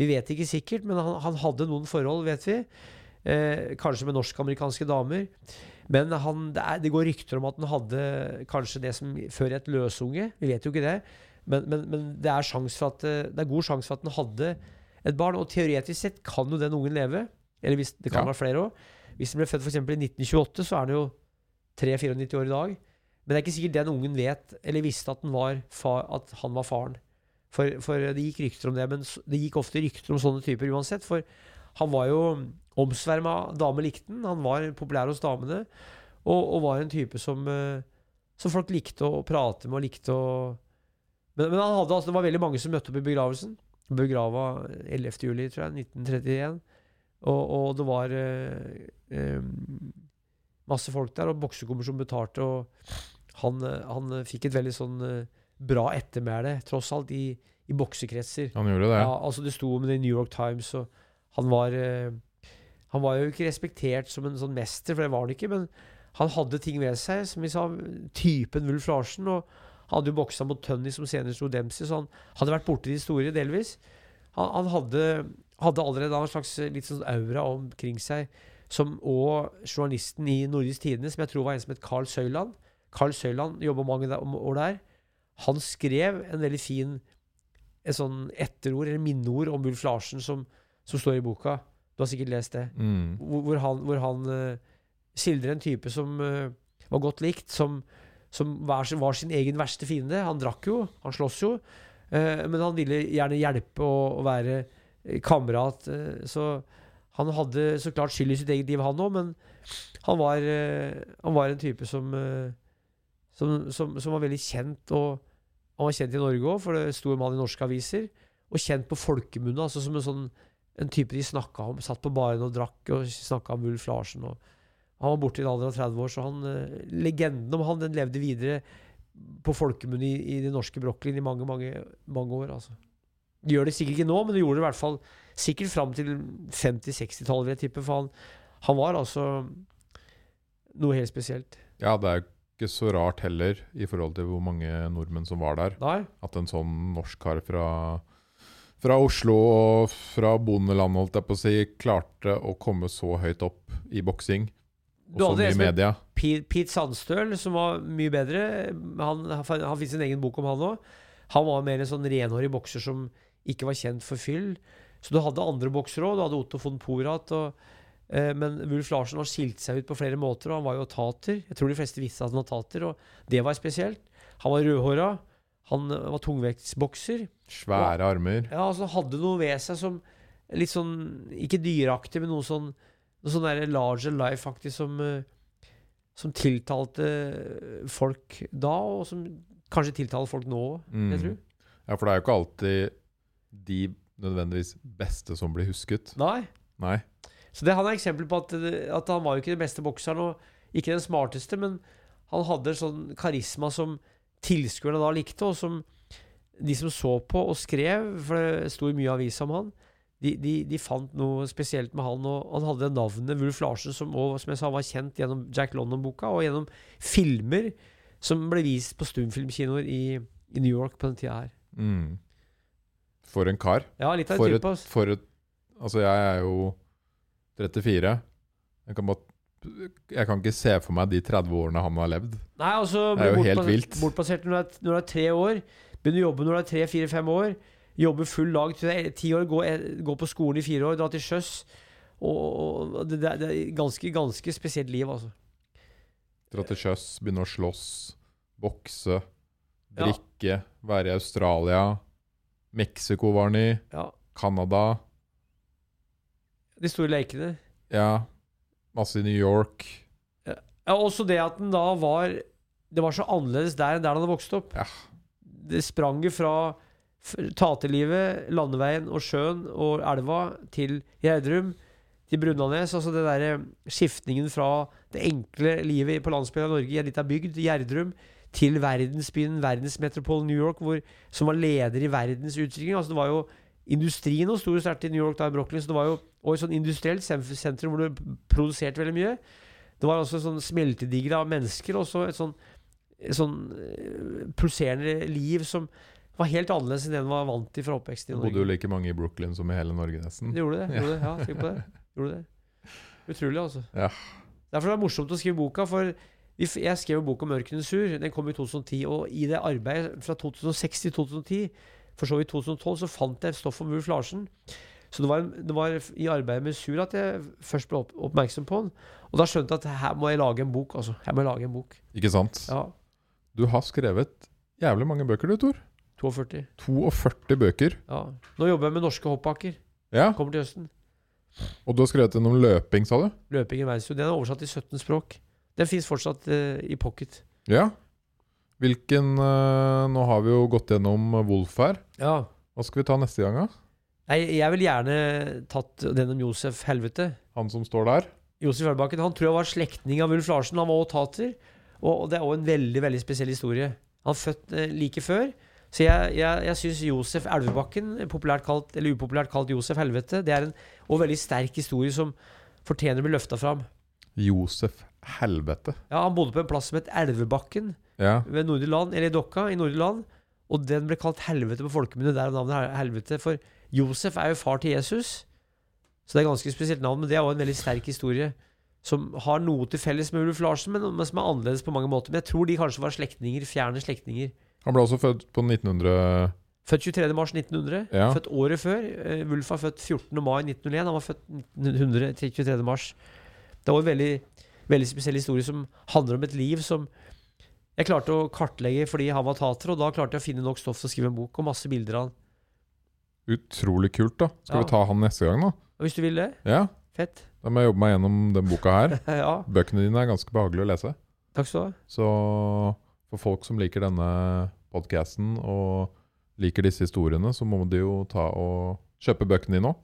Speaker 2: Vi vet ikke sikkert, men han, han hadde noen forhold, vet vi. Eh, kanskje med norsk-amerikanske damer. Men han, det, er, det går rykter om at han hadde kanskje det som før het løsunge. Vi vet jo ikke det. Men, men, men det, er for at, eh, det er god sjanse for at han hadde et barn. Og teoretisk sett kan jo den ungen leve. Eller hvis, det kan
Speaker 1: Ja.
Speaker 2: være flere òg. Hvis den ble født f.eks. i 1928, så er han jo 3-94 år i dag. Men det er ikke sikkert den ungen vet eller visste at, den var far, at han var faren. For, for det gikk rykter om det, men det gikk ofte rykter om sånne typer uansett. For han var jo omsverma, damer likte han. Han var populær hos damene. Og, og var en type som, eh, som folk likte å prate med og likte å men, men han hadde, altså, det var veldig mange som møtte opp i begravelsen. Begrava 11. juli, tror jeg, 1931. Og, og det var eh, eh, masse folk der, og boksekommisjonen betalte, og han, han fikk et veldig sånn eh, bra ettermæle, tross alt, i, i boksekretser.
Speaker 1: Han gjorde det.
Speaker 2: Ja, altså Det sto om det i New York Times, og han var eh, Han var jo ikke respektert som en sånn mester, for det var han ikke, men han hadde ting ved seg, som vi sa, typen Wulf Larsen. Og Hadde jo boksa mot Tønny, som senere sto Dempsey, så han hadde vært borti de store, delvis. Han, han hadde, hadde allerede en slags eh, litt sånn aura omkring seg, som òg journalisten i Nordisk Tidende, som jeg tror var en som het Carl Søyland. Carl Søyland jobba mange år der. Han skrev en veldig fin et sånn etterord, eller minneord, om Wulf Larsen som, som står i boka. Du har sikkert lest det.
Speaker 1: Mm.
Speaker 2: Hvor, han, hvor han uh, skildrer en type som uh, var godt likt, som, som var, var sin egen verste fiende. Han drakk jo, han sloss jo, uh, men han ville gjerne hjelpe og, og være kamerat. så han hadde så klart skyld i sitt eget liv, han òg, men han var, han var en type som, som, som, som var veldig kjent. og Han var kjent i Norge òg, for det sto en mann i norske aviser. Og kjent på folkemunne, altså som en sånn en type de snakka om. Satt på baren og drakk og snakka om Ulf Larsen. Og han var borte i en alder av 30 år, så han, eh, legenden om han den levde videre på folkemunne i, i den norske brokkolien i mange, mange, mange år. altså. De gjør det sikkert ikke nå, men de gjorde det i hvert fall sikkert fram til 50-60-tallet, vil jeg tippe. For han, han var altså noe helt spesielt.
Speaker 1: Ja, det er jo ikke så rart heller, i forhold til hvor mange nordmenn som var der,
Speaker 2: Nei,
Speaker 1: at en sånn norsk kar fra, fra Oslo og fra bondeland, holdt jeg på å si, klarte å komme så høyt opp i boksing. Og
Speaker 2: Du
Speaker 1: så mye media.
Speaker 2: Pete, Pete Sandstøl, som var mye bedre. Han, han, han fikk sin egen bok om han òg. Han var mer en sånn renhårig bokser som ikke var kjent for fyll. Så du hadde andre boksere òg. Du hadde Otto von Porat. Og, eh, men Wulf Larsen har skilt seg ut på flere måter, og han var jo tater. Jeg tror de fleste visste at han var tater, og det var spesielt. Han var rødhåra. Han var tungvektsbokser.
Speaker 1: Svære armer.
Speaker 2: Ja, altså hadde noe ved seg som litt sånn Ikke dyreaktig, men noe sånn noe sånn der larger life, faktisk, som eh, Som tiltalte folk da, og som kanskje tiltaler folk nå òg,
Speaker 1: Mm.
Speaker 2: jeg tror.
Speaker 1: Ja, for det er jo ikke alltid de nødvendigvis beste som blir husket.
Speaker 2: Nei.
Speaker 1: Nei.
Speaker 2: Så det, han er eksempel på at, at han var jo ikke den beste bokseren, og ikke den smarteste, men han hadde sånn karisma som tilskuerne da likte, og som de som så på og skrev, for det sto i mye avis om han, de, de, de fant noe spesielt med han, og han hadde navnet Wulf Larsen, som, og, som jeg sa, var kjent gjennom Jack London-boka, og gjennom filmer som ble vist på stumfilmkinoer i, i New York på den tida her.
Speaker 1: Mm. For en kar.
Speaker 2: Ja, litt av
Speaker 1: For
Speaker 2: en
Speaker 1: et, for et Altså, jeg er jo 34. Jeg kan, bare, jeg kan ikke se for meg de 30 årene han har levd.
Speaker 2: Nei, altså
Speaker 1: Det er jo helt vilt.
Speaker 2: Bortplassert når du, er, når du er tre år. Begynner å jobbe når du er tre, fire, fem år. Jobbe full dag til du er ti år. Gå, gå på skolen i fire år. Dra til sjøs. Og, og det, det er- er ganske, ganske spesielt liv, altså.
Speaker 1: Dra til sjøs, begynne å slåss, bokse,
Speaker 2: Ja.
Speaker 1: være i Australia. Mexico var han i.
Speaker 2: Ja.
Speaker 1: Canada.
Speaker 2: De store lekene.
Speaker 1: Ja. Masse i New York.
Speaker 2: Ja, også det at den da var Det var så annerledes der enn der han hadde vokst opp.
Speaker 1: Ja.
Speaker 2: Det sprang jo fra taterlivet, landeveien og sjøen og elva til Gjerdrum, til Brunanes. Altså det derre skiftningen fra det enkle livet på landsbygda i Norge, i en lita bygd, Gjerdrum, til verdensbyen, verdensmetropolen New York, hvor, som var leder i verdens utvikling. Altså det var jo Industrien og sto sterkt i New York da i Brooklyn, så det var jo og et sånn industrielt sentrum hvor det produserte veldig mye. Det var også sånn smeltedigel av mennesker, og så et et sånn eh, pulserende liv som var helt annerledes enn det en var vant til fra oppveksten i
Speaker 1: Det bodde jo like mange i Brooklyn som i hele Norge, nesten.
Speaker 2: Det gjorde det. Gjorde det. Ja, tenk på det. Gjorde det. Utrolig, altså.
Speaker 1: Ja.
Speaker 2: Derfor er det morsomt å skrive boka, for jeg skrev jo boka 'Mørkenes sur'. Den kom i 2010. Og i det arbeidet fra 2006 til 2010, for så vidt 2012, så fant jeg stoff om Wulf Larsen. Så det var, det var i arbeidet med Sur at jeg først ble opp, oppmerksom på den. Og da skjønte jeg at her må jeg lage en bok. altså. Her må jeg lage en bok.
Speaker 1: Ikke sant?
Speaker 2: Ja,
Speaker 1: Du har skrevet jævlig mange bøker, du, Tor.
Speaker 2: 42.
Speaker 1: 42 bøker.
Speaker 2: Ja. Nå jobber jeg med norske hoppbakker.
Speaker 1: Ja.
Speaker 2: Kommer til høsten.
Speaker 1: Og du har skrevet en om løping, sa du?
Speaker 2: Løping i verdenstur. Den er oversatt til 17 språk. Den fins fortsatt uh, i pocket.
Speaker 1: Ja. Hvilken uh, Nå har vi jo gått gjennom Wolf her.
Speaker 2: Ja.
Speaker 1: Hva skal vi ta neste gang, da?
Speaker 2: Nei, jeg vil gjerne tatt den om Josef Helvete.
Speaker 1: Han som står der?
Speaker 2: Josef Ølbakken han tror jeg var slektning av Ulf Larsen. Han var også tater. Og, og det er òg en veldig veldig spesiell historie. Han er født eh, like før. Så jeg, jeg, jeg syns Josef Elvebakken, populært kalt, eller upopulært kalt Josef Helvete, det er en og veldig sterk historie som fortjener å bli løfta fram.
Speaker 1: Josef Helvete.
Speaker 2: Ja, Han bodde på en plass som het Elvebakken.
Speaker 1: Ja.
Speaker 2: ved Nordre Land, eller i Dokka i Nordre Land. Og den ble kalt helvete på folkemunne. Der er navnet helvete. For Josef er jo far til Jesus. Så det er ganske spesielt navn, men det er også en veldig sterk historie. Som har noe til felles med Ulf Larsen, men, som er annerledes på mange måter. Men jeg tror de kanskje var slektninger, fjerne slektninger.
Speaker 1: Han ble også født på 1900
Speaker 2: Født 23. mars 1900.
Speaker 1: Ja.
Speaker 2: Født året før. Eh, Wulf var født 14. mai 1901. Han var født 1900 til 23. mars. Det var en veldig, veldig spesiell historie som handler om et liv som jeg klarte å kartlegge fordi han var tater, og da klarte jeg å finne nok stoff til å skrive en bok og masse bilder av han.
Speaker 1: Utrolig kult, da. Skal
Speaker 2: Ja.
Speaker 1: vi ta han neste gang, da?
Speaker 2: Hvis du vil det,
Speaker 1: Ja.
Speaker 2: fett.
Speaker 1: Da må jeg jobbe meg gjennom den boka her.
Speaker 2: ja,
Speaker 1: Bøkene dine er ganske behagelige å lese.
Speaker 2: takk skal du ha.
Speaker 1: Så for folk som liker denne podcasten og liker disse historiene, så må de jo ta og kjøpe bøkene dine òg.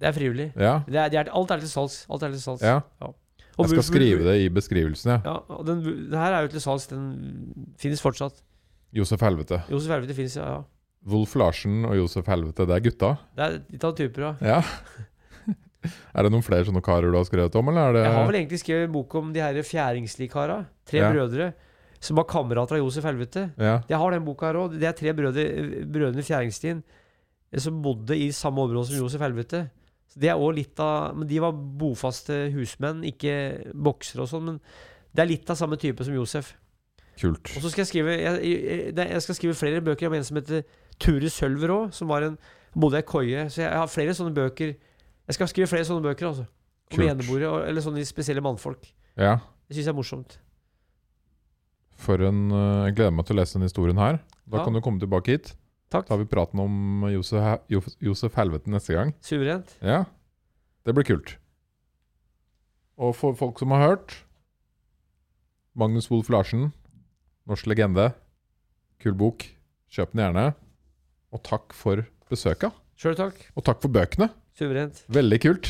Speaker 2: Det er frivillig.
Speaker 1: Ja.
Speaker 2: Det er, det er, alt er til salgs. Alt er til salgs.
Speaker 1: ja.
Speaker 2: Og
Speaker 1: Jeg skal skrive det i beskrivelsen, ja.
Speaker 2: Ja, og den, den her er jo til salgs. Den finnes fortsatt.
Speaker 1: Josef Helvete.
Speaker 2: Josef Helvete finnes, ja. ja.
Speaker 1: Wolf Larsen og Josef Helvete, det er gutta.
Speaker 2: Det er litt av typer, ja.
Speaker 1: Ja. er det noen flere sånne karer du har skrevet om, eller er det
Speaker 2: Jeg har vel egentlig skrevet en bok om de her fjæringslikara. Tre
Speaker 1: Ja.
Speaker 2: brødre som var kamerater av Josef Helvete.
Speaker 1: Ja.
Speaker 2: Jeg har den boka her òg. Det er tre brødre, brødrene Fjæringstien eh, som bodde i samme område som Josef Helvete. Så det er også litt av Men de var bofaste husmenn, ikke boksere og sånn. Men det er litt av samme type som Josef.
Speaker 1: Kult.
Speaker 2: Og så skal jeg skrive Jeg, jeg, jeg skal skrive flere bøker om en som heter Ture Sølver òg, som var en bodde i ei koie. Så jeg har flere sånne bøker. Jeg skal skrive flere sånne bøker, altså. Om
Speaker 1: Kult.
Speaker 2: eneboere, eller sånne spesielle mannfolk.
Speaker 1: Ja.
Speaker 2: Det syns jeg er morsomt.
Speaker 1: For en eh, Jeg gleder meg til å lese den historien her. Da
Speaker 2: Ja.
Speaker 1: kan du komme tilbake hit.
Speaker 2: Takk.
Speaker 1: Da har vi praten om Josef, He- Jo- Josef Helvete neste gang.
Speaker 2: Suverent.
Speaker 1: Ja. Det blir kult. Og for folk som har hørt Magnus Wolff Larsen, norsk legende. Kul bok. Kjøp den gjerne. Og takk for besøket.
Speaker 2: Sjøl takk.
Speaker 1: Og takk for bøkene.
Speaker 2: Suverent.
Speaker 1: Veldig kult.